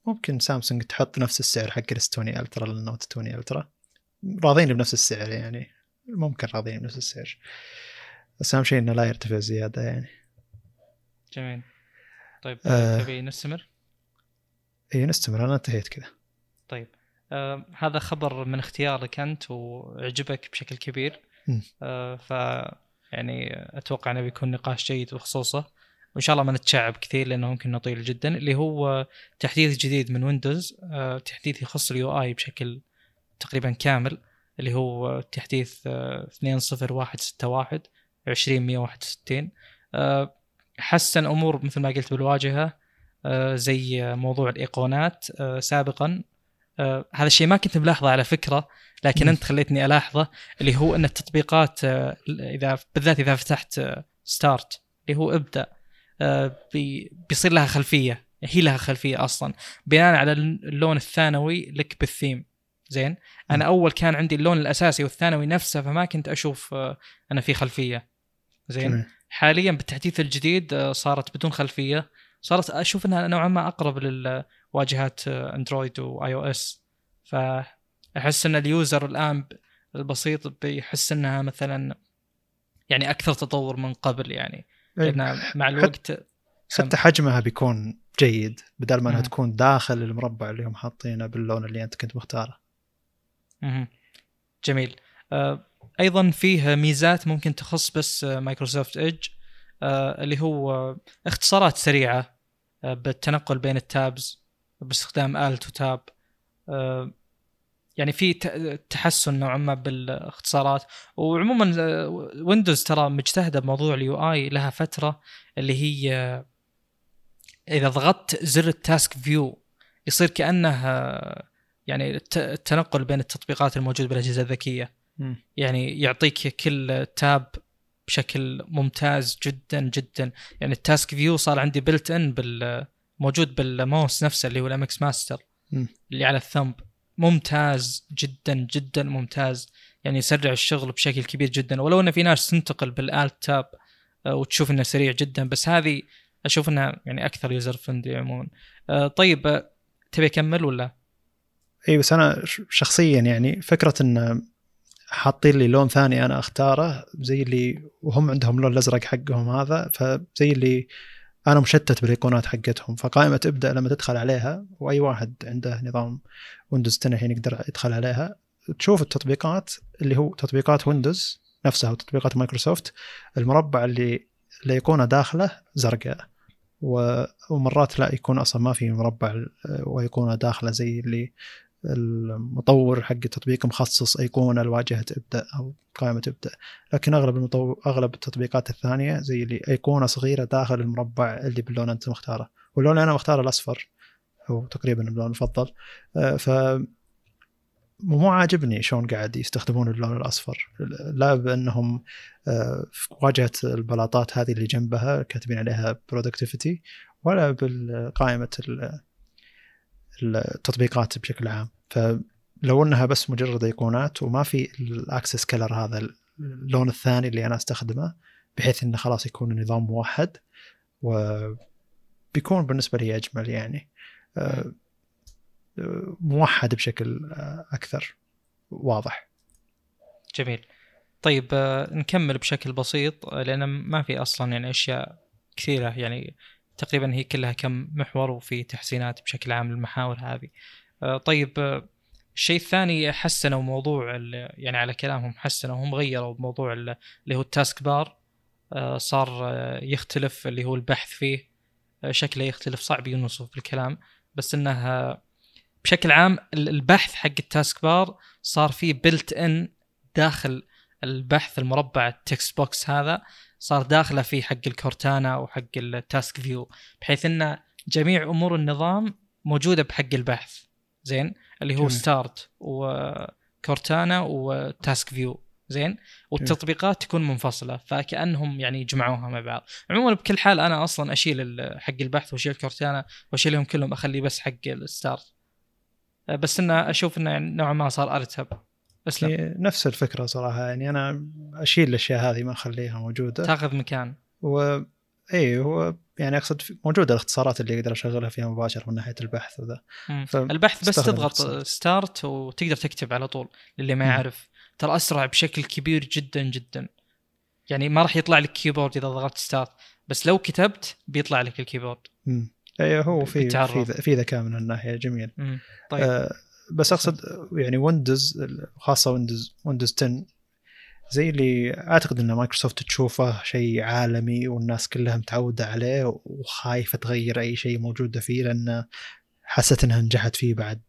ممكن سامسونج تحط نفس السعر حق ال S20 Ultra لل Note 20 Ultra. راضين بنفس السعر يعني. ممكن راضين بنفس السعر. بس أهم شيء إنه لا يرتفع زيادة يعني. جميل. طيب آه. تبي نستمر؟ اي نستمر. أنا انتهيت كذا. طيب. آه هذا خبر من اختيارك أنت وعجبك بشكل كبير. آه ف يعني أتوقع أنه بيكون نقاش جيد بخصوصه. وإن شاء الله ما نتشعب كثير لأنه ممكن نطيل جدا. اللي هو تحديث جديد من ويندوز آه تحديث يخص ال UI بشكل تقريبا كامل. اللي هو تحديث آه 20161 20161 آه حسن أمور مثل ما قلت بالواجهة. زي موضوع الإيقونات آه، سابقا. آه، هذا الشيء ما كنت ملاحظه على فكرة لكن أنت خليتني ألاحظه اللي هو أن التطبيقات إذا بالذات إذا فتحت ستارت اللي هو ابدأ بيصير لها خلفية. هي لها خلفية أصلا. بناء على اللون الثانوي لك بالثيم. زين؟ أنا أول كان عندي اللون الأساسي والثانوي نفسه فما كنت أشوف أنا في خلفية. زين؟ حاليا بالتحديث الجديد صارت بدون خلفية. صارت أشوف إنها نوعا ما أقرب للواجهات أندرويد و iOS. فأحس إن ال user الآن البسيط بيحس إنها مثلا يعني أكثر تطور من قبل يعني. إيه، لأن مع الوقت حتى حجمها بيكون جيد بدل ما إنها تكون داخل المربع اللي هم حاطينه باللون اللي أنت كنت مختاره. جميل. آه، أيضا فيه ميزات ممكن تخص بس مايكروسوفت Edge. اللي هو اختصارات سريعة آه، بالتنقل بين ال tabs باستخدام Alt و Tab آه، يعني في تحسن نوعا ما بالاختصارات. وعموما ويندوز ترى مجتهدة بموضوع ال UI لها فترة اللي هي إذا ضغطت زر ال Task View يصير كأنه يعني التنقل بين التطبيقات الموجوده بالأجهزة الذكية. يعني يعطيك كل tab بشكل ممتاز جدا جدا. يعني ال Task View صار عندي built in بال موجود بالماوس نفسه اللي هو ال MX Master اللي على ال thumb ممتاز جدا جدا ممتاز. يعني يسرع الشغل بشكل كبير جدا. ولو إن في ناس تنتقل بالالت تاب آه، وتشوف إنه سريع جدا. بس هذه أشوف إنها يعني أكثر يوزر فرندلي عموما. آه، طيب آه، تبي أكمل ولا؟ اي بس أنا شخصيا يعني فكرة إن حاطين لي لون ثاني أنا أختاره زي اللي وهم عندهم اللون الأزرق حقهم هذا فزي اللي أنا مشتت بالإيقونات حقتهم. فقائمة ابدأ لما تدخل عليها وأي واحد عنده نظام ويندوز 10 الحين يقدر يدخل عليها تشوف التطبيقات اللي هو تطبيقات ويندوز نفسها وتطبيقات مايكروسوفت المربع اللي الإيقونة داخله زرقاء ومرات لا يكون أصلا ما في مربع آه، وإيقونة داخلة زي اللي المطور حق التطبيق مخصص أيقونة لواجهة ابدأ أو قائمة ابدأ لكن أغلب المطور أغلب التطبيقات الثانية زي اللي أيقونة صغيرة داخل المربع اللي باللون أنت مختاره. واللون أنا مختاره الأصفر هو تقريبا اللون المفضل. آه، ف مو عاجبني شلون قاعد يستخدمون اللون الأصفر. لا بأنهم آه، في واجهة البلاطات هذه اللي جنبها كاتبين عليها productivity ولا بالقائمة ال- التطبيقات بشكل عام. فلو إنها بس مجرد أيقونات وما في ال accent color هذا اللون الثاني اللي أنا أستخدمه بحيث إنه خلاص يكون النظام موحد وبيكون بالنسبة لي أجمل يعني. موحد بشكل أكثر واضح. جميل. طيب آه، نكمل بشكل بسيط لأن ما في أصلا يعني أشياء كثيرة يعني تقريبا هي كلها كم محور وفي تحسينات بشكل عام للمحاور هذه. آه، طيب آه، الشيء الثاني حسنوا موضوع يعني على كلامهم حسنوا هم غيروا موضوع ال- اللي هو ال task bar. آه، صار يختلف اللي هو البحث فيه. شكله يختلف صعب ينوصف بالكلام. بس إنه بشكل عام ال- البحث حق ال task bar صار فيه built in داخل البحث المربع ال text box هذا صار داخله في حق ال Cortana وحق ال Task View بحيث إن جميع أمور النظام موجودة بحق البحث. زين؟ اللي هو جميل. start وكورتانا و task view. زين؟ والتطبيقات تكون منفصلة فكأنهم يعني جمعوها مع بعض. عموما بكل حال أنا أصلا أشيل حق البحث وأشيل كورتانا واشيلهم كلهم اخليه بس حق ال start. بس انه أشوف انه يعني نوعا ما صار ارتب أسلم هي نفس الفكرة صراحة يعني أنا أشيل الأشياء هذه ما أخليها موجودة تأخذ مكان و اي هو يعني أقصد موجودة الاختصارات اللي أقدر أشغلها فيها مباشرة من ناحية البحث وذا. ف- البحث بس تضغط. start وتقدر تكتب على طول للي ما. يعرف ترى أسرع بشكل كبير جدا جدا يعني ما راح يطلع لك keyboard إذا ضغطت start بس لو كتبت بيطلع لك ال keyboard مم. اي هو في. في في ذكاء من الناحية جميل مم. طيب آه بس أقصد يعني ويندوز خاصة ويندوز ويندوز 10 زي اللي أعتقد إن مايكروسوفت تشوفه شيء عالمي والناس كلها متعودة عليه وخايفة تغير أي شيء موجودة فيه لأن حست إنها نجحت فيه بعد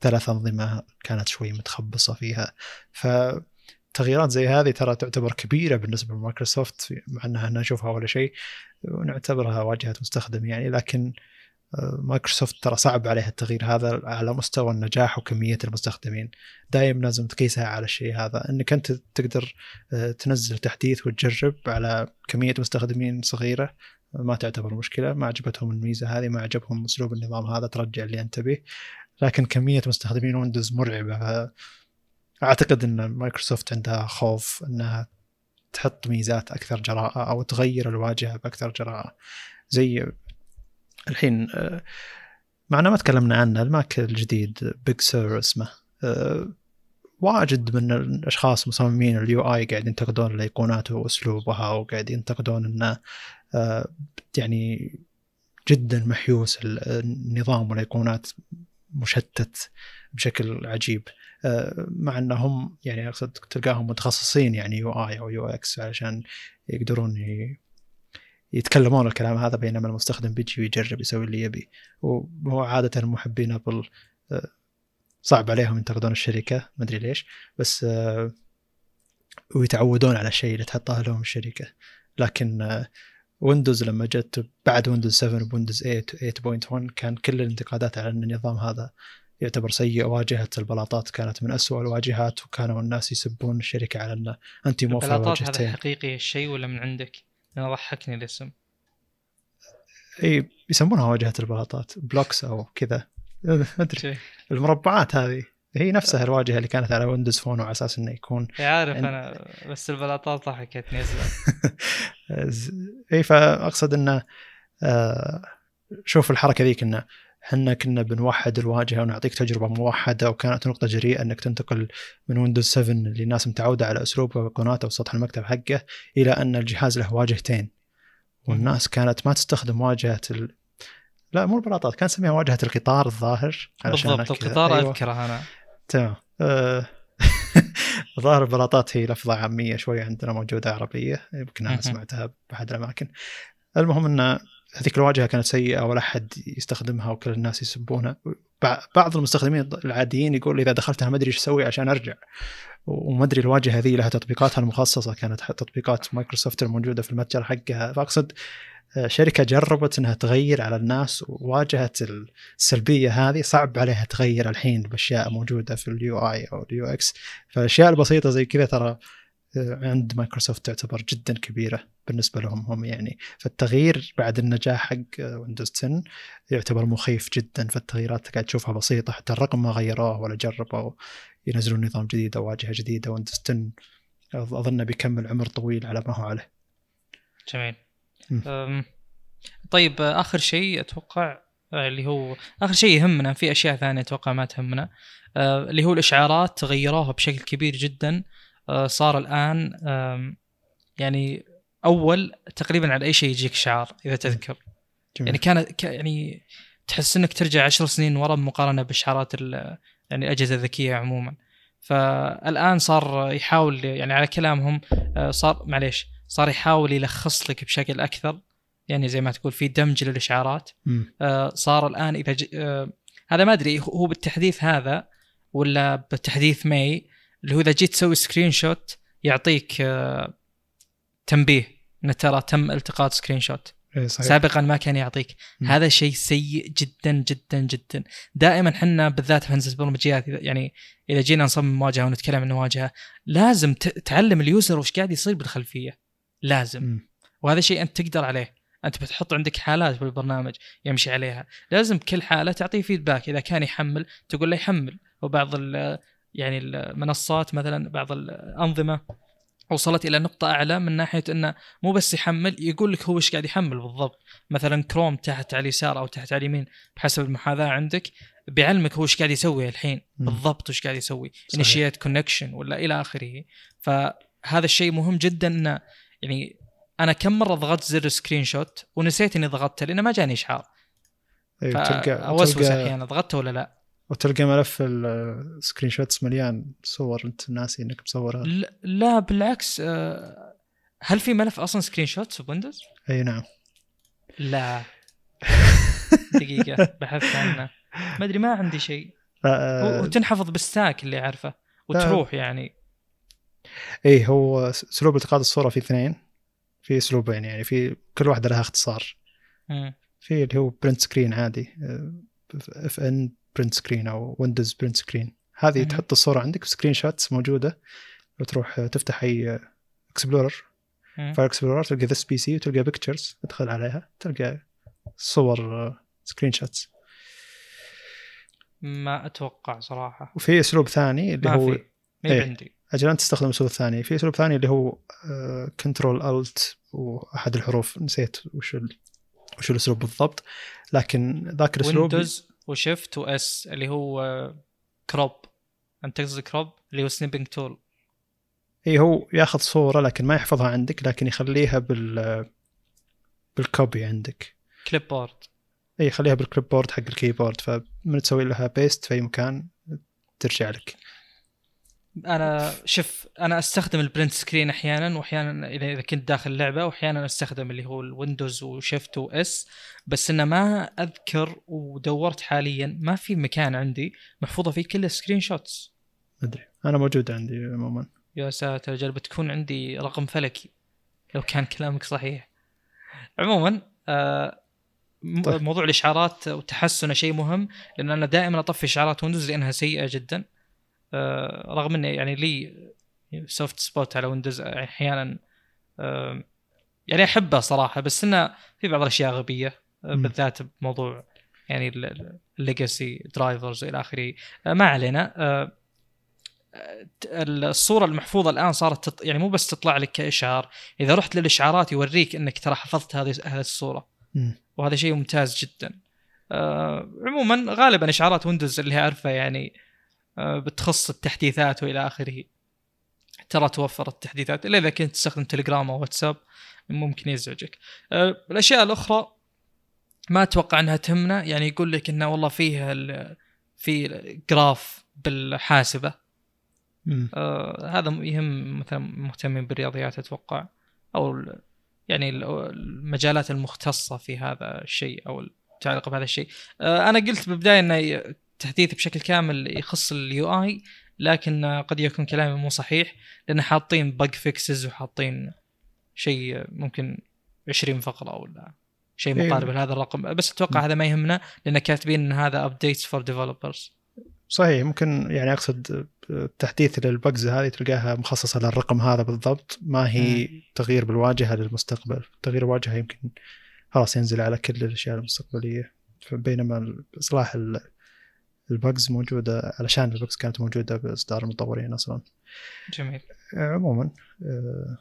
ثلاث أنظمة كانت شوي متخبصة فيها. فتغييرات زي هذه ترى تعتبر كبيرة بالنسبة لمايكروسوفت مع إنها نشوفها ولا شيء ونعتبرها واجهة مستخدم يعني لكن آه، مايكروسوفت ترى صعب عليها التغيير هذا على مستوى النجاح وكمية المستخدمين. دائما لازم تقيسها على الشيء هذا. إنك أنت تقدر آه، تنزل تحديث وتجرب على كمية مستخدمين صغيرة ما تعتبر مشكلة. ما عجبتهم الميزة هذه ما عجبهم أسلوب النظام هذا ترجع اللي أنت به. لكن كمية مستخدمين ويندوز مرعبة. أعتقد إن مايكروسوفت عندها خوف إنها تحط ميزات أكثر جراءة أو تغير الواجهة بأكثر جراءة. زي الحين آه، معنا ما تكلمنا عنه الماك الجديد Big Sur اسمه آه، واجد من الأشخاص مصممين ال UI قاعد ينتقدون الأيقونات وأسلوبها وقاعد ينتقدون إنه آه، يعني جدا محيوس النظام والأيقونات مشتت بشكل عجيب. مع إنهم يعني أقصد تلقاهم متخصصين يعني UI أو UX علشان يقدرون يتكلمون الكلام هذا بينما المستخدم بيجي ويجرب يسوي اللي يبي. وهو عادة محبين أبل آه، صعب عليهم ينتقدون الشركة ما أدري ليش بس آه، ويتعودون على الشيء اللي تحطه لهم الشركة. لكن آه، ويندوز لما جت بعد ويندوز 7 بويندوز 8 8.1 كان كل الانتقادات على إن النظام هذا يعتبر سيء. واجهة البلاطات كانت من أسوأ الواجهات وكانوا الناس يسبون الشركة على ان انت موفر البلاطات هذا حقيقي الشيء ولا من عندك؟ أنا ضحكني الاسم. إي يسمونها واجهة البلاطات blocks أو كذا. أدري. المربعات هذه. هي نفسها الواجهة اللي كانت على ويندوز فون وعلى أساس إنه يكون عارف عند- أنا بس البلاطات ضحكتني إي فأقصد إنه آه، شوف الحركة ذيك إنه إحنا كنا بنوحد الواجهة ونعطيك تجربة موحدة وكانت نقطة جريئة إنك تنتقل من ويندوز 7 اللي الناس متعودة على اسلوبه وايقوناته وسطح المكتب حقه إلى أن الجهاز له واجهتين والناس كانت ما تستخدم واجهة ال... لا مو البلاطات كان نسميها واجهة القطار الظاهر بالضبط. القطار أيوة. أذكره أنا تمام آه، الظاهر البلاطات هي لفظة عامية شوية عندنا موجودة عربية يمكن أنا مهم. سمعتها بأحد الأماكن المهم أن هذيك الواجهه كانت سيئة ولا احد يستخدمها وكل الناس يسبونها. بع- بعض المستخدمين العاديين يقول إذا دخلتها ما أدري إيش أسوي عشان أرجع. وما أدري الواجهة هذه لها تطبيقاتها المخصصة كانت تطبيقات مايكروسوفت الموجودة في المتجر حقها. فأقصد آه، شركة جربت إنها تغير على الناس وواجهت السلبية هذه صعب عليها تغير الحين بأشياء موجودة في ال UI أو ال UX فالاشياء البسيطة زي كذا ترى عند مايكروسوفت تعتبر جدا كبيرة بالنسبة لهم. هم يعني فالتغيير بعد النجاح حق ويندوز 10 يعتبر مخيف جدا. فالتغييرات قاعد تشوفها بسيطة حتى الرقم ما غيروه ولا جربوا ينزلون نظام جديد أو واجهة جديدة. ويندوز 10 أظن بيكمل عمر طويل على ما هو عليه. جميل. طيب آخر شيء أتوقع آه، اللي هو آخر شيء يهمنا في أشياء ثانية أتوقع ما تهمنا. آه، اللي هو الإشعارات تغيروها بشكل كبير جدا. صار الآن يعني أول تقريبا على أي شيء يجيك اشعار إذا تذكر. جميل. يعني كانت يعني تحس إنك ترجع عشر سنين ورا مقارنه باشعارات ال- يعني الأجهزة الذكية عموما. فالآن صار يحاول يعني على كلامهم آه، صار معليش صار يحاول يلخص لك بشكل أكثر. يعني زي ما تقول في دمج للاشعارات. آه، صار الآن إذا ج... آه، هذا ما أدري هو بالتحديث هذا ولا بتحديث May اللي هو إذا جيت تسوي screenshot يعطيك آه، تنبيه ان ترى تم التقاط screenshot إيه صحيح. سابقا ما كان يعطيك. مم. هذا شيء سيء جدا جدا جدا. دائما إحنا بالذات في هندسة البرمجيات يعني إذا جينا نصمم واجهه ونتكلم عن واجهه لازم تعلم اليوزر وش قاعد يصير بالخلفية. لازم. مم. وهذا شيء أنت تقدر عليه. أنت بتحط عندك حالات بالبرنامج يمشي عليها. لازم كل حالة تعطيه فيدباك إذا كان يحمل تقول له يحمل. وبعض يعني المنصات مثلا بعض الانظمه وصلت إلى نقطة أعلى من ناحية إنه مو بس يحمل يقول لك هو إيش قاعد يحمل بالضبط؟ مثلا كروم تحت على اليسار أو تحت على اليمين بحسب المحاذاة عندك بيعلمك هو إيش قاعد يسوي الحين. بالضبط وش قاعد يسوي. initiate connection ولا إلى آخره. فهذا الشيء مهم جدا إنه يعني أنا كم مرة ضغطت زر screenshot ونسيت إني ضغطته لأنه ما جاني إشعار. إيه، وتلقى أوسوس أحيانا ضغطته ولا لا. وتلقى ملف ال screenshots مليان صور انت ناسي انك مصورها. لا, بالعكس آه، هل في ملف أصلا screenshots بويندوز؟ أي نعم. لا. دقيقة بحثت عنه. ما أدري ما عندي شيء. آه، وتنحفظ بال stack اللي أعرفه وتروح يعني. إيه هو أسلوب التقاط الصورة في اثنين. في أسلوبين يعني في كل واحدة لها اختصار. في اللي هو print screen عادي Fn print screen أو ويندوز print screen هذه مهم. تحط الصورة عندك screenshots موجودة. وتروح آه، تفتح أي explorer مم. file explorer تلقى This PC وتلقى Pictures تدخل عليها تلقى صور screenshots ما أتوقع صراحة. وفي أسلوب ثاني اللي ما هو في. ما إيه. عندي. أجل أنت تستخدم الاسلوب الثاني في أسلوب ثاني اللي هو control alt وأحد الحروف نسيت وش ال... وش الأسلوب بالضبط. لكن ذاك الأسلوب ويندوز و shift و S اللي هو crop انت تقصد crop اللي هو snipping tool إي هو ياخذ صورة لكن ما يحفظها عندك لكن يخليها بال بال copy عندك. clipboard إي يخليها بال clipboard حق الكيبورد فمن تسوي لها paste في أي مكان ترجع لك. أنا شوف أنا أستخدم ال print screen أحيانا وأحيانا إذا كنت داخل لعبه وأحيانا أستخدم اللي هو الويندوز و shift و S بس إنه ما أذكر ودورت حاليا ما في مكان عندي محفوظة فيه كل ال screenshots أدري. أنا موجود عندي عموما. يا ساتر أجل بتكون عندي رقم فلكي لو كان كلامك صحيح. عموما آه طيب. موضوع الإشعارات وتحسنه شيء مهم لأن أنا دائما أطفي إشعارات ويندوز لأنها سيئة جدا. رغم إني يعني لي soft spot على ويندوز أحيانا آه يعني أحبه صراحة بس إنه في بعض الأشياء غبية آه. بالذات بموضوع يعني ال legacy drivers والى آخره آه ما علينا آه الصورة المحفوظة الآن صارت تط... يعني مو بس تطلع لك كإشعار إذا رحت للإشعارات يوريك إنك ترى حفظت هذه هذه الصورة. وهذا شيء ممتاز جدا آه عموما غالبا إشعارات ويندوز اللي اعرفها يعني آه بتخص التحديثات وإلى آخره. ترى توفر التحديثات إلا إذا كنت تستخدم تليجرام أو واتساب ممكن يزعجك. آه الأشياء الأخرى ما أتوقع إنها تهمنا يعني يقول لك إنه والله فيه في graph بالحاسبة. آه هذا يهم مثلا مهتمين بالرياضيات أتوقع أو يعني المجالات المختصة في هذا الشيء أو المتعلقه بهذا الشيء. آه، أنا قلت بالبدايه إنه تحديث بشكل كامل يخص ال UI لكن قد يكون كلامي مو صحيح لأن حاطين bug fixes وحاطين شيء ممكن 20 فقرة ولا شيء إيه. مقارب لهذا الرقم بس أتوقع هذا ما يهمنا لأن كاتبين إن هذا updates for developers صحيح ممكن يعني أقصد التحديث لل bugs هذه تلقاها مخصصة للرقم هذا بالضبط ما هي مم. تغيير بالواجهة للمستقبل تغيير الواجهة يمكن خلاص ينزل على كل الأشياء المستقبلية بينما إصلاح ال bugs موجودة علشان ال bugs كانت موجودة بإصدار المطورين أصلا جميل عموما آه،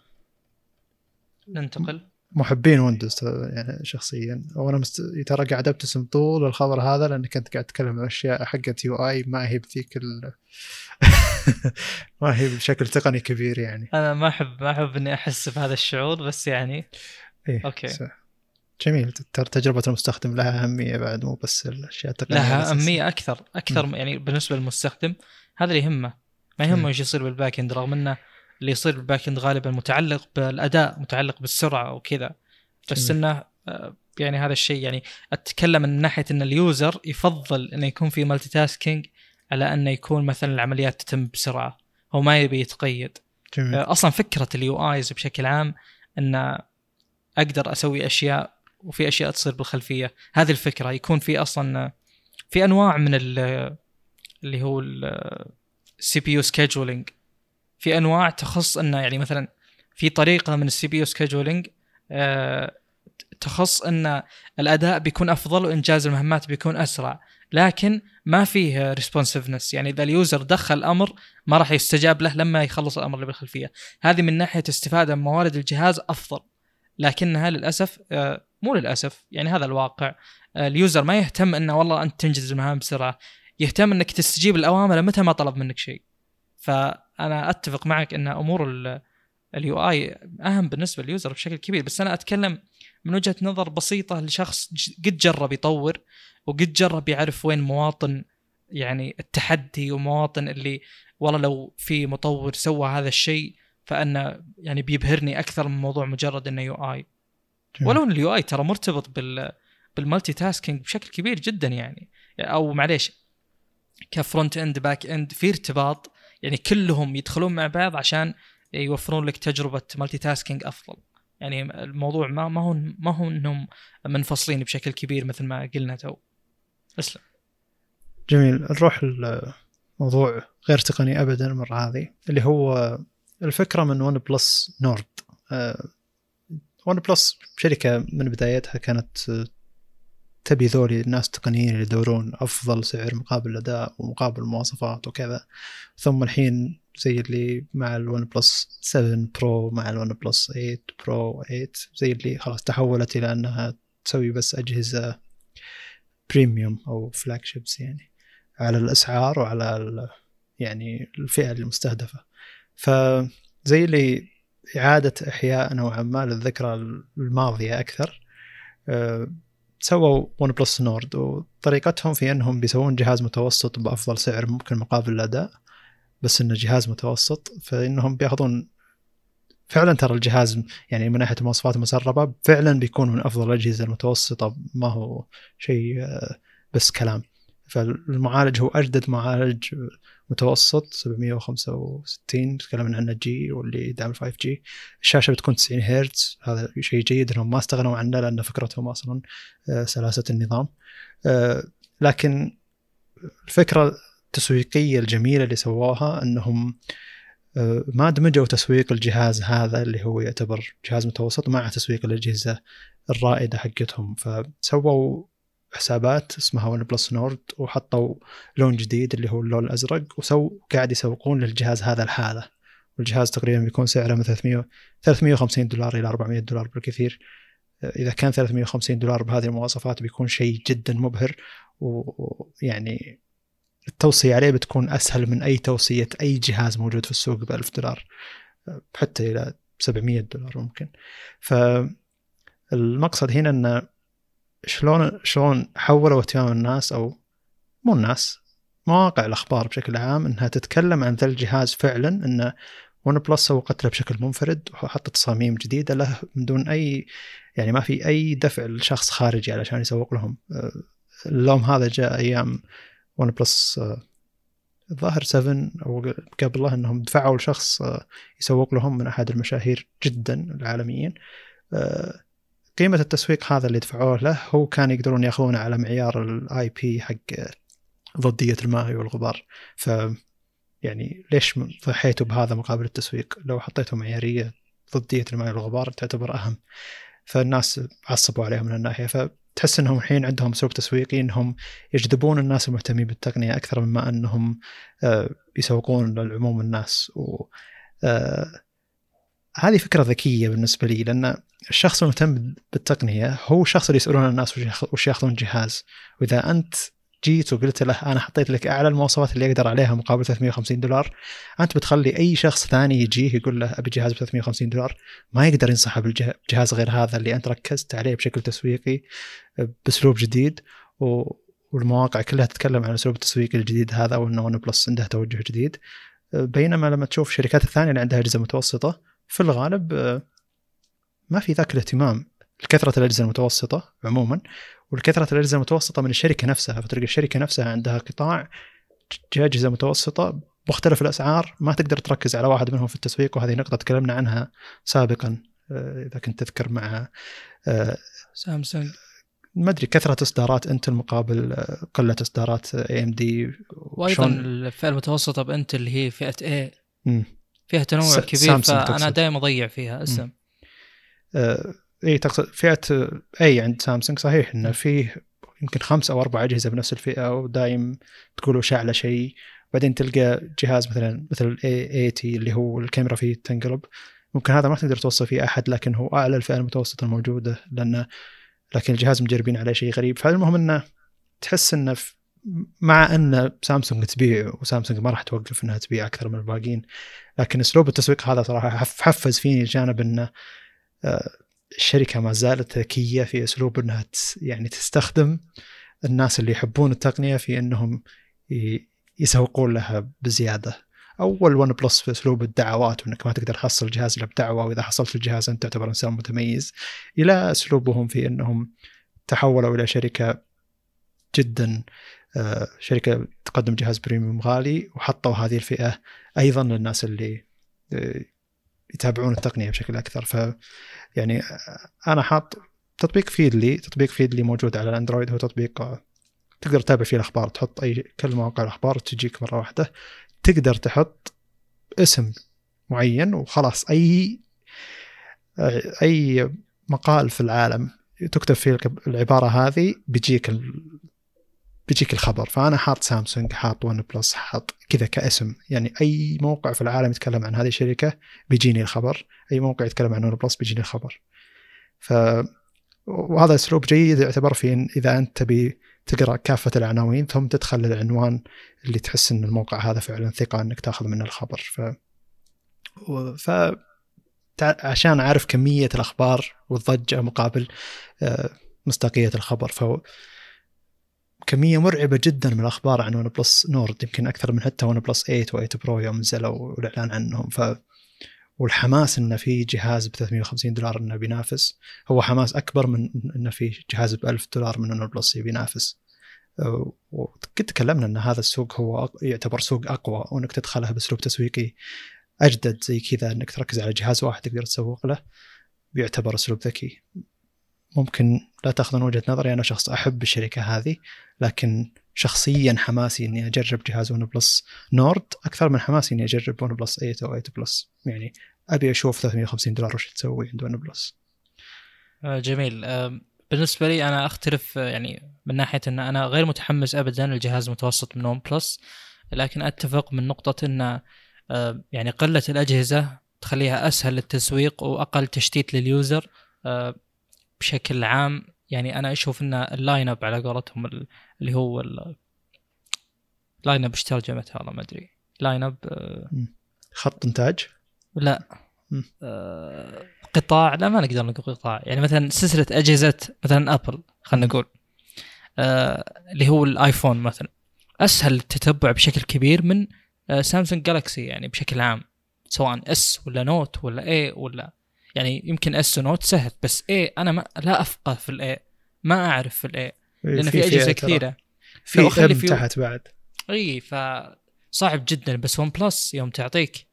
ننتقل محبين ويندوز يعني شخصيا وأنا مست... ترى قاعد ابتسم طول الخبر هذا لأني كنت قاعد أتكلم عن أشياء حقت UI ما هي بذيك ال... ما هي بشكل تقني كبير يعني أنا ما احب ما أحب إني أحس بهذا الشعور بس يعني إيه okay. صح. جميل. ترى تجربة المستخدم لها أهمية بعد مو بس الأشياء التقنية لها الأساسية. أهمية أكثر أكثر يعني بالنسبة للمستخدم هذا اللي يهمه. ما. يهمه إيش يصير بال back end رغم إنه اللي يصير بال back end غالبا متعلق بالأداء متعلق بالسرعة وكذا بس جميل. إنه آه، يعني هذا الشيء يعني أتكلم من ناحية إن ال user يفضل إنه يكون في multitasking على إنه يكون مثلا العمليات تتم بسرعة. هو ما يبي يتقيد. جميل. آه، أصلا فكرة ال UIs بشكل عام ان أقدر أسوي أشياء وفي أشياء تصير بالخلفية. هذه الفكرة. يكون في أصلا في أنواع من ال- اللي هو ال CPU scheduling في أنواع تخص انه يعني مثلا في طريقة من ال CPU scheduling تخص إن الأداء بيكون أفضل وإنجاز المهمات بيكون أسرع. لكن ما فيه responsiveness يعني إذا ال user دخل أمر ما راح يستجاب له لما يخلص الأمر اللي بالخلفية. هذه من ناحية استفادة من موارد الجهاز أفضل. لكنها للأسف آه، مو للأسف يعني هذا الواقع. آه، ال user ما يهتم إنه والله أنت تنجز المهام بسرعة. يهتم إنك تستجيب الأوامر متى ما طلب منك شيء. فأنا أتفق معك إن أمور ال UI أهم بالنسبة لل user بشكل كبير. بس أنا أتكلم من وجهة نظر بسيطة لشخص قد جرب يطور وقد جرب يعرف وين مواطن يعني التحدي ومواطن اللي والله لو في مطور سوى هذا الشيء فانه يعني بيبهرني أكثر من موضوع مجرد إنه UI. ولو إن ال UI ترى مرتبط بال بال multitasking بشكل كبير جدا يعني. أو معليش ك front end back end في ارتباط. يعني كلهم يدخلون مع بعض عشان يوفرون لك تجربة multitasking أفضل. يعني الموضوع ما ما هو ما هو إنهم منفصلين بشكل كبير مثل ما قلنا تو. اسلم. جميل. نروح الموضوع غير تقني ابدا المرة هذه اللي هو الفكرة من OnePlus Nord OnePlus شركة من بدايتها كانت آه، تبي ذولي الناس التقنيين اللي يدورون أفضل سعر مقابل الأداء ومقابل المواصفات وكذا. ثم الحين زي اللي مع ال OnePlus 7 Pro مع ال OnePlus 8 Pro 8 زي اللي خلاص تحولت إلى أنها تسوي بس أجهزة premium أو flagships يعني على الأسعار وعلى يعني الفئة المستهدفة. فزي اللي إعادة إحياء نوعا ما للذكرى الماضية أكثر أه، سووا OnePlus Nord وطريقتهم في إنهم بيسوون جهاز متوسط بأفضل سعر ممكن مقابل الأداء بس إنه جهاز متوسط فإنهم بيأخذون فعلا ترى الجهاز يعني من ناحية المواصفات المسربه فعلا بيكون من أفضل الأجهزة المتوسطة ما هو شيء آه، بس كلام. فالمعالج هو أجدد معالج متوسط 765 تكلمنا عنه جي واللي يدعم 5 جي الشاشة بتكون 90 هرتز هذا شيء جيد إنهم ما استغنوا عنه لأن فكرتهم أصلا آه، سلاسة النظام. آه، لكن الفكرة التسويقية الجميلة اللي سووها إنهم آه، ما دمجوا تسويق الجهاز هذا اللي هو يعتبر جهاز متوسط مع تسويق الأجهزة الرائدة حقتهم فسووا حسابات اسمها ون بلس نورد وحطوا لون جديد اللي هو اللون الأزرق وسو قاعد يسوقون للجهاز هذا الحالة. والجهاز تقريبا بيكون سعره من 300 350 دولار إلى 400 دولار بالكثير. آه، إذا كان 350 دولار بهذه المواصفات بيكون شيء جدا مبهر ويعني التوصية عليه بتكون أسهل من أي توصية أي جهاز موجود في السوق ب 1000 دولار حتى إلى 700 دولار ممكن. فالمقصد هنا أن شلون شلون حولوا اهتمام الناس أو مو الناس مواقع الأخبار بشكل عام أنها تتكلم عن ذا الجهاز فعلا أنه OnePlus سوقت له بشكل منفرد وحط تصاميم جديدة له من دون أي يعني ما في أي دفع لشخص خارجي علشان يسوق لهم. آه، اللوم هذا جاء أيام OnePlus آه، الظاهر 7 أو قبله إنهم دفعوا لشخص آه، يسوق لهم من أحد المشاهير جدا العالميين. قيمة التسويق هذا اللي دفعوه له هو كان يقدرون ياخذونه على معيار ال IP حق ضدية الماء والغبار. ف يعني ليش ضحيتوا بهذا مقابل التسويق؟ لو حطيتوا معيارية ضدية الماء والغبار تعتبر أهم. فالناس عصبوا عليهم من الناحية. فتحس إنهم الحين عندهم اسلوب تسويقي إنهم يجذبون الناس المهتمين بالتقنية أكثر مما إنهم آه، يسوقون لعموم الناس. و آه، هذه فكرة ذكية بالنسبة لي لأن الشخص المهتم بالتقنية هو الشخص اللي يسألون الناس وش ياخذون جهاز. وإذا أنت جيت وقلت له أنا حطيت لك أعلى المواصفات اللي أقدر عليها مقابل 350 دولار أنت بتخلي أي شخص ثاني يجيه يقول له أبي جهاز ب 350 دولار ما يقدر ينصحه بجهاز غير هذا اللي أنت ركزت عليه بشكل تسويقي بأسلوب جديد و والمواقع كلها تتكلم عن اسلوب التسويق الجديد هذا وإنه ون بلس عنده توجه جديد. بينما لما تشوف الشركات الثانية اللي عندها أجهزة متوسطة في الغالب ما في ذاك الاهتمام لكثرة الأجهزة المتوسطة عموما والكثرة الأجهزة المتوسطة من الشركة نفسها فتلقى الشركة نفسها عندها قطاع أجهزة متوسطة مختلف الأسعار ما تقدر تركز على واحد منهم في التسويق وهذه نقطة تكلمنا عنها سابقا آه، إذا كنت تذكر مع آه، سامسونج. ما أدري كثرة إصدارات إنتل مقابل آه، قلة إصدارات اي ام دي وأيضا الفئة المتوسطة بإنتل اللي هي فئة اي فيها تنوع كبير فأنا دائما أضيع فيها اسم اي تقصد فئة أي عند سامسونج صحيح إنه فيه يمكن خمس أو أربع أجهزة بنفس الفئة ودايم تقول وش أعلى شيء. بعدين تلقى جهاز مثلا مثل الاي 80 اللي هو الكاميرا فيه تنقلب. ممكن هذا ما تقدر توصل فيه أحد لكن هو أعلى الفئة المتوسطة الموجودة لأنه لكن الجهاز مجربين عليه شيء غريب. فالمهم إنه تحس إنه مع أن سامسونج تبيع وسامسونج ما راح توقف إنها تبيع أكثر من الباقيين. لكن أسلوب التسويق هذا صراحة حفز فيني جانب انه آه، الشركة ما زالت ذكية في أسلوب إنها يعني تستخدم الناس اللي يحبون التقنية في إنهم يسوقون لها بزيادة. أول ون بلس في أسلوب الدعوات وإنك ما تقدر تحصل جهاز إلا بدعوة وإذا حصلت الجهاز أنت تعتبر إنسان متميز. إلى أسلوبهم في إنهم تحولوا إلى شركة جدا شركة تقدم جهاز بريميوم غالي وحطوا هذه الفئة أيضا للناس اللي آه، يتابعون التقنية بشكل أكثر. ف يعني أنا حاط تطبيق فيدلي تطبيق فيدلي موجود على الاندرويد هو تطبيق تقدر تتابع فيه الأخبار تحط أي كل مواقع الأخبار تجيك مرة واحدة. تقدر تحط اسم معين وخلاص. أي أي مقال في العالم تكتب فيه العبارة هذه بيجيك بيجيك الخبر. فأنا حاط سامسونج حاط OnePlus حاط كذا كاسم. يعني أي موقع في العالم يتكلم عن هذه الشركة بيجيني الخبر. أي موقع يتكلم عن OnePlus بيجيني الخبر. ف وهذا أسلوب جيد يعتبر في إذا أنت تبي تقرأ كافة العناوين ثم تدخل للعنوان اللي تحس إن الموقع هذا فعلا ثقة إنك تأخذ منه الخبر. ف ف عشان أعرف كمية الأخبار والضجة مقابل آه، مصداقية الخبر. ف كمية مرعبة جدا من الأخبار عن OnePlus Nord يمكن أكثر من حتى OnePlus 8 و8 Pro يوم نزلوا والإعلان عنهم. ف والحماس انه في جهاز ب 350 دولار إنه بينافس. هو حماس أكبر من انه في جهاز ب 1000 دولار من OnePlus بينافس. وقد تكلمنا إن هذا السوق هو يعتبر سوق أقوى وإنك تدخله بأسلوب تسويقي أجدد زي كذا إنك تركز على جهاز واحد تقدر تسوق له بيعتبر أسلوب ذكي. ممكن لا تاخذون وجهة نظري أنا شخص أحب الشركة هذه لكن شخصيا حماسي إني أجرب جهاز OnePlus Nord أكثر من حماسي إني أجرب OnePlus 8 أو 8 Plus. يعني أبي أشوف 350 دولار وش تسوي عند OnePlus. آه، جميل. آه، بالنسبة لي أنا أختلف آه، يعني من ناحية إن أنا غير متحمس ابدا للجهاز المتوسط من OnePlus لكن أتفق من نقطة إن يعني قلة الأجهزة تخليها أسهل للتسويق وأقل تشتيت لل user. بشكل عام يعني أنا أشوف إن ال line up على قولتهم اللي هو ال line up إيش ترجمتها والله ما أدري. لاين اب خط إنتاج؟ لا. آه قطاع لا ما نقدر نقول قطاع. يعني مثلا سلسلة أجهزة مثلا Apple خلينا نقول آه اللي هو ال iPhone مثلا. أسهل التتبع بشكل كبير من آه سامسونج Galaxy يعني بشكل عام سواء S ولا Note ولا A ولا يعني يمكن S و Note سهل بس A أنا ما لا أفقه في ال A ما أعرف في ال A لأن في أجهزة كثيرة في M في- تحت بعد E فصعب جدا بس OnePlus يوم تعطيك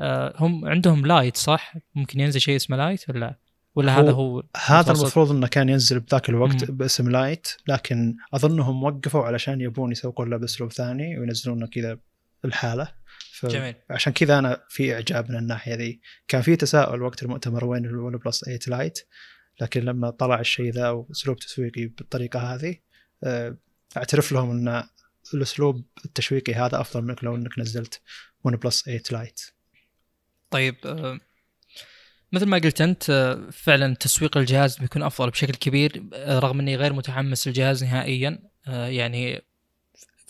آه، هم عندهم Lite صح؟ ممكن ينزل شيء اسمه Lite ولا ولا هو- هذا هو هذا. المفروض إنه كان ينزل بذاك الوقت مم. باسم Lite لكن أظنهم وقفوا علشان يبون يسوقون له بأسلوب ثاني وينزلونه كذا الحالة. جميل. عشان كذا أنا في إعجاب من الناحية ذي. كان في تساؤل وقت المؤتمر وين ال OnePlus 8 Lite لكن لما طلع الشيء ذا وأسلوب تسويقي بالطريقة هذه آه، أعترف لهم إن الأسلوب التشويقي هذا أفضل منك لو إنك نزلت OnePlus 8 Lite طيب آه، مثل ما قلت أنت آه، فعلا تسويق الجهاز بيكون أفضل بشكل كبير رغم إني غير متحمس للجهاز نهائيا يعني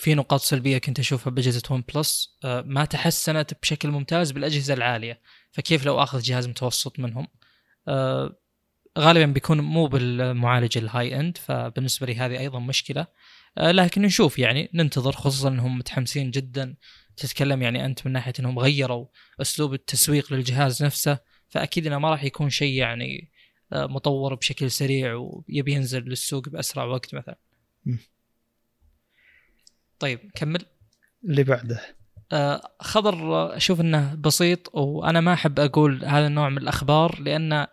في نقاط سلبية كنت أشوفها بأجهزة OnePlus آه، ما تحسنت بشكل ممتاز بالأجهزة العالية فكيف لو أخذ جهاز متوسط منهم؟ آه، غالبا بيكون مو بالمعالج ال high end فبالنسبة لي هذه أيضا مشكلة. آه، لكن نشوف يعني ننتظر خصوصا انهم متحمسين جدا. تتكلم يعني أنت من ناحية إنهم غيروا أسلوب التسويق للجهاز نفسه فأكيد إنه ما راح يكون شيء يعني مطور بشكل سريع ويبي ينزل للسوق بأسرع وقت مثلا. طيب كمل. اللي بعده. آه، خبر أشوف إنه بسيط وأنا ما أحب أقول هذا النوع من الأخبار لأن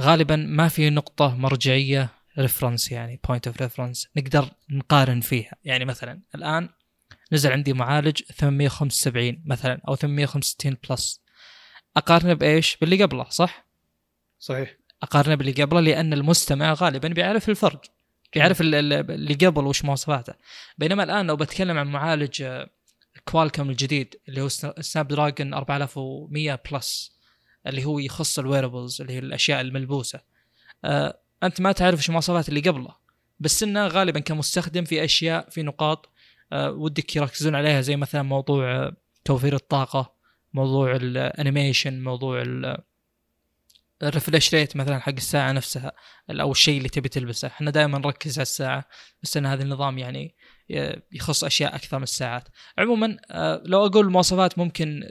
غالبا ما في نقطة مرجعية reference يعني point of reference نقدر نقارن فيها. يعني مثلا الآن نزل عندي معالج 875 مثلا أو 865 Plus أقارنه بإيش؟ باللي قبله صح؟ صحيح. أقارنه باللي قبله لأن المستمع غالبا بيعرف الفرق. ال- ال- اللي قبل وش مواصفاته. بينما الآن لو بتكلم عن معالج آه، Qualcomm الجديد اللي هو Snapdragon 4100 Plus اللي هو يخص ال wearables اللي هي الأشياء الملبوسة. آه، أنت ما تعرف إيش المواصفات اللي قبله بس إنه غالبا كمستخدم في أشياء في نقاط آه، ودك يركزون عليها زي مثلا موضوع آه، توفير الطاقة موضوع ال animation موضوع ال- ال refresh rate مثلا حق الساعة نفسها أو الشيء اللي تبي تلبسه. إحنا دائما نركز على الساعة بس إن هذا النظام يعني يخص أشياء أكثر من الساعات. عموما آه، لو أقول مواصفات ممكن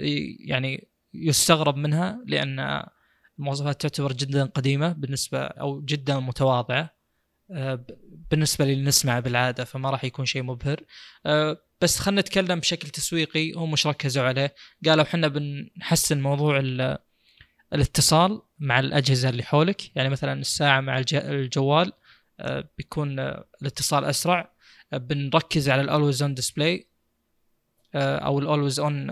يعني يستغرب منها لأن المواصفات تعتبر جدا قديمة بالنسبة أو جدا متواضعة آه، بالنسبة للي نسمعه بالعادة فما راح يكون شيء مبهر. آه، بس خلينا نتكلم بشكل تسويقي هم مش ركزوا عليه. قالوا إحنا بنحسن موضوع ال- الاتصال مع الأجهزة اللي حولك. يعني مثلا الساعة مع الج- الجوال آه، بيكون آه، الاتصال أسرع. آه، بنركز على ال always on display أو ال always on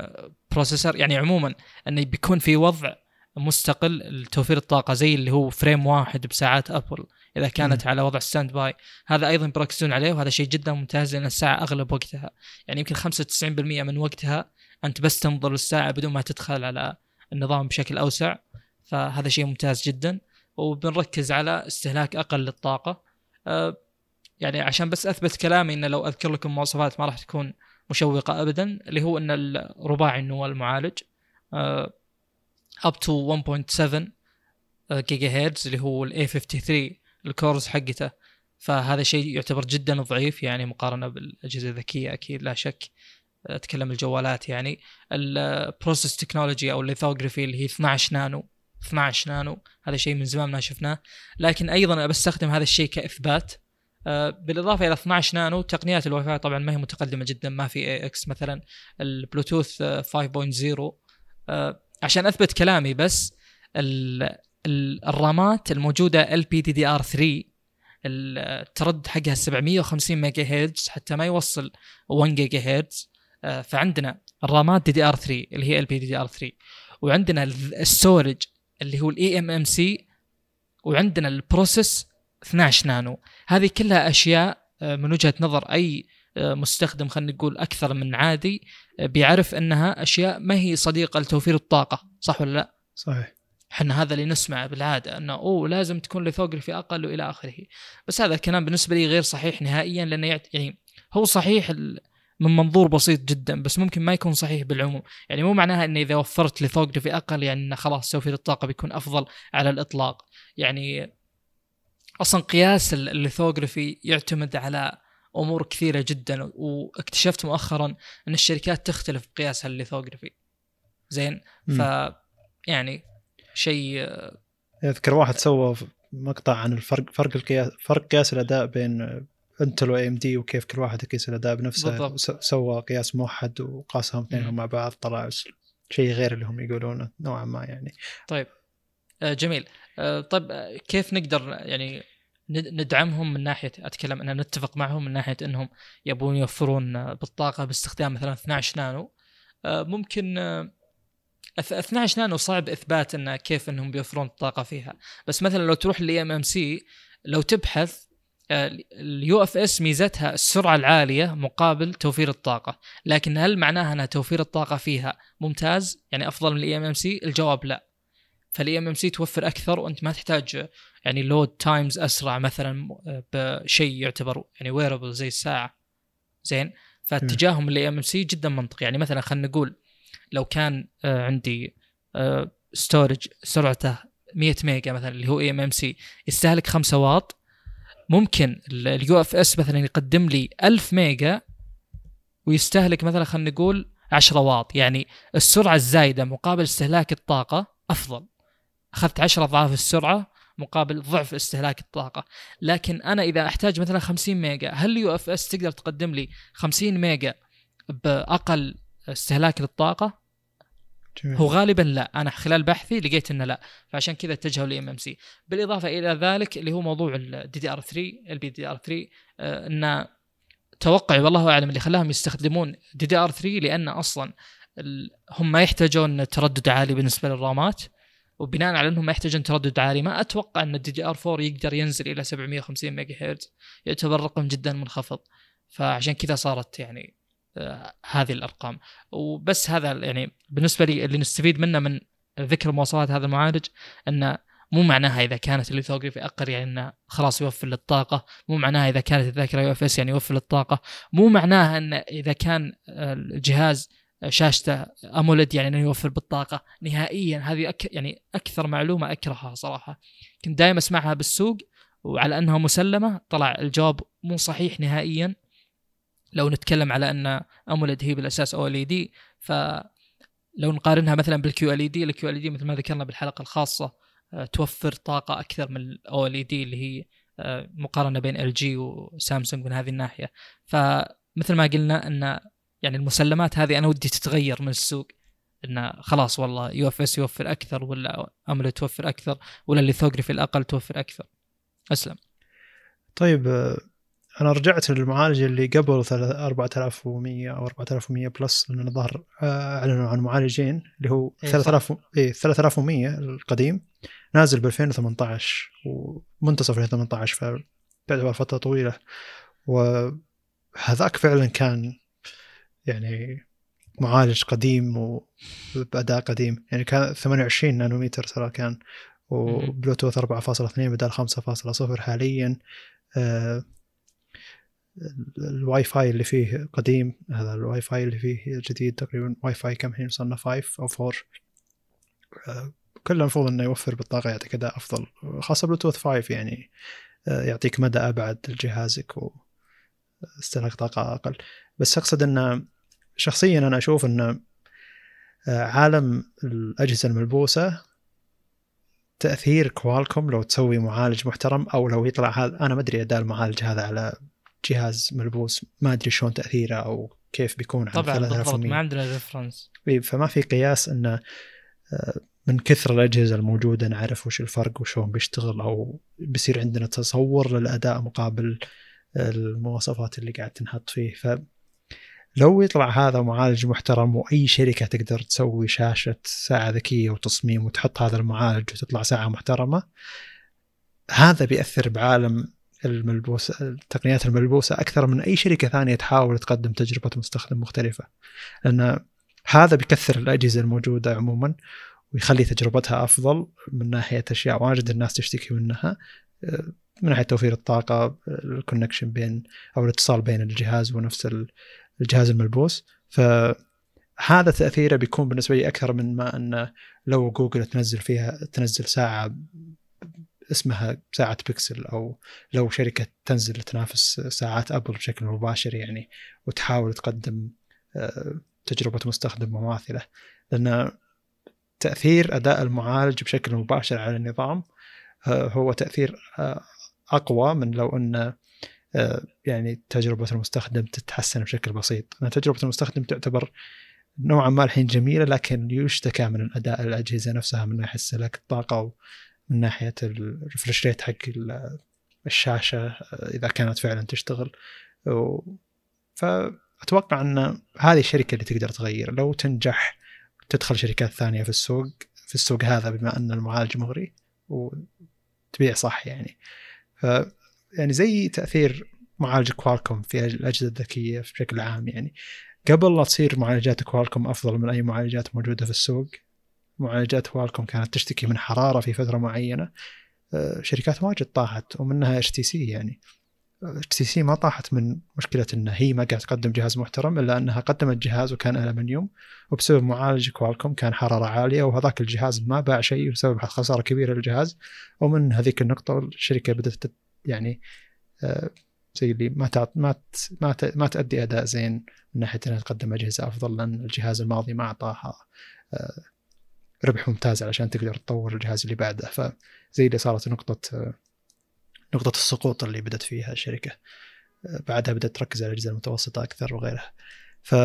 processor يعني عموما انه بيكون في وضع مستقل لتوفير الطاقة زي اللي هو frame واحد بساعات ابل إذا كانت مم. على وضع standby هذا أيضا بيركزون عليه وهذا شيء جدا ممتاز لأن الساعة أغلب وقتها. يعني يمكن 95% من وقتها أنت بس تنظر للساعة بدون ما تدخل على النظام بشكل أوسع. فهذا شيء ممتاز جدا. وبنركز على استهلاك أقل للطاقة. أه، يعني عشان بس أثبت كلامي انه لو أذكر لكم مواصفات ما راح تكون مشوقة ابدا اللي هو إن الرباعي النواه المعالج up to 1.7 جيجا هرتز اللي هو ال A53 ال cores حقته. فهذا شيء يعتبر جدا ضعيف يعني مقارنة بالأجهزة الذكية أكيد لا شك. أتكلم الجوالات يعني. ال process technology أو ال lithography اللي هي 12 نانو. 12 نانو هذا شيء من زمان ما شفناه. لكن أيضا بستخدم هذا الشيء كإثبات. آه، بالإضافة إلى 12 نانو تقنيات الواي فاي طبعا ما هي متقدمة جدا ما في AX مثلا البلوتوث آه، 5.0 آه، عشان أثبت كلامي بس ال- ال- الرامات الموجودة ال بي دي دي ار 3 الترد حقها 750 ميجا هرتز حتى ما يوصل 1 جيجا هرتز آه، فعندنا الرامات دي دي ار 3 اللي هي ال بي دي دي ار 3 وعندنا ال- ال storage اللي هو ال eMMC وعندنا ال process 12 نانو هذه كلها أشياء آه، من وجهة نظر أي آه، مستخدم خلينا نقول أكثر من عادي آه، بيعرف أنها أشياء ما هي صديقة لتوفير الطاقة صح ولا لا؟ صحيح إحنا هذا اللي نسمعه بالعادة إنه أوه لازم تكون lithography أقل وإلى آخره بس هذا الكلام بالنسبة لي غير صحيح نهائيا لأنه. يعني هو صحيح ال- من منظور بسيط جدا بس ممكن ما يكون صحيح بالعموم. يعني مو معناها ان إذا وفرت lithography أقل يعني إنه خلاص توفير الطاقه بيكون أفضل على الإطلاق. يعني أصلا قياس ال- ال lithography يعتمد على أمور كثيرة جدا واكتشفت مؤخرا إن الشركات تختلف بقياسها ال lithography زين. ف يعني شيء أذكر واحد سوى مقطع عن الفرق فرق القياس فرق قياس الأداء بين انتل و AMD وكيف كل واحد يقيس الأداء بنفسه سوى قياس موحد وقاسهم اثنينهم. مع بعض طلع شيء غير اللي هم يقولونه نوعا ما يعني. طيب. آه، جميل. آه، طيب آه، كيف نقدر يعني ند- ندعمهم من ناحية أتكلم ان نتفق معهم من ناحية إنهم يبون يوفرون بالطاقة باستخدام مثلا 12 نانو. ممكن آه، أث- 12 نانو صعب إثبات إنه كيف إنهم بيوفرون الطاقة فيها. بس مثلا لو تروح لل eMMC لو تبحث ال UFS ميزتها السرعة العالية مقابل توفير الطاقة لكن هل معناها ان توفير الطاقة فيها ممتاز؟ يعني أفضل من ال eMMC الجواب لا. فال eMMC توفر أكثر وأنت ما تحتاج يعني load times أسرع مثلا بشيء يعتبر يعني wearable زي الساعة. زين؟ فاتجاههم لل eMMC جدا منطقي. يعني مثلا خلينا نقول لو كان آه، عندي storage سرعته 100 ميجا مثلا اللي هو eMMC يستهلك 5 واط ممكن ال UFS مثلا يقدم لي 1000 ميجا ويستهلك مثلا خلينا نقول 10 واط. يعني السرعة الزايدة مقابل استهلاك الطاقة أفضل. أخذت 10 أضعاف السرعة مقابل ضعف استهلاك الطاقة. لكن أنا إذا أحتاج مثلا 50 ميجا هل ال UFS تقدر تقدم لي 50 ميجا بأقل استهلاك للطاقة؟ جميل. هو غالبا لا. أنا خلال بحثي لقيت إنه لا. فعشان كذا اتجهوا ل eMMC. بالإضافة إلى ذلك اللي هو موضوع الدي دي ار 3 البي دي ار 3 آه، ان توقعي والله أعلم اللي خلاهم يستخدمون DDR3 لأن أصلا هم ما يحتاجون تردد عالي بالنسبة للرامات وبناء على إنهم ما يحتاجون تردد عالي ما أتوقع إن ال DDR4 يقدر ينزل إلى 750 ميجا هرتز. يعتبر رقم جدا منخفض. فعشان كذا صارت يعني هذه الأرقام وبس هذا يعني بالنسبة لي اللي نستفيد منه من ذكر مواصفات هذا المعالج إنه مو معناها إذا كانت ال lithography أقل يعني إنه خلاص يوفر للطاقه، مو معناها إذا كانت الذاكرة UFS يعني يوفر للطاقه، مو معناها ان إذا كان آه، الجهاز شاشته AMOLED يعني إنه يوفر بالطاقة، نهائيا هذه أك يعني أكثر معلومة أكرهها صراحة. كنت دائما أسمعها بالسوق وعلى أنها مسلمة طلع الجواب مو صحيح نهائيا. لو نتكلم على أن AMOLED هي بالأساس OLED فلو نقارنها مثلا بال QLED ال QLED مثل ما ذكرنا بالحلقة الخاصة آه، توفر طاقة أكثر من ال OLED اللي هي آه، مقارنة بين LG وسامسونج من هذه الناحية. فمثل ما قلنا أن يعني المسلمات هذه أنا ودي تتغير من السوق انه خلاص والله UFS يوفر أكثر ولا AMOLED توفر أكثر ولا ال lithography الأقل توفر أكثر. أسلم. طيب آه، أنا رجعت للمعالج اللي قبل ثلاث- 4100 أو 4100 بلس لأن الظاهر آه، أعلنوا عن معالجين اللي هو إيه، 3000 اي 3100 القديم. نازل ب 2018 ومنتصف 2018 فتعتبر فترة طويلة. وهذاك فعلا كان يعني معالج قديم وباداء قديم. يعني كان 28 نانومتر ترى كان. وبلوتوث 4.2 بدل 5.0 حاليا. آه، الواي فاي اللي فيه قديم هذا الواي فاي اللي فيه جديد تقريبا واي فاي كم الحين وصلنا 5 أو 4 آه، كله المفروض إنه يوفر بالطاقة يعطيك أداء أفضل خاصة بلوتوث 5 يعني آه، يعطيك مدى أبعد لجهازك واستهلاك طاقة أقل. بس أقصد انه شخصيا أنا أشوف انه آه، عالم الأجهزة الملبوسة تأثير Qualcomm لو تسوي معالج محترم أو لو يطلع هذا أنا ما أدري أداء المعالج هذا على جهاز ملبوس ما أدري شلون تأثيره أو كيف بيكون على طبعا بالضبط 3100. ما عندنا reference فما في قياس إنه آه، من كثر الأجهزة الموجودة نعرف وش الفرق وشلون بيشتغل أو بيصير عندنا تصور للأداء مقابل المواصفات اللي قاعد تنحط فيه ف لو يطلع هذا معالج محترم وأي شركة تقدر تسوي شاشة ساعة ذكية وتصميم وتحط هذا المعالج وتطلع ساعة محترمة هذا بيأثر بعالم الملبوس التقنيات الملبوسة أكثر من أي شركة ثانية تحاول تقدم تجربة مستخدم مختلفة. لأن هذا بيكثر الأجهزة الموجودة عموما ويخلي تجربتها أفضل من ناحية أشياء واجد الناس تشتكي منها من ناحية توفير الطاقة الكونكشن بين أو الاتصال بين الجهاز ونفس ال- الجهاز الملبوس. فهذا تأثيره بيكون بالنسبة لي أكثر من ما انه لو جوجل تنزل فيها تنزل ساعة اسمها ساعة بيكسل أو لو شركة تنزل تنافس ساعات أبل بشكل مباشر يعني وتحاول تقدم آه، تجربة مستخدم مماثلة. لأن تأثير أداء المعالج بشكل مباشر على النظام آه، هو تأثير آه، أقوى من لو آه، يعني تجربة المستخدم تتحسن بشكل بسيط. لأن تجربة المستخدم تعتبر نوعا ما الحين جميلة لكن يشتكى من الأداء الأجهزة نفسها من ناحيه استهلاك الطاقة ومن ناحية الريفرش ريت حق الشاشة إذا كانت فعلا تشتغل. فاتوقع أن هذه الشركة اللي تقدر تغير. لو تنجح تدخل شركات ثانية في السوق في السوق هذا بما أن المعالج مغري وتبيع صح يعني. ف يعني زي تأثير معالج Qualcomm في الأجهزة الذكية بشكل عام يعني. قبل لا تصير معالجات Qualcomm أفضل من أي معالجات موجودة في السوق معالجات Qualcomm كانت تشتكي من حرارة في فترة معينة آه، شركات واجد طاحت ومنها HTC يعني. HTC ما طاحت من مشكلة إن هي ما قاعدة تقدم جهاز محترم إلا إنها قدمت جهاز وكان المنيوم وبسبب معالج كوالكوم كان حرارة عالية وهذاك الجهاز ما باع شيء وسبب خساره كبيرة للجهاز. ومن هذيك النقطة الشركة بدأت يعني آه، زي اللي ما تعط ما ما ما تؤدي أداء زين من ناحية إنها تقدم أجهزة أفضل لأن الجهاز الماضي ما أعطاها آه، ربح ممتاز علشان تقدر تطور الجهاز اللي بعده. فزي اللي صارت نقطة نقطة السقوط اللي بدأت فيها الشركة. بعدها بدأت تركز على الأجهزة المتوسطة أكثر وغيرها. ف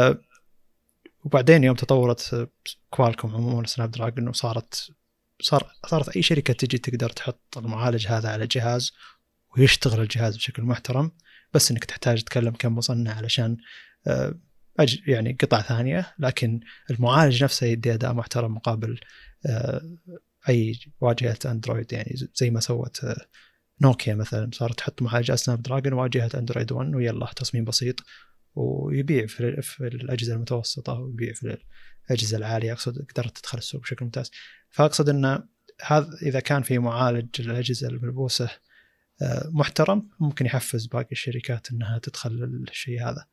وبعدين يوم تطورت Qualcomm عموما Snapdragon وصارت صار صارت أي شركة تجي تقدر تحط المعالج هذا على جهاز ويشتغل الجهاز بشكل محترم بس إنك تحتاج تتكلم كم مصنع علشان آه، يعني قطع ثانية لكن المعالج نفسه يدي أداء محترم مقابل آه، أي واجهة أندرويد. يعني زي ما سوت آه، نوكيا مثلا صارت تحط معالجات Snapdragon واجهة أندرويد 1 ويلا تصميم بسيط ويبيع في, في الأجهزة المتوسطة ويبيع في الأجهزة العالية. أقصد قدرت تدخل السوق بشكل ممتاز. فأقصد إن هذا إذا كان في معالج الاجهزه الملبوسة آه، محترم ممكن يحفز باقي الشركات إنها تدخل الشيء هذا.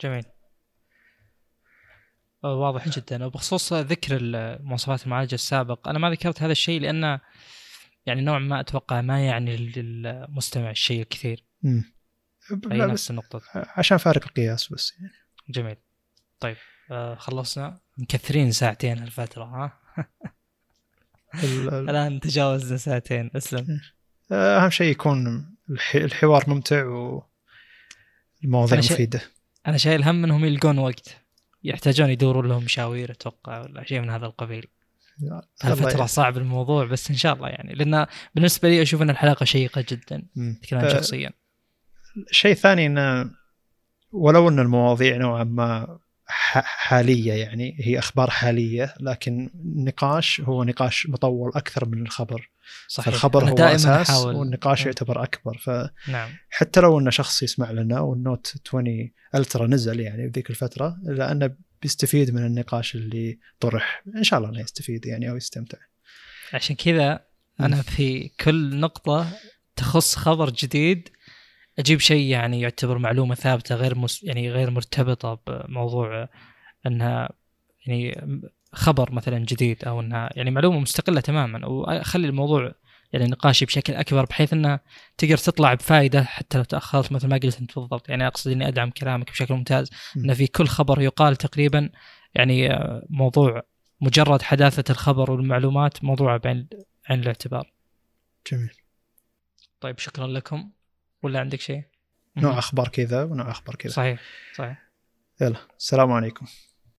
جميل. واضح جدا. وبخصوص ذكر مواصفات المعالج السابق أنا ما ذكرت هذا الشيء لأن يعني نوعا ما أتوقع ما يعني للمستمع الشيء الكثير. امم نفس النقطة. عشان فارق القياس بس. يعني جميل. طيب آه خلصنا. مكثرين ساعتين هالفترة ها؟ الآن تجاوزنا ساعتين أسلم. أهم شيء يكون الحوار ممتع والمواضيع مفيدة. أنا شايل هم إنهم يلقون وقت. يحتاجون يدورون لهم مشاوير أتوقع ولا شيء من هذا القبيل. فترة صعب الموضوع بس إن شاء الله يعني. لأن بالنسبة لي أشوف إن الحلقة شيقة جدا أه شخصيا. شيء ثاني انه ولو إن المواضيع نوعا ما حالية يعني هي أخبار حالية لكن النقاش هو نقاش مطول أكثر من الخبر. صحيح الخبر هو أساس حاول. والنقاش م. يعتبر أكبر ف نعم. حتى لو أن شخص يسمع لنا والنوت 20 ألترا نزل يعني بذيك الفترة الا انه بيستفيد من النقاش اللي طرح إن شاء الله إنه يستفيد يعني أو يستمتع عشان كذا أنا في كل نقطة تخص خبر جديد أجيب شيء يعني يعتبر معلومة ثابتة غير مس يعني غير مرتبطة بموضوع إنها يعني خبر مثلا جديد أو إنها يعني معلومة مستقلة تماما وأخلي الموضوع يعني نقاشي بشكل أكبر بحيث انه تقدر تطلع بفائده حتى لو تأخرت مثل ما قلت أنت بالضبط يعني أقصد إني أدعم كلامك بشكل ممتاز انه في كل خبر يقال تقريبا يعني آه، موضوع مجرد حداثة الخبر والمعلومات موضوع بعين عين الاعتبار. جميل. طيب شكرا لكم ولا عندك شيء؟ نوع أخبار كذا ونوع أخبار كذا. صحيح صحيح. يلا السلام عليكم.